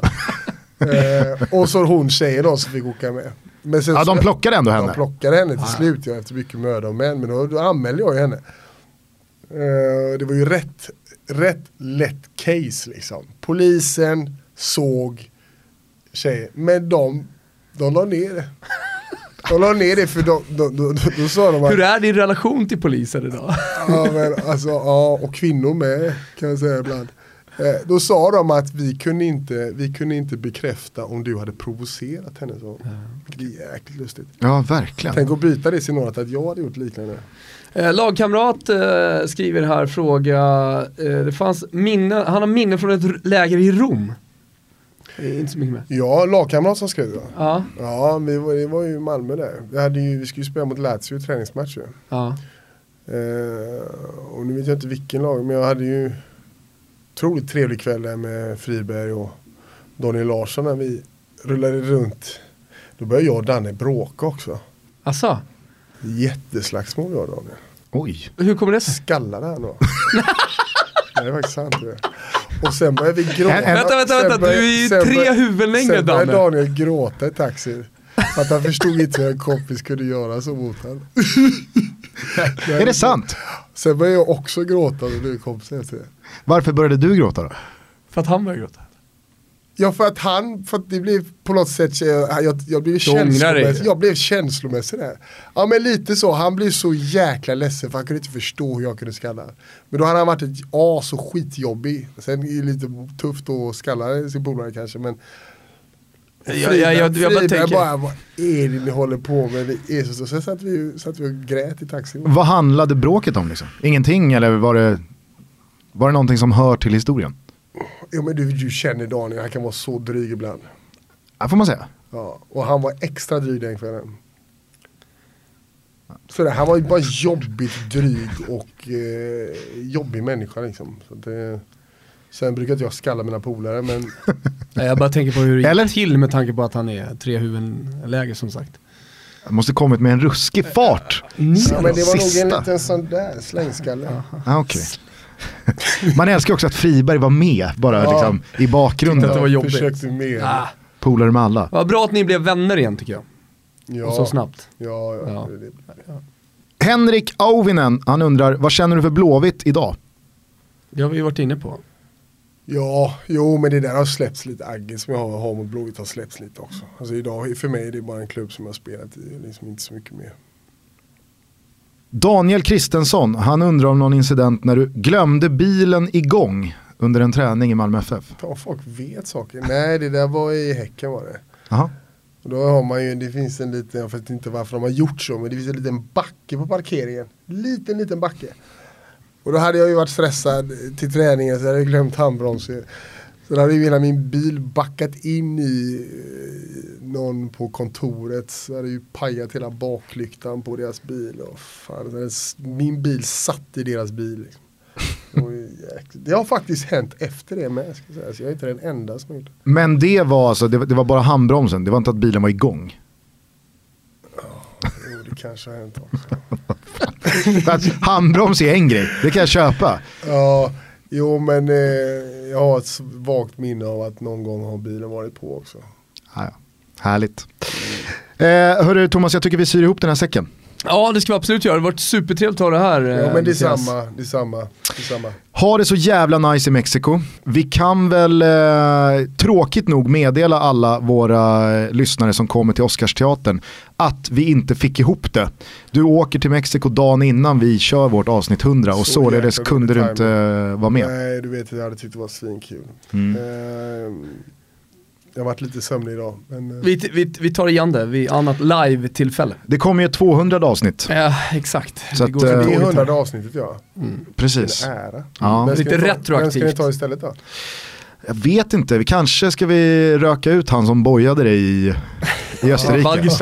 jag. eh, Och så hon tjejen då som fick åka med. Men sen Ja, de plockade ändå de henne. plockade henne till Ja. slut ja, efter mycket möda och men. Men då, då anmälde jag ju henne. Eh, det var ju rätt, rätt lätt case liksom. Polisen såg tjejen. Men de, de la ner det. De la ner det för de, de, de, då sa de att Hur är din relation till polisen idag? Ja, men alltså, ja, och kvinnor med kan jag säga ibland. Eh, då sa de att vi kunde, inte, vi kunde inte bekräfta om du hade provocerat henne. Så. Vilket är jäkligt lustigt. Ja, verkligen. Tänk att byta det något att jag hade gjort liknande. Eh, lagkamrat eh, skriver här fråga, eh, det fanns minne, han har minne från ett läger i Rom. Är inte så mycket mer. Ja, lagkamrat som skrev det. Ja, Ja, vi var, det var ju Malmö där. Vi, hade ju, vi skulle ju spela mot Lazio i träningsmatch ju. ja. Eh, och nu vet jag inte vilken lag, men jag hade ju otroligt trevlig kväll där med Friberg och Daniel Larsson när vi rullade runt. Då började jag och Danne bråka också. Asså, Jätteslagsmål jag och Daniel. Oj. hur kommer det sig? Skallade han då. Nej, det är faktiskt sant. Det. Och sen började vi gråta. Vänta, vänta, Sen vänta, började- du är ju sen tre huvuden längre Sen började Danne. Daniel gråta i taxin. För att han förstod inte hur en kompis kunde göra så mot honom. Är det sant? Sen började jag också gråta blev kompis efter det. Varför började du gråta då? För att han började gråta. Ja för att han, för att det blev på något sätt, jag, jag, jag blev känslomässig, jag blev känslomässig där. Ja men lite så, han blev så jäkla ledsen för han kunde inte förstå hur jag kunde skalla. Men då hade han varit ett as och skitjobbig. Sen är det lite tufft att skalla sin polare kanske men Jag, jag, jag, jag, bara tänker, bara, vad är det ni håller på med? Det är så, satt vi, satt vi och grät i taxin. Vad handlade bråket om liksom? Ingenting eller var det, var det någonting som hör till historien? Ja men du, du känner Daniel, han kan vara så dryg ibland. Ja, får man säga. Ja, och han var extra dryg den kvällen. Så det, han var ju bara jobbigt dryg och eh, jobbig människa liksom. Så det, sen brukar inte jag skalla mina polare men Nej, jag bara tänker på hur det Eller? gick till med tanke på att han är tre huvuden läger som sagt. Jag måste kommit med en ruskig fart. Ja, men det var nog en liten sån där slängskalle. Ah, okej. Man älskar också att Friberg var med, bara Ja. liksom, i Tyckte att bakgrunden. det var jobbigt. Med. Ah, Polare med alla. vad bra att ni blev vänner igen tycker jag. Ja, Och så snabbt. Ja, ja. Henrik Auvinen, han undrar, vad känner du för Blåvitt idag? Det har vi ju varit inne på. ja, jo men det där har släppts lite. Aggen som jag har, har mot Blåvitt har släppts lite också. Alltså idag, för mig är det bara en klubb som jag har spelat i, liksom inte så mycket mer. Daniel Kristensson, han undrar om någon incident när du glömde bilen igång under en träning i Malmö FF. Ja, folk vet saker. Nej, det där var i Häcken var det. Och då har man ju, det finns en liten, jag vet inte varför de har gjort så, men det finns en liten backe på parkeringen. Liten, liten backe. Och då hade jag ju varit stressad till träningen så jag hade glömt handbromsen. Så då hade ju hela min bil backat in i eh, någon på kontoret. Så hade ju pajat hela baklyktan på deras bil. Och fan, min bil satt i deras bil. Liksom. Det, har faktiskt hänt efter det med. Ska jag, säga. Så jag är inte den enda som gjort det. Men det var alltså, det, var- det var bara handbromsen, det var inte att bilen var igång. Jo, det kanske har hänt också. Handbroms är en grej, det kan jag köpa. Ja, jo men eh, jag har ett vagt minne av att någon gång har bilen varit på också. Ah, ja. Härligt. Eh, hörru Thomas, jag tycker vi syr ihop den här säcken. Ja det ska vi absolut göra, det har varit supertrevligt att ha det här. Ja eh, men det är samma, det är samma, det är samma. Ha det så jävla nice i Mexiko. Vi kan väl eh, tråkigt nog meddela alla våra eh, lyssnare som kommer till Oscarsteatern att vi inte fick ihop det. Du åker till Mexiko dagen innan vi kör vårt avsnitt 100 och Så således kunde du inte eh, vara med. Nej du vet jag hade tyckt det var svinkul. Mm. Eh, jag har varit lite sömnig idag. Men, eh, Vi, vi, vi tar igen det vid annat live-tillfälle. Det kommer ju ett 200 avsnitt. Ja exakt. Så det går att, det är dåligt här. 100 avsnitt ja. Mm. Precis. En ära. Ja. Vem Lite ta- retroaktivt. Vem ska ni ta istället då? Jag vet inte, vi kanske ska vi röka ut han som bojade dig i, i Österrike.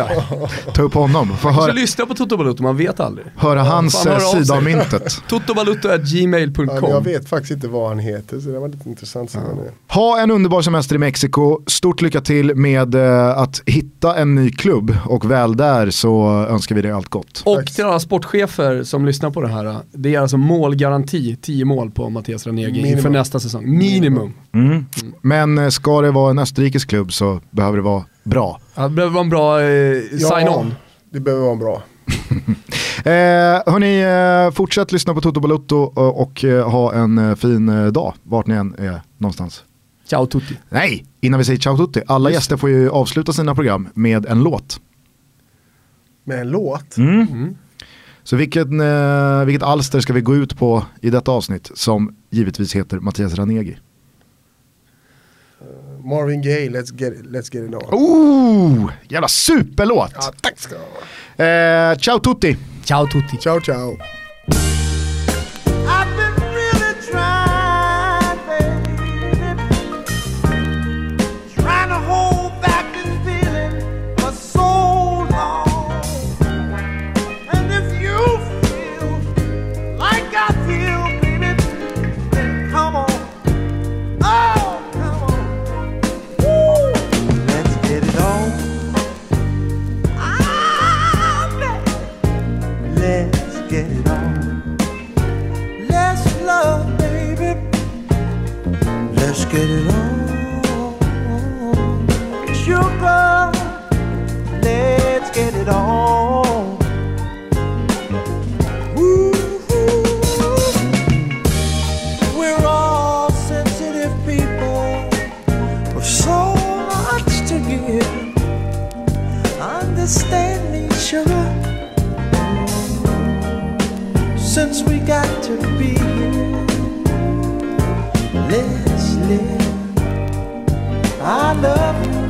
Ta upp honom, få höra, lyssna på Toto Balutto, man vet aldrig. höra hans eh, av sida av myntet. Ja, men jag Totobalutto.gmail.com vet faktiskt inte vad han heter så det var lite intressant. är. Ha en underbar semester i Mexiko. Stort lycka till med eh, att hitta en ny klubb och väl där så önskar vi dig allt gott. Och till alla sportchefer som lyssnar på det här, det är alltså målgaranti, 10 mål på Mattias Ranegi Minimum. inför nästa säsong. Minimum. Mm. Men eh, ska det vara en österrikisk klubb så behöver det vara bra. Ja, det behöver vara en bra eh, sign-on. det behöver vara bra. Eh, hörni, eh, fortsätt lyssna på Toto Balutto och, och eh, ha en eh, fin eh, dag vart ni än är någonstans. Ciao tutti. Nej, innan vi säger ciao tutti. Alla Just gäster får ju avsluta sina program med en låt. Med en låt. Mm. Så vilket, eh, vilket alster ska vi gå ut på i detta avsnitt som givetvis heter Mattias Ranegi? Marvin Gaye, let's get it, let's get it on. Oh, jävla superlåt! Ja, tack ska du ha. Eh, ciao tutti! Ciao tutti. Ciao ciao. Get it on. Sugar, let's get it on. We're all sensitive people with so much to give. Understand since we got to be here. Let's I love you.